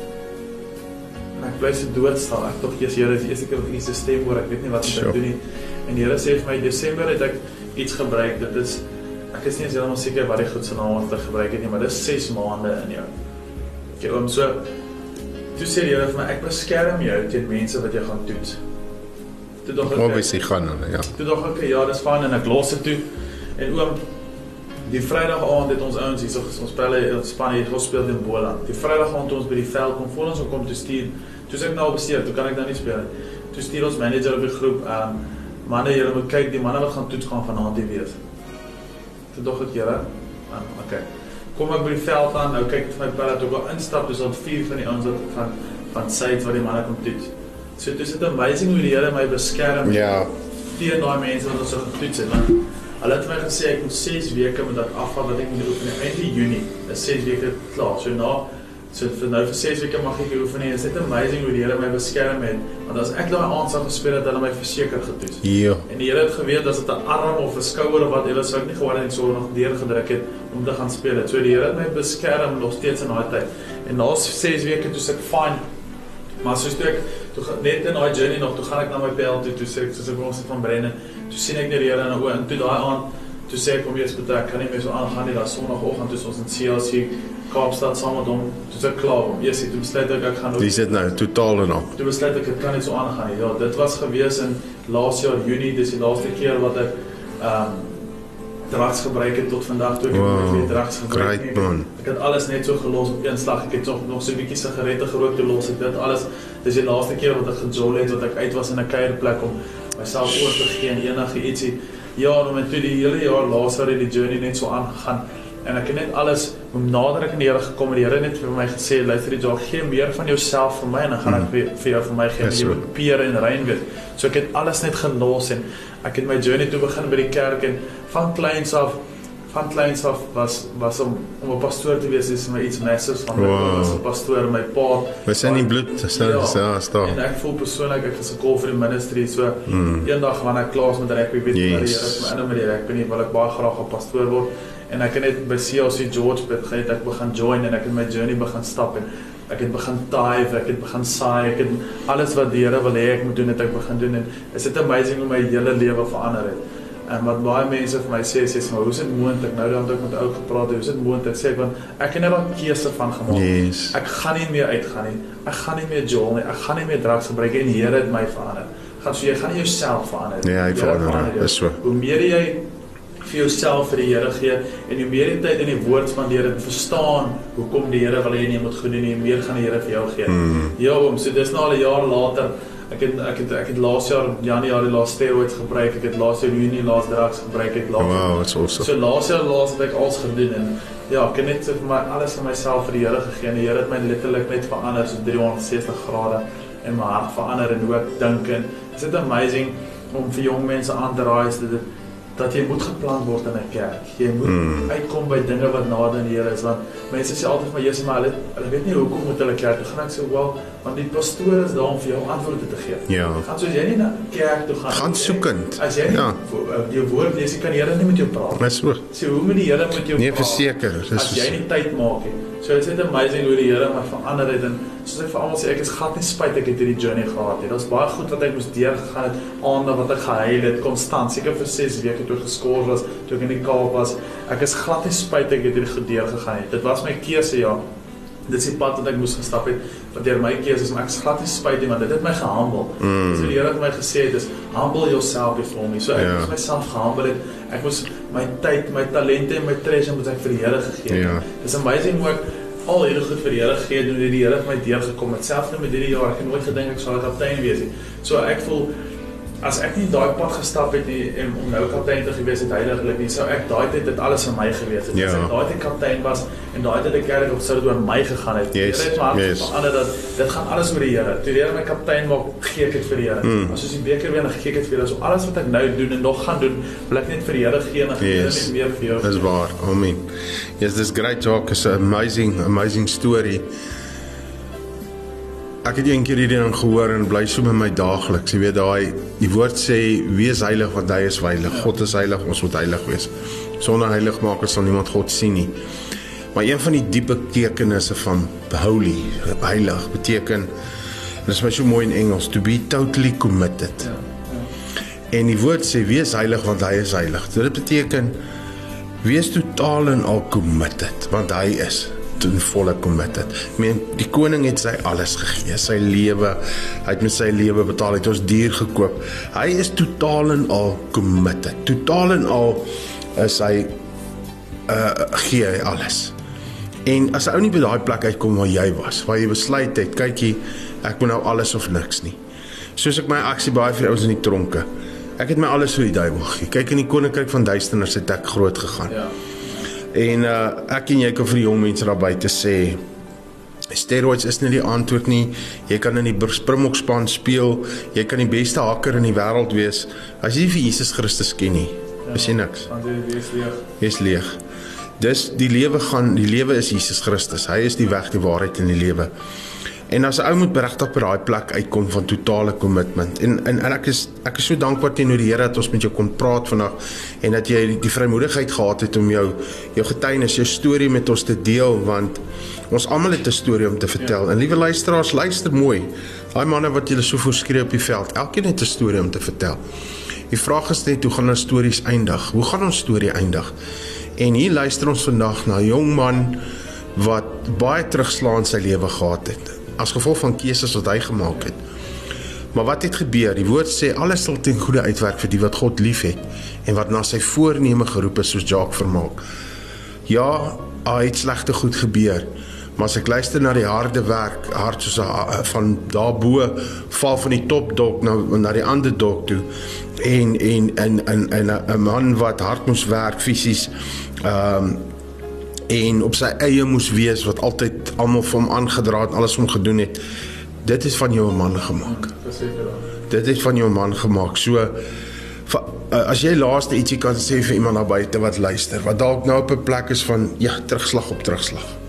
En ek bly so dood staan. Ek tog eers Here, dis die eerste keer wat ek nie se stem hoor. Ek weet nie wat Sure. moet doen nie. En die Here sê vir my, "Desember het ek iets gebruik. Dit is ek is nie eens heeltemal seker wat die goed se naam wat ek gebruik het nie, maar dis 6 maande in jou." Okay, oom, so toe sê die Here vir my, "Ek beskerm jou teen mense wat jou gaan toets." Toe dog ek Obviously gaan hulle, ja. Toe dog ek ja, dis fyn en ek los dit toe. En oom die Vrydag aand het ons ouens hierso ons spel in Spanje hier gespeel in Boland. Die Vrydag aand toe ons by die veld kom, voor ons om kom te stuur. Toe sê ek nou bestuur, toe kan ek nou nie speel nie. Toe stuur ons manager op die groep, ehm um, manne, julle moet kyk, die manne wat gaan toets gaan vanaand hier wees. Toe dog ek, Here, um, okay. Kom ek by die veld aan, nou kyk ek vir my pelle toe ek al instap, dis al vier van die ouens wat van van Suid wat die manne kom toets. So dit is amazing hoe die Here my beskerm Ja, teen daai mense wat ons so getoets het want hulle het my gesê ek moet 6 weke met dat afval wat ek moet oefen einde Junie is 6 weke klaar so na so vir nou vir 6 weke mag ek nie oefen nie is dit amazing hoe die Here my beskerm het want as ek daai aand sou gespeel het hulle my verseker getoets. Ja. en die Here het geweet as dit 'n arm of 'n skouer of wat hulle sou ek nie geword het so nog deurgedruk het om te gaan speel het. So die Here het my beskerm nog steeds in daai tyd. En na 6 weke toe se ek fine. Maar soos ek toe net in daai journey nog, toe gaan ek na my pel toe, toe sê ek soos ek ons het van Brennan, toe sien ek net die Here in 'n oë en toe daai aand toe sê ek kom eers betrek, ek kan nie meer so aangaan nie, daai sonoggend toe ons in CLC Kaapstad saam met hom, toe is ek klaar. Eers het toe besluit ek ek gaan ook Dis dit nou totaal en al. toe besluit ek dit kan nie so aangaan nie. Ja, dit was gewees in laas jaar Junie, dis die laaste keer wat ek ehm drugs gebruik het tot vandag toe ek Wow, nie drugs gebruik nie. Ek het-. Ek alles net so gelos op een slag. Ek het nog nog so 'n bietjie sigarette gerook toe los ek dit alles. Dis die laaste keer wat ek gejol het wat ek uit was in 'n kuierplek om myself oor te gee en enige ietsie. Ja, nou met toe die hele jaar laas het die journey net so aangegaan en ek het net alles hoe nader ek aan die Here gekom het, die Here net vir my gesê, luister jy, Jock, gee meer van jouself vir my en dan gaan ek vir, vir jou vir my gee. Yes, Jy moet peer en rein wees. So ek het alles net gelos en ek het my journey toe begin by die kerk en van kleins af van kleins af was was om om 'n pastoor te wees is my iets massive van my Wow. was 'n pastoor my pa We sien die bloed, dis ja, en staan. ek voel persoonlik ek is call vir die ministry so Mm. eendag wanneer ek klaar is met rugby weet Yes. die Here het my in met die rugby nie wil ek baie graag 'n pastoor word en ek het net by CLC George begin ek begin join en ek het my journey begin stap en ek het begin tithe ek het begin saai ek het alles wat die Here wil hê ek moet doen het ek begin doen en is dit amazing hoe my hele lewe verander het En wat baie mense vir my sê, sê maar hoe is dit moontlik? Nou dan het ek met ou gepraat, hoe is dit moontlik? Sê ek want ek het net 'n keuse van gemaak. Yes. Ek gaan nie meer uitgaan nie. Ek gaan nie meer jol nie. Ek gaan nie meer drugs gebruik en die Here het my verander. Gaan so jy gaan nie jouself verander nie. Nee, hy Die Here verander, dis so. Hoe meer jy vir jouself vir die Here gee en hoe meer jy tyd in die woord spandeer en verstaan hoekom die Here wil hê jy moet goed doen, hoe meer gaan die Here vir jou gee. Mm. Ja, oom, so dis nou al 'n jaar later. Ek het ek het ek het laas jaar Januarie laas steroids gebruik. Ek het laas jaar Junie laas drugs gebruik. Ek laas Wow, it's awesome. So laas jaar laas het ek alles gedoen en ja, ek het net so vir my alles aan myself vir die Here gegee en die Here het my letterlik net verander so 360 grade en my hart verander en hoe ek dink en is dit amazing om vir jong mense aan te raai is dit dat jy moet geplant word in 'n kerk. Jy moet Mm. uitkom by dinge wat nader aan die Here is want mense sê altyd maar Jesus maar hulle hulle weet nie hoekom moet hulle kerk toe gaan ek sê wel want die pastoor is daar om vir jou antwoorde te gee. Ja. Gaan soos jy nie na kerk toe gaan. Gaan nie. soekend. As jy nie Ja. uh, jou woord lees, kan die Here nie met jou praat. Dis so. Sê hoe moet die Here met jou Nee, praat? verseker, dis As jy so. nie tyd maak nie. So dit is net amazing hoe die Here my verander het en soos ek vir almal sê ek is glad nie spyt ek het hierdie journey gehad nie. Daar's baie goed wat ek moes deurgegaan het, aande wat ek gehuil het konstant, seker vir 6 weke toe ek geskort was, toe ek in die Kaap was. Ek is glad nie spyt ek het hierdie goed deurgegaan het. Dit was my keuse ja. Dis die pad wat ek moes gestap het wat deur my keuses maar ek is glad nie spyt nie want dit het my gehumble. Mm. So die Here het my gesê dis humble yourself before me. So ek Ja. moes myself gehumble het. Ek moes my tyd, my talente en my treasure moet ek vir die Here gegee het. Ja. Dis amazing hoe ek al hierdie goed vir die Here gegee het en hoe die Here het my deurgekom het. Selfs nou met hierdie jaar, ek het nooit gedink ek sou 'n kaptein wees nie. So ek voel as ek nie daai pad gestap het nie en om nou kaptein te gewees het heiliglik nie, sou ek daai tyd dit alles vir my gewees het. Ja. As ek daai tyd kaptein was en daai tyd die kerk op sou dit oor my gegaan het. Yes, Here het my hart yes. verander dat dit gaan alles oor die Here. Toe Here my kaptein maak, gee ek dit vir die Here. Mm. As soos die beker wen, dan gee ek dit vir Here. So alles wat ek nou doen en nog gaan doen, wil ek net vir die Here gee en ek Yes. net meer vir jou. Dis waar. Amen. Yes, this great talk is an amazing amazing story. Ek het eendag hierdie ding gehoor en bly so met my daagliks. Jy weet daai die woord sê wees heilig want hy is heilig. God is heilig, ons moet heilig wees. Sonder heiligmaker sal niemand God sien nie. Maar een van die diepe tekenisse van holy, heilig beteken en dit is my so mooi in Engels to be totally committed. Ja. En die woord sê wees heilig want hy is heilig. Dit beteken wees totaal en al committed want hy is ten volle committed. Ek meen die koning het sy alles gegee, sy lewe, hy het met sy lewe betaal, hy het ons dier gekoop. Hy is totaal en al committed. Totaal en al is hy uh gee hy alles. En as 'n ou nie by daai plek uitkom waar jy was, waar jy besluit het, kykie, ek moet nou alles of niks nie. Soos ek my aksie baie vir ouens in die tronke. Ek het my alles vir die duiwel gegee. Kyk in die koninkryk van duisternis het ek groot gegaan. Ja. En uh ek en jy kan vir die jong mense daar buite sê steroids is nie die antwoord nie. Jy kan in die Springbokspan speel. Jy kan die beste hakker in die wêreld wees. As jy vir Jesus Christus ken nie, is jy niks. Want jy wees leeg. Jy's leeg. Dis die lewe gaan, die lewe is Jesus Christus. Hy is die weg, die waarheid en die lewe. En as 'n ou moet regtig by daai plek uitkom van totale commitment. En en, en ek is ek is so dankbaar teenoor die Here dat ons met jou kon praat vandag en dat jy die, die vrymoedigheid gehad het om jou jou getuienis, jou storie met ons te deel want ons almal het 'n storie om te vertel. En liewe luisteraars, luister mooi. Daai manne wat julle so voorskree op die veld, elkeen het 'n storie om te vertel. Die vraag is net hoe gaan ons stories eindig? Hoe gaan ons storie eindig? En hier luister ons vandag na 'n jong man wat baie terugslaan sy lewe gehad het as gevolg van keuses wat hy gemaak het. Maar wat het gebeur? Die woord sê alles sal ten goeie uitwerk vir die wat God liefhet en wat na sy voorneme geroep is soos Jacques vermaak. Ja, het slegte goed gebeur. Maar as ek luister na die harde werk, hard soos a, van daarbo val van die top dok na na die ander dok toe en en en en 'n 'n man wat hard moes werk fisies ehm um, en op sy eie moes wees wat altyd almal vir hom aangedra het, alles om gedoen het. Dit is van jou man gemaak. Dit is van jou man gemaak. So va, as jy laaste ietsie kan sê vir iemand daar buite wat luister, wat dalk nou op 'n plek is van ja, terugslag op terugslag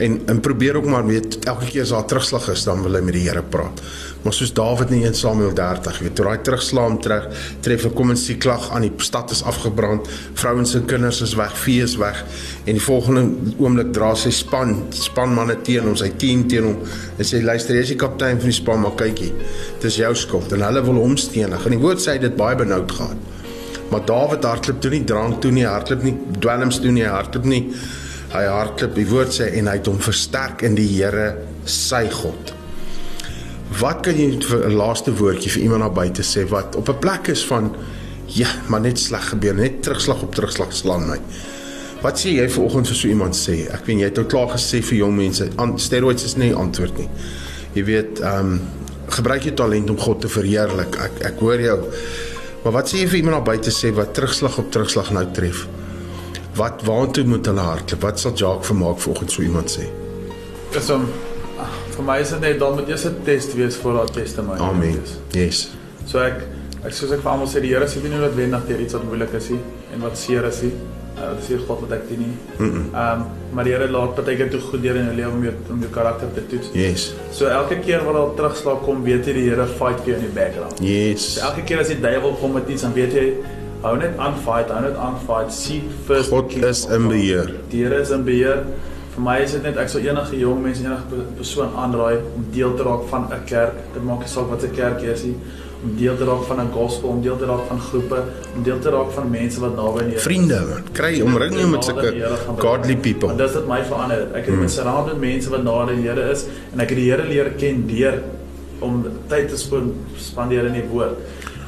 en en probeer ook maar weet elke keer as daar terugslag is dan wil hy met die Here praat. Maar soos Dawid in 1 Samuel 30 weet, toe daai terugslaam terug tref 'n kom en sê klag aan die stad is afgebrand, vrouens en kinders is weg, vee is weg en die volgende oomblik dra sy span span manne teen hom, sy 10 teen hom en sê luister, jy is die kaptein van die span, maar kykie, dis jou skuld en hulle wil hom stenig. En die woord sê dit baie benoud gehad. Maar Dawid hardloop toe nie drank toe nie, hardloop nie dwelms toe nie, hardloop nie hy hardloop die woord sê en hy het hom versterk in die Here sy God. Wat kan jy vir 'n laaste woordjie vir iemand daar buite sê wat op 'n plek is van ja, maar net sleg gebeur, net terugslag op terugslag slaan my. Wat sê jy vanoggend vir so iemand sê? Ek weet jy het al klaar gesê vir jong mense, steroids is nie antwoord nie. Jy weet, ehm um, gebruik jou talent om God te verheerlik. Ek ek hoor jou. Maar wat sê jy vir iemand daar buite sê wat terugslag op terugslag nou tref? wat waartoe moet hulle hardloop? Wat sal Jacques vermaak volgens so iemand sê? Dis om vir my is dit net dan moet eers 'n test wees vir daardie testament. Amen. Yes. So ek ek soos ek vir almal sê die Here sê nie dat wen nag deur iets wat moeilik is nie en wat seer is nie. Uh, dis hier God wat ek dien nie. Ehm um, maar die Here laat partykeer toe goed deur in 'n lewe om jou om jou karakter te toets. Yes. So elke keer wat daar terugslag kom, weet jy die Here fight vir jou in die background. Yes. So elke keer as die duiwel kom met iets, dan weet jy hou net aan fight, hou net aan fight. Seek first God is in beheer. Die Here is in beheer. Vir my is dit net ek sal enige jong mense enige persoon aanraai om deel te raak van 'n kerk. Dit maak nie saak wat 'n kerk is nie om deel te raak van 'n gospel, om deel te raak van groepe, om deel te raak van mense wat naby aan die. Vriende, man. Kry omring jou met sulke godly people. Want dis dit my verander. Ek het mm. met surround met mense wat naby aan die Here is en ek het die Here leer ken deur om tyd te spandeer in die woord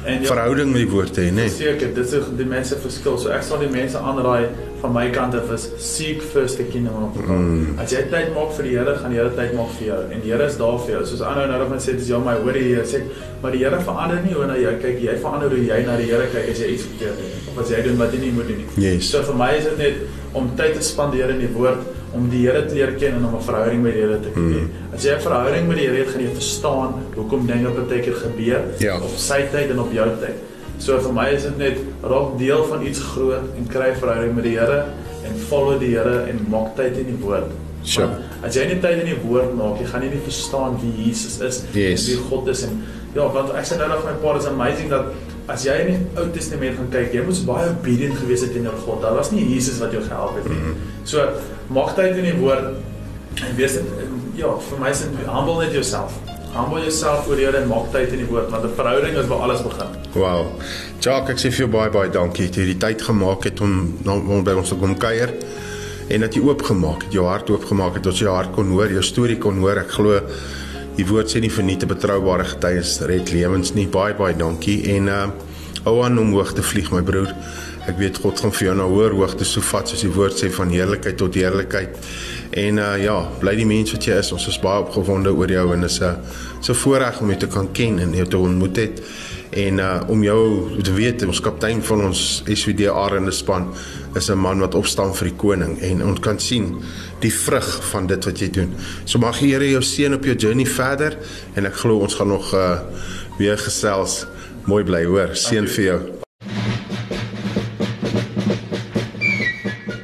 en jou, verhouding met die woord hê, né? Nee. Seker, dit is die mense verskil. So ek sal die mense aanraai van my kant af is seek first the kingdom of God. Mm. As jy tyd maak vir die Here, gaan die Here tyd maak vir jou en die Here is daar vir jou. Soos aanhou nou dat mense sê dis jou my hoor Here sê, maar die Here verander nie hoe na jou kyk, jy verander hoe jy na die Here kyk as jy iets verkeerd doen of as jy doen wat jy nie moet doen nie. Yes. So vir my is dit net om tyd te spandeer in die woord om die Here te leer ken en om 'n verhouding met die Here te hê. Mm. As jy 'n verhouding met die Here het, gaan jy verstaan hoekom dinge baie keer gebeur ja. op sy tyd en op jou tyd. So vir my is dit net raak deel van iets groot en kry verhouding met die Here en volg die Here en maak tyd in die woord. Sure. As jy nie tyd in die woord maak, jy gaan nie verstaan wie Jesus is yes. en wie God is en ja, want ek sê nou nog my pa is amazing dat as jy in die Ou Testament gaan kyk, jy moes baie obedient gewees het teenoor God. Daar was nie Jesus wat jou gehelp het nie. -hmm. So maak tyd in die woord en wees dit ja, vir my dit humble net yourself. Humble yourself voor die Here en maak tyd in die woord want 'n verhouding is waar alles begin. Wow. Jacques, ek sê vir jou baie baie dankie dat jy die tyd gemaak het om om by ons te kom kuier en dat jy oopgemaak het, jou hart oopgemaak het, dat jy jou hart kon hoor, jou storie kon hoor. Ek glo Die woord sê nie vir nie te betroubare getuies red lewens nie. Baie baie dankie en uh hou aan om hoog te vlieg my broer. Ek weet God gaan vir jou na hoër hoogte so vat soos die woord sê van heerlikheid tot heerlikheid. En uh ja, bly die mens wat jy is. Ons is baie opgewonde oor jou en is 'n so voorreg om jou te kan ken en jou te ontmoet het en uh om jou te weet ons kaptein van ons SVD Arende span is 'n man wat opstaan vir die koning en ons kan sien die vrug van dit wat jy doen. So mag die Here jou seën op jou journey verder en ek glo ons gaan nog uh weer gesels. Mooi bly hoor. Seën vir jou.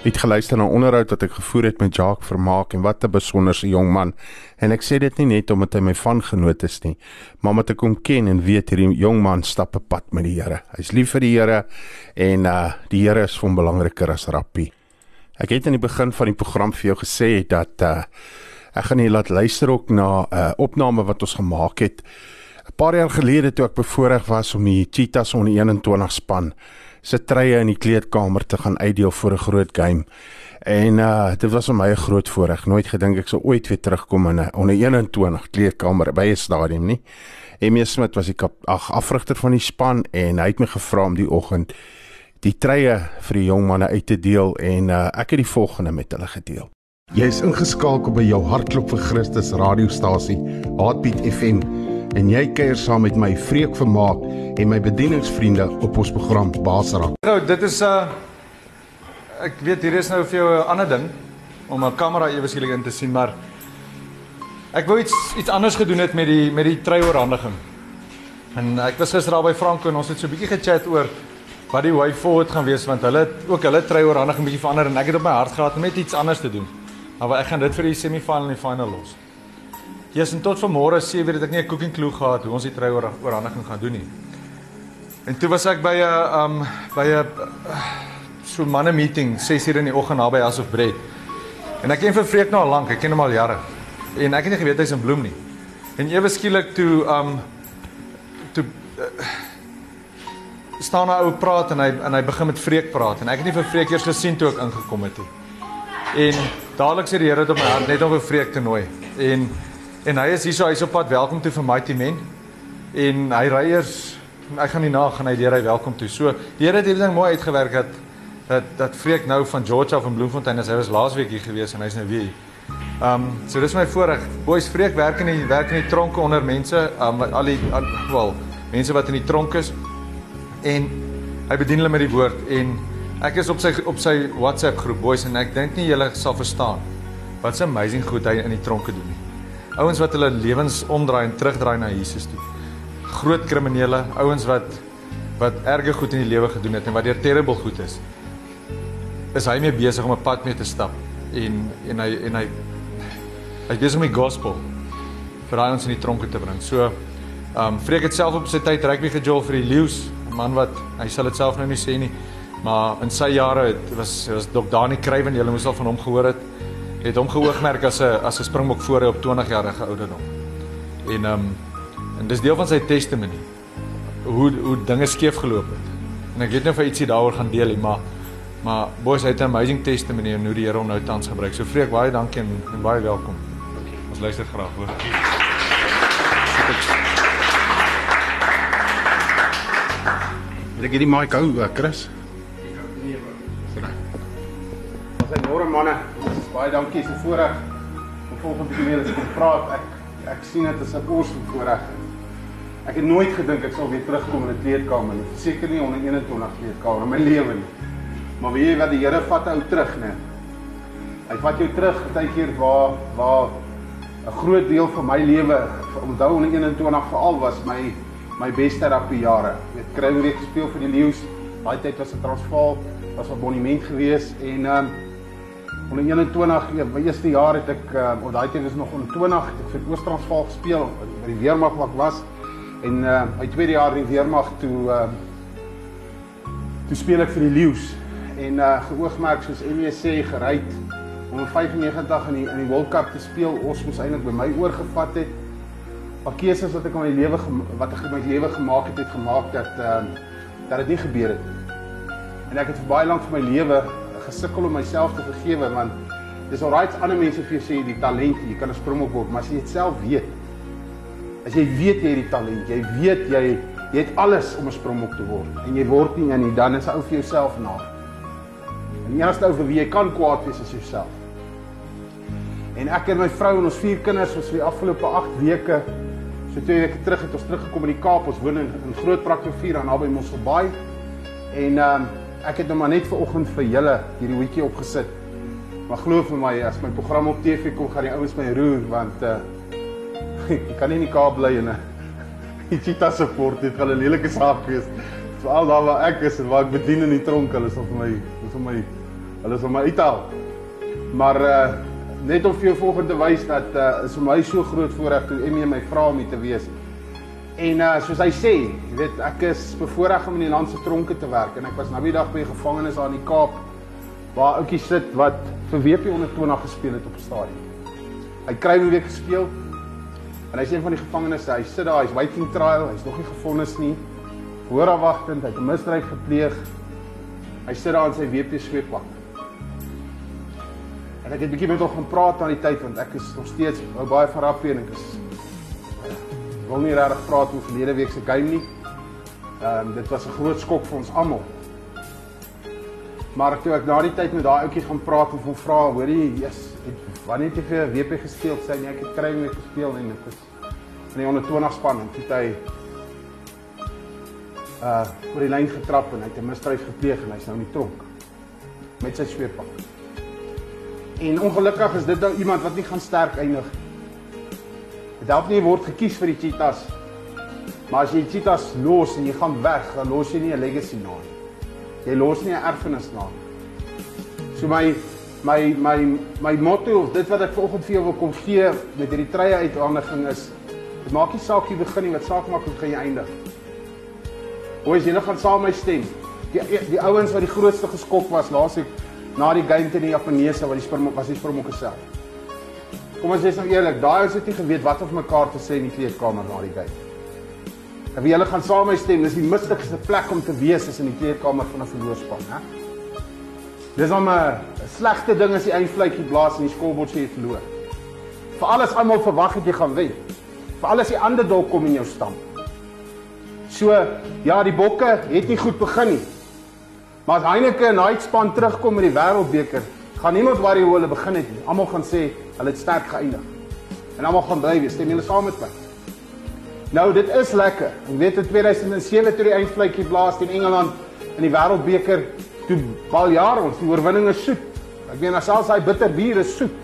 Het geluister na 'n onderhoud wat ek gevoer het met Jacques Vermaak en wat 'n besonderse jong man. En ek sê dit nie net omdat hy my van genoot is nie, maar omdat ek hom ken en weet hierdie jong man stap 'n pad met die Here. Hy's lief vir die Here en uh die Here is vir hom belangriker as rappie. Ek het in die begin van die program vir jou gesê dat uh ek gaan nie laat luister ook na 'n uh, opname wat ons gemaak het 'n paar jaar gelede toe ek bevoorreg was om die Cheetahs onder 21 span se treye in die kleedkamer te gaan uitdeel vir 'n groot game. En uh dit was vir my 'n groot voorreg. Nooit gedink ek sou ooit weer terugkom in 'n onder 21 kleedkamer by 'n stadion nie. Emie Smit was die kap, ag afrigter van die span en hy het my gevra om die oggend die treie vir die jong manne uit te deel en uh, ek het die volgende met hulle gedeel. Jy is ingeskakel by jou hartklop vir Christus radiostasie, Heartbeat FM en jy kuier saam met my Freek Vermaak en my bedieningsvriende op ons program Basara. Nou, dit is 'n uh, ek weet hier is nou vir jou 'n ander ding om 'n kamera ewe skielik in te sien, maar ek wou iets iets anders gedoen het met die met die treioorhandiging. En ek was gister daar by Franco en ons het so 'n bietjie gechat oor wat die way forward gaan wees want hulle ook hulle trei oorhandig 'n bietjie verander en ek het op my hart gehad om net iets anders te doen. Maar ek gaan dit vir die semifinal en die final los. Jesus en tot vanmôre sê weer dat ek nie 'n cooking clue gehad hoe ons die trei oorhandiging gaan doen nie. En toe was ek by 'n um by 'n so manne meeting 6:00 in die oggend naby House of Bread. En ek ken vir Freek nou al lank, ek ken hom al jare. En ek het nie geweet hy's in Bloem nie. En ewe skielik toe um toe uh, staan 'n ou praat en hy en hy begin met Freek praat en ek het nie vir Freek eers gesien toe ek ingekom het nie. En dadelik sê die Here op my hart net om vir Freek te nooi. En en hy is hierso hy's op pad welkom toe vir Mighty Men. En hy ry eers hy gaan nie na gaan hy leer hy welkom toe. So die Here het hierdie ding mooi uitgewerk dat dat dat Freek nou van George af in Bloemfontein is. Hy was laasweek hier gewees en hy's nou weer hier. Um so dis my voorreg. Boys Freek werk in die werk in die tronke onder mense, um al die al, wel mense wat in die tronk is en hy bedien hulle met die woord en ek is op sy op sy WhatsApp groep boys en ek dink nie julle sal verstaan wat 'n amazing goed hy in die tronke doen nie. Ouens wat hulle lewens omdraai en terugdraai na Jesus toe. Groot kriminele, ouens wat wat erge goed in die lewe gedoen het en wat deur terrible goed is. Is hy mee besig om 'n pad mee te stap en en hy en hy hy besig om die gospel vir daai ons in die tronke te bring. So, ehm um, Freek het self op sy tyd rugby gejol vir die Lions 'n man wat hy sal dit self nou nie sê nie, maar in sy jare het was was Dr. Dani Kruiven, julle moes al van hom gehoor het, het hom geoogmerk as 'n as 'n springbok voor hy op 20 jarige ouderdom. En ehm um, en dis deel van sy testimony hoe hoe dinge skeef geloop het. En ek weet nou vir ietsie daaroor gaan deel, maar maar boys het 'n amazing testimony en hoe die Here hom nou tans gebruik. So vreek baie dankie en, en baie welkom. Ons luister graag hoor. Wil ek hierdie mic hou, uh, Chris? Ons is môre manne. Baie dankie vir voorreg om volgende keer weer te praat. Ek ek sien dit as 'n vir voorreg. Ek het nooit gedink ek sal weer terugkom in 'n kleedkamer nie. Seker nie onder 21 kleedkamer in my lewe nie. Maar weet jy wat die Here vat ou terug, né? Hy vat jou terug baie keer waar waar 'n groot deel van my lewe, onthou onder 21 veral was my my beste rugby jare. Jy het kry weer gespeel vir die Lions. Daai tyd was 'n Transvaal, was 'n monument gewees en ehm um, onder 21, ja, my eerste jaar het ek ehm um, daai tyd was nog onder 20, het ek vir Oos-Transvaal gespeel by die weermag wat was. En uh, my tweede jaar in die weermag toe um, toe speel ek vir die Lions en uh geoogmerk soos sê gery om 95 in die in die World Cup te speel. Ons moes eintlik by my oorgevat het paar keuses wat ek in my lewe wat ek in my lewe gemaak het het gemaak dat uh, dat dit nie gebeur het nie. En ek het vir baie lank vir my lewe gesukkel om myself te vergewe want dis alright ander mense vir jou sê die talent jy kan 'n springbok word, maar as jy dit self weet. As jy weet jy het die talent, jy weet jy jy het alles om 'n springbok te word en jy word nie en dan is ou vir jouself na. En die enigste ou vir wie jy kan kwaad wees is jouself. En ek en my vrou en ons vier kinders ons vir die afgelope 8 weke So twee weke terug het ons teruggekom in die Kaap. Ons woon in, in Groot Prakrivier aan naby Mosselbaai. En ehm um, ek het nou maar net ver oggend vir julle hierdie hoetjie opgesit. Maar glo vir my, as my program op TV kom, gaan die ouens my roer want uh ek kan nie in die Kaap bly en 'n cheetah support. Dit gaan 'n lelike saak wees. Veral daar waar ek is en waar ek bedien in die tronk, hulle is vir my, is vir my hulle is vir my uithaal. Maar uh net om vir jou volgende wys dat uh, is vir my so groot voorreg toe Emmy my vra om hier te wees. En uh soos hy sê, jy weet ek is bevoorreg om in die land se tronke te werk en ek was nou die dag by die gevangenis daar in die Kaap waar ouetjie sit wat vir WP onder 20 gespeel het op die stadion. Hy kry hom weer gespeel. En hy's een van die gevangenes, hy sit daar, hy's waiting trial, hy's nog nie gefonnis nie. Hoorafwagtend, hy het 'n misdrijf gepleeg. Hy sit daar in sy WP sweeppak. En ek het 'n bietjie met hom gaan praat aan die tyd want ek is nog steeds nou baie rappie en ek is wil nie regtig praat oor verlede week se game nie. Ehm um, dit was 'n groot skok vir ons almal. Maar toe ek na die tyd met daai ouetjie gaan praat en hom vra, hoorie, Jesus, wanneer het jy vir WP gespeel? Sê nee, ek het kry mee gespeel en dit is in die onder 20 span en toe hy uh oor die lyn getrap en hy het 'n misdrijf gepleeg en hy's nou in die tronk met sy sweeppak. En ongelukkig is dit nou iemand wat nie gaan sterk eindig. Nie word gekies vir die Cheetahs. Maar as jy die Cheetahs los en jy gaan weg, dan los jy nie 'n legacy na nie. Jy los nie 'n erfenis na nie. So my my my my motto of dit wat ek vanoggend vir jou wil kom gee met hierdie treie uithandiging is dit maak nie saak jy begin nie wat saak maak hoe jy eindig. Boys, julle gaan saam my stem. Die die, ouens wat die grootste geskok was laasweek na die game teen die Japaneese wat die Springbok was die Springbokke self. Kom ons wees nou eerlik, daai ouens het nie geweet wat of mekaar te sê in die kleedkamer na die game. En wie julle gaan saam my stem, dis die mistigste plek om te wees is in die kleedkamer van 'n verloorspan, hè? Dis om 'n slegte ding as die eindfluitjie blaas en die skolbord sê jy verloor. Vir alles almal verwag het jy gaan wen. Vir alles die ander dalk kom in jou stamp. So, ja, die bokke het nie goed begin nie. Maar as Heineke en daai span terugkom met die wêreldbeker, gaan niemand worry hoe hulle begin het nie. Almal gaan sê hulle het sterk geëindig. En almal gaan bly wees. Stem julle saam met my? Nou, dit is lekker. Ek weet in 2007 toe die eindfluitjie blaas teen Engeland in die wêreldbeker, toe bal jaar ons, die oorwinning is soet. Ek weet selfs daai bitter bier is soet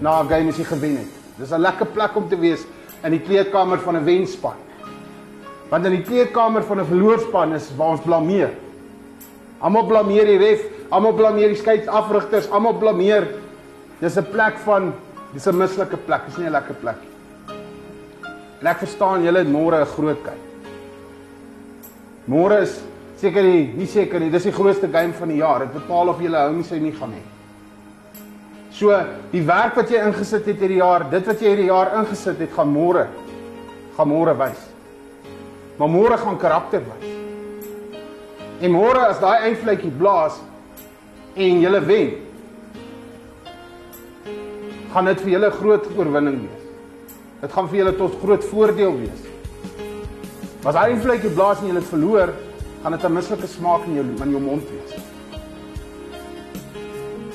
na 'n game as jy gewen het. Dis 'n lekker plek om te wees in die kleedkamer van 'n wenspan. Want in die kleedkamer van 'n verloorspan is waar ons blameer. Almal blameer die ref, almal blameer die skeidsafrigters, almal blameer. Dis 'n plek van dis 'n mislike plek, dis nie 'n lekker plek nie. En ek verstaan julle het môre 'n groot kyk. Môre is seker nie, nie seker nie, dis die grootste game van die jaar. Dit bepaal of jy hou nie sy nie gaan hê. So, die werk wat jy ingesit het hierdie jaar, dit wat jy hierdie jaar ingesit het, gaan môre gaan môre wys. Maar môre gaan karakter wys. En môre as daai eindvletjie blaas en jy wen, gaan dit vir julle 'n groot oorwinning wees. Dit gaan vir julle tot groot voordeel wees. Maar as daai eindvletjie blaas en jy het verloor, gaan dit 'n mislike smaak in jou in jou mond wees.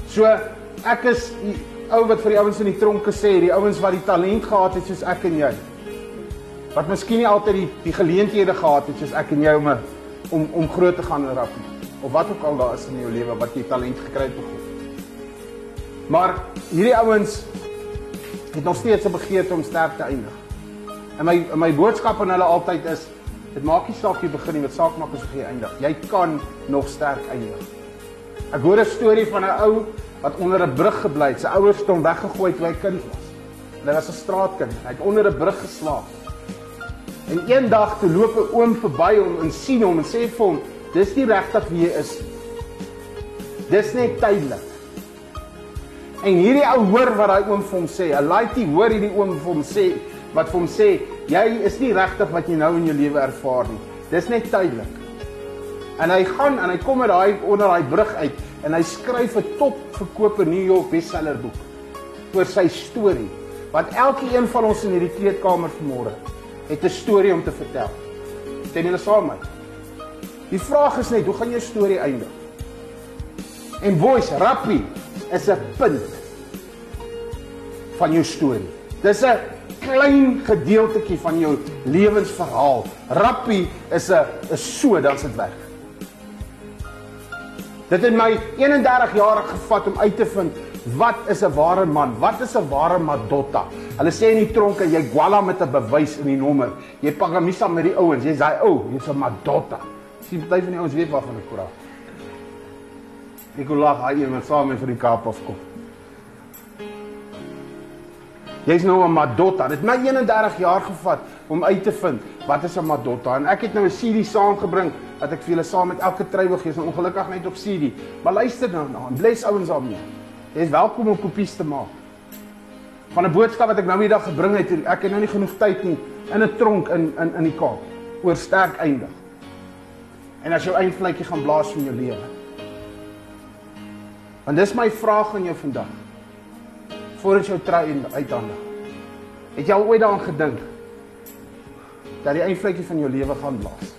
So ek is die ou wat vir die ouens in die tronke sê, die ouens wat die talent gehad het soos ek en jy wat miskien nie altyd die die geleenthede gehad het soos ek en jy om om om groot te gaan rap nie of wat ook al daar is in jou lewe wat jy talent gekry het. Maar hierdie ouens het nog steeds 'n begeerte om sterk te eindig. En my my boodskap aan hulle altyd is dit maak nie saak jy begin nie, dit saak maak as jy eindig. Jy kan nog sterk eindig. Ek hoor 'n storie van 'n ou wat onder 'n brug gebly het. Sy ouers het hom weggegooi toe hy kind was. Hy was 'n straatkind. Hy het onder 'n brug geslaap. En eendag toe loop 'n oom verby hom en sien hom en sê vir hom: "Dis nie regtig wie jy is nie. Dis net tydelik." En hierdie ou hoor wat daai oom vir hom sê. 'n Laaitie hoor hierdie oom vir hom sê wat vir hom sê: "Jy is nie regtig wat jy nou in jou lewe ervaar nie. Dis net tydelik." En hy gaan en hy kom met daai onder daai brug uit en hy skryf 'n topverkope New York bestseller boek oor sy storie wat elkeen van ons in hierdie kleedkamer vanmôre het 'n storie om te vertel. Stem julle saam met my? Die vraag is net, hoe gaan jou storie eindig? En voice rappie is 'n punt van jou storie. Dis 'n klein gedeeltjie van jou lewensverhaal. Rappie is 'n is so dan's dit weg. Dit het my 31 jaar gevat om uit te vind wat is 'n ware man? Wat is 'n ware madotta? Hulle sê in die tronke jy gwala met 'n bewys in die nommer. Jy pagamisa met die ouens. Jy's daai ou, jy's 'n madotta. Sien party van die ouens weet waarvan ek praat. Ek lag hy met saam met vir die Kaap afkom. Jy's nou 'n madotta. Dit het my 31 jaar gevat om uit te vind wat is 'n madotta en ek het nou 'n CD saamgebring dat ek vir julle saam met elke trui wil gee, is nou ongelukkig net op CD. Maar luister nou na en bless ouens daarmee. Jy is welkom om kopies te maak. Van 'n boodskap wat ek nou die dag gebring het, ek het nou nie genoeg tyd nie in 'n tronk in in in die Kaap oor sterk eindig. En as jou eindvletjie gaan blaas van jou lewe. Want dis my vraag aan jou vandag. Voordat jou trui uithandig. Het jy al ooit daaraan gedink dat die eindvletjie van jou lewe gaan blaas?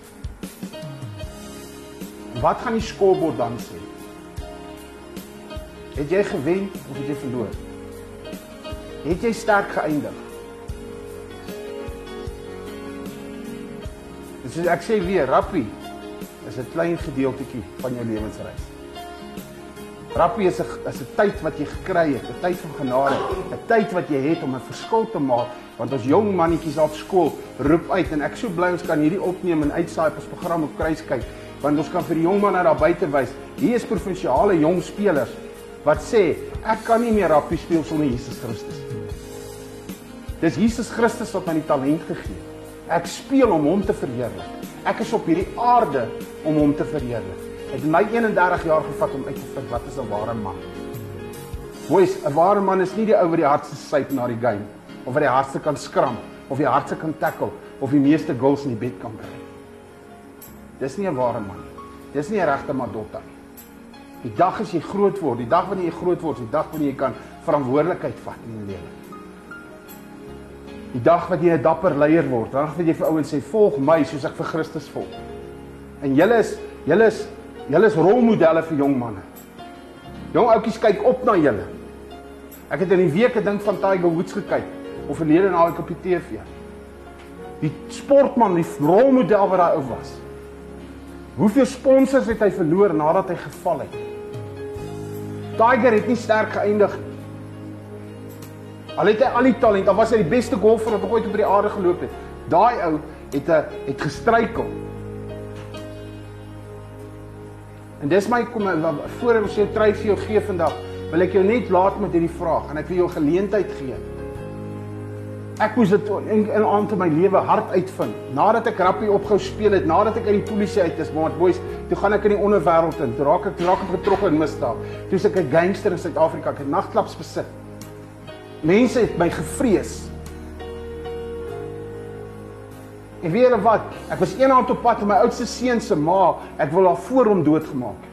Wat gaan die skoorbord dan sê? Het jy gewen of het jy verloor? Het jy sterk geëindig? Dis ek sê weer, rappie is 'n klein gedeeltjie van jou lewensreis. Rappie is 'n is 'n tyd wat jy gekry het, 'n tyd van genade, 'n tyd wat jy het om 'n verskil te maak, want ons jong mannetjies op skool roep uit en ek so bly ons kan hierdie opneem en uitsaai op ons program op kruis kyk, want ons kan vir die jong manne daar buite wys, hier is provinsiale jong spelers wat sê ek kan nie meer rappie speel sonder Jesus Christus nie. Dis Jesus Christus wat my die talent gegee het. Ek speel om hom te verheerlik. Ek is op hierdie aarde om hom te verheerlik. Het my 31 jaar gevat om uit te vind wat is 'n ware man. Hoes, 'n ware man is nie die ou wat die hardste syp na die game of wat die hardste kan skram of die hardste kan tackle of die meeste goals in die bed kan kry. Dis nie 'n ware man nie. Dis nie 'n regte Madotta nie. Die dag as jy groot word, die dag wanneer jy groot word, die dag wanneer jy kan verantwoordelikheid vat in jou lewe. Die dag wat jy 'n dapper leier word, dan wat jy vir ouens sê, "Volg my soos ek vir Christus volg." En julle is julle is julle is rolmodelle vir jong manne. Jong ouetjies kyk op na julle. Ek het in die week 'n ding van Tiger Woods gekyk of verlede naweek op die TV. Die sportman, die rolmodel wat daai ou was. Hoeveel sponsors het hy verloor nadat hy geval het? Tiger het nie sterk geëindig nie. Al het hy al die talent, al was hy die beste golfer wat ooit op die aarde geloop het. Daai ou het 'n het gestruikel. En dis my kom voor ons jou try vir jou gee vandag. Wil ek jou net laat met hierdie vraag en ek wil jou geleentheid gee. Ek moes dit in in aand in my lewe hard uitvind. Nadat ek rappie opgehou speel het, nadat ek uit die polisie uit is, maar boys, toe gaan ek in die onderwêreld in. Toe raak ek raak ek betrokke in misdaad. Toe ek 'n gangster in Suid-Afrika, ek het nagklubs besit. Mense het my gevrees. En weet julle wat? Ek was eendag op pad met my oudste seun se ma, ek wil haar voor hom doodgemaak.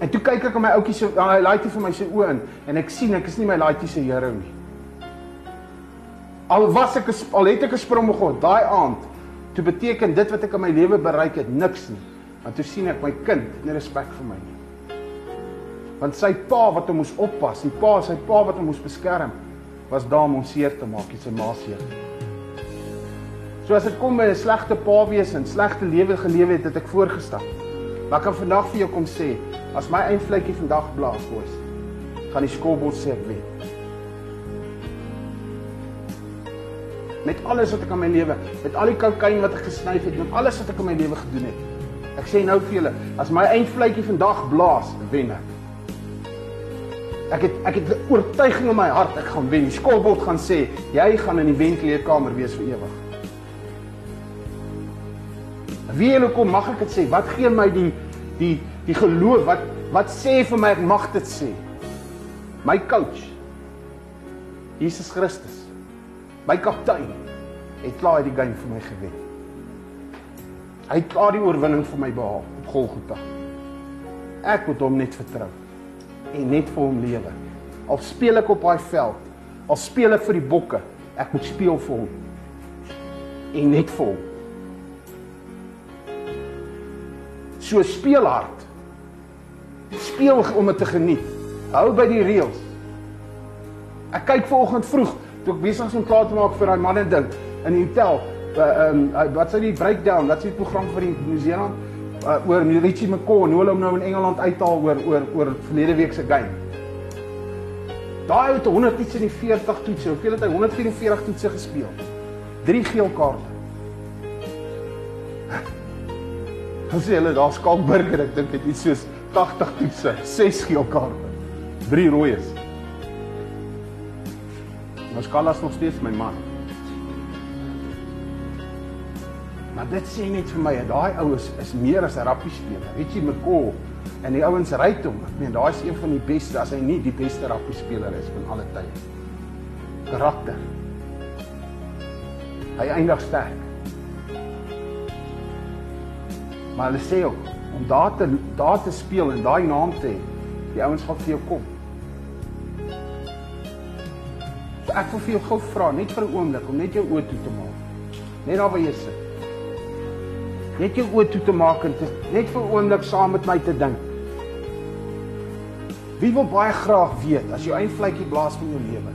En toe kyk ek op my ouetjie se hy laaitjie vir my se oë in en ek sien ek is nie my laaitjie se hero nie. Al was ek al het ek 'n sprong begin daai aand, toe beteken dit wat ek in my lewe bereik het niks nie. Want toe sien ek my kind het nie respek vir my nie want sy pa wat hom moes oppas, die pa, sy pa wat hom moes beskerm, was daar om hom seer te maak, sy ma seer. So as dit kom by 'n slegte pa wees en slegte lewe gelewe het, het ek voorgestap. Maar ek kan vandag vir jou kom sê, as my eindvletjie vandag blaas, boys, gaan die skoorbord sê ek wen. Met alles wat ek in my lewe, met al die kokain wat ek gesnyf het, met alles wat ek in my lewe gedoen het. Ek sê nou vir julle, as my eindvletjie vandag blaas, wen ek. Ek het ek het 'n oortuiging in my hart ek gaan wen. Die skoolbord gaan sê jy gaan in die wenkleedkamer wees vir ewig. Wie hulle kom mag ek dit sê? Wat gee my die die die geloof? Wat wat sê vir my ek mag dit sê? My coach Jesus Christus. My kaptein het klaar die game vir my gewen. Hy het klaar die oorwinning vir my behaal op Golgotha. Ek moet hom net vertrou en net vir hom lewe. Al speel ek op daai veld, al speel ek vir die bokke, ek moet speel vir hom. En net vir hom. So speel hard. Speel om dit te geniet. Hou by die reëls. Ek kyk vanoggend vroeg toe ek besig was om klaar te maak vir daai manne ding in die hotel. Uh, um, wat sê die breakdown? Wat sê die program vir die Nieu-Seeland? uh, oor Richie McCaw, hoe hulle hom nou in Engeland uithaal oor oor oor verlede week se game. Daai het 100 iets in die 40 toetse. Hoeveel het hy 144 toetse gespeel? 3 geel kaarte. Hoe sê hulle daar Skalkburger, ek dink dit iets soos 80 toetse, 6 geel kaarte. 3 rooies. Maar Skalas nog steeds my man. Maar dit sê net vir my daai oues is meer as 'n rappie speler. Richie McCaw en die ouens ry hom. Ek meen daai is een van die beste as hy nie die beste rappie speler is van alle tye. Karakter. Hy eindig sterk. Maar hulle sê ook om daar te daar te speel en daai naam te hê, die ouens gaan vir jou kom. Ek wil vir jou gou vra net vir 'n oomblik om net jou oë toe te maak. Net daar waar jy sit. Net jou oë toe te maak en te, net vir 'n oomblik saam met my te dink. Wie wil baie graag weet as jou eindvletjie blaas van jou lewe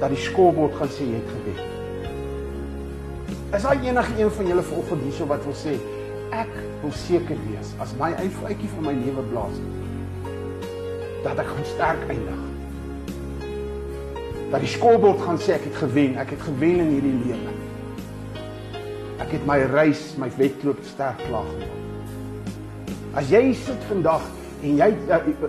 dat die skoorbord gaan sê jy het gewen? Is daar enige een van julle vanoggend hierso wat wil sê ek wil seker wees as my eindvletjie van my lewe blaas dat ek gaan sterk eindig? Dat die skoorbord gaan sê ek het gewen, ek het gewen in hierdie lewe. Ek het my reis, my wedloop sterk klaar gemaak. As jy sit vandag en jy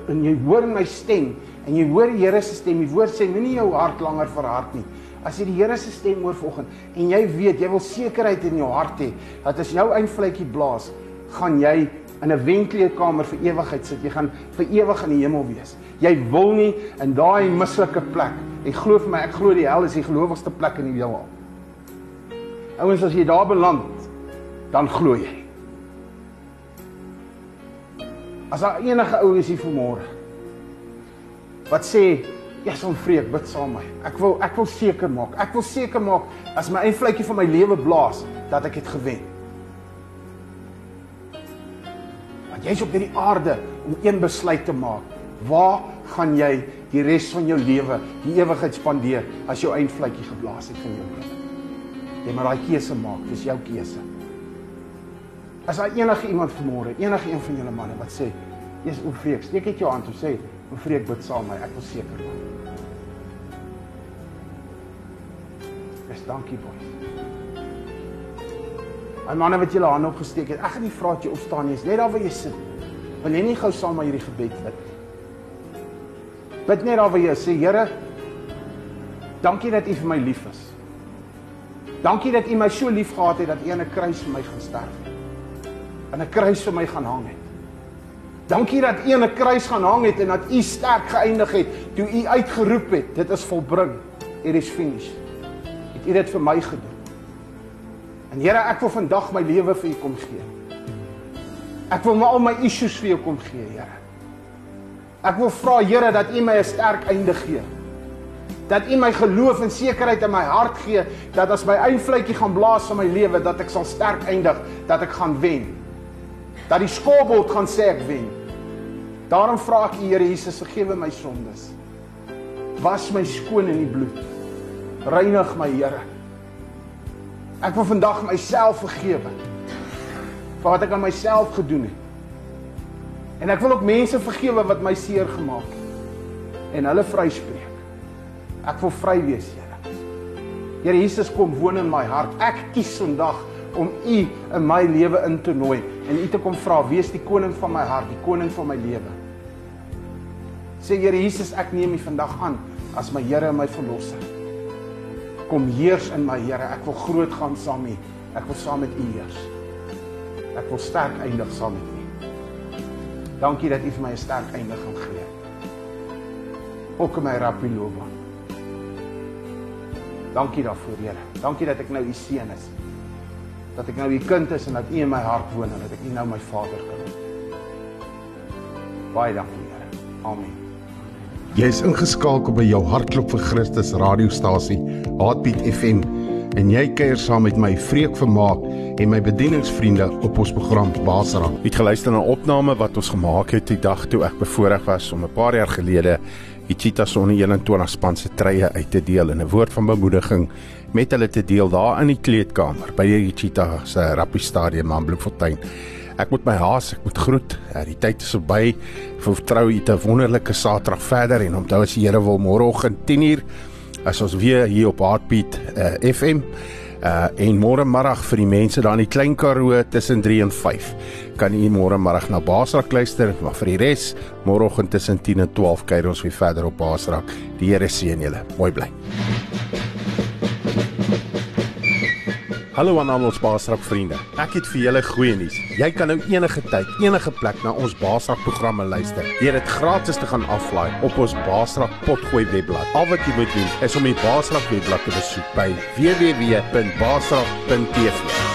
en jy hoor my stem en jy hoor die Here se stem, die woord sê moenie jou hart langer verhard nie. As jy die Here se stem hoor vanoggend en jy weet jy wil sekerheid in jou hart hê dat as jou eindvletjie blaas, gaan jy in 'n wenkleedkamer vir ewigheid sit. Jy gaan vir ewig in die hemel wees. Jy wil nie in daai mislike plek. Ek glo vir my, ek glo die hel is die gelowigste plek in die heelal. Ouens, as jy daar beland, dan glo jy. As daar enige ou is hier vanmôre wat sê, "Ja, son vreek, bid saam met my." Ek wil ek wil seker maak. Ek wil seker maak as my eindvletjie van my lewe blaas dat ek het gewen. Want jy's op hierdie aarde om een besluit te maak. Waar gaan jy die res van jou lewe, die ewigheid spandeer as jou eindvletjie geblaas het van jou lewe? Jy moet daai keuse maak, dis jou keuse. As daar enige iemand vanmôre, enige een van julle manne wat sê, "Jy's oefreek, steek net jou hand en sê, "Oefreek, bid saam met my, ek wil seker maak." Dis dankie boys. Ai manne wat julle hande opgesteek het, ek gaan nie vra dat jy opstaan nie, is net daar waar jy sit. Wil jy nie gou saam met hierdie gebed bid? Bid net daar waar jy sê, Here, dankie dat U vir my lief is. Dankie dat U my so lief gehad het dat U aan 'n kruis vir my gaan sterf het. Aan 'n kruis vir my gaan hang het. Dankie dat U aan 'n kruis gaan hang het en dat U sterk geëindig het toe U uitgeroep het, dit is volbring. It is finished. Het U dit vir my gedoen? En Here, ek wil vandag my lewe vir U kom gee. Ek wil my al my issues vir U kom gee, Here. Ek wil vra Here dat U my 'n sterk einde gee. Dat U my geloof en sekerheid in my hart gee dat as my eindvletjie gaan blaas van my lewe dat ek sal sterk eindig, dat ek gaan wen. Dat die skoorbord gaan sê ek wen. Daarom vra ek U Here Jesus, vergewe my sondes. Was my skoon in die bloed. Reinig my Here. Ek wil vandag myself vergewe vir wat ek aan myself gedoen het. En ek wil ook mense vergewe wat my seer gemaak het en hulle vryspreek. Ek wil vry wees, Here. Here Jesus kom woon in my hart. Ek kies vandag om U in my lewe in te nooi en U te kom vra, wees die koning van my hart, die koning van my lewe. Sê Here Jesus, ek neem U vandag aan as my Here en my verlosser. Kom heers in my Here. Ek wil groot gaan saam U. Ek wil saam met U heers. Ek wil sterk eindig saam met U. Dankie dat U vir my 'n sterk einde gaan gee. Ook in my rappie loopbaan. Dankie daarvoor, Here. Dankie dat ek nou U seun is. Dat ek nou U kind is en dat U in my hart woon en dat ek U nou my Vader kan noem. Baie dankie, Here. Amen. Jy is ingeskakel by jou hartklop vir Christus radiostasie, Heartbeat FM, en jy kuier saam met my Vreek Vermaak en my bedieningsvriende op ons program Basara. Het geluister na 'n opname wat ons gemaak het die dag toe ek bevoorreg was om 'n paar jaar gelede die Cheetahs onder 21 span se treye uit te deel en 'n woord van bemoediging met hulle te deel daar in die kleedkamer by die Cheetahs se rugby stadion in Bloemfontein. Ek moet my haas, ek moet groet. Ja, die tyd is verby. Ek vertrou u te wonderlike Saterdag verder en onthou as die Here wil môreoggend 10uur as ons weer hier op Heartbeat uh, FM uh en môre middag vir die mense daar in die Klein Karoo tussen 3 en 5 kan u môre middag na Basrak luister maar vir die res môreoggend tussen 10 en 12 kuier ons weer verder op Basrak die Here seën julle mooi bly Hallo aan al ons Baasrak vriende. Ek het vir julle goeie nuus. Jy kan nou enige tyd, enige plek na ons Baasrak programme luister. Deur dit gratis te gaan aflaai op ons Baasrak potgooi webblad. Al wat jy moet doen is om die Baasrak webblad te besoek by www.baasrak.tv.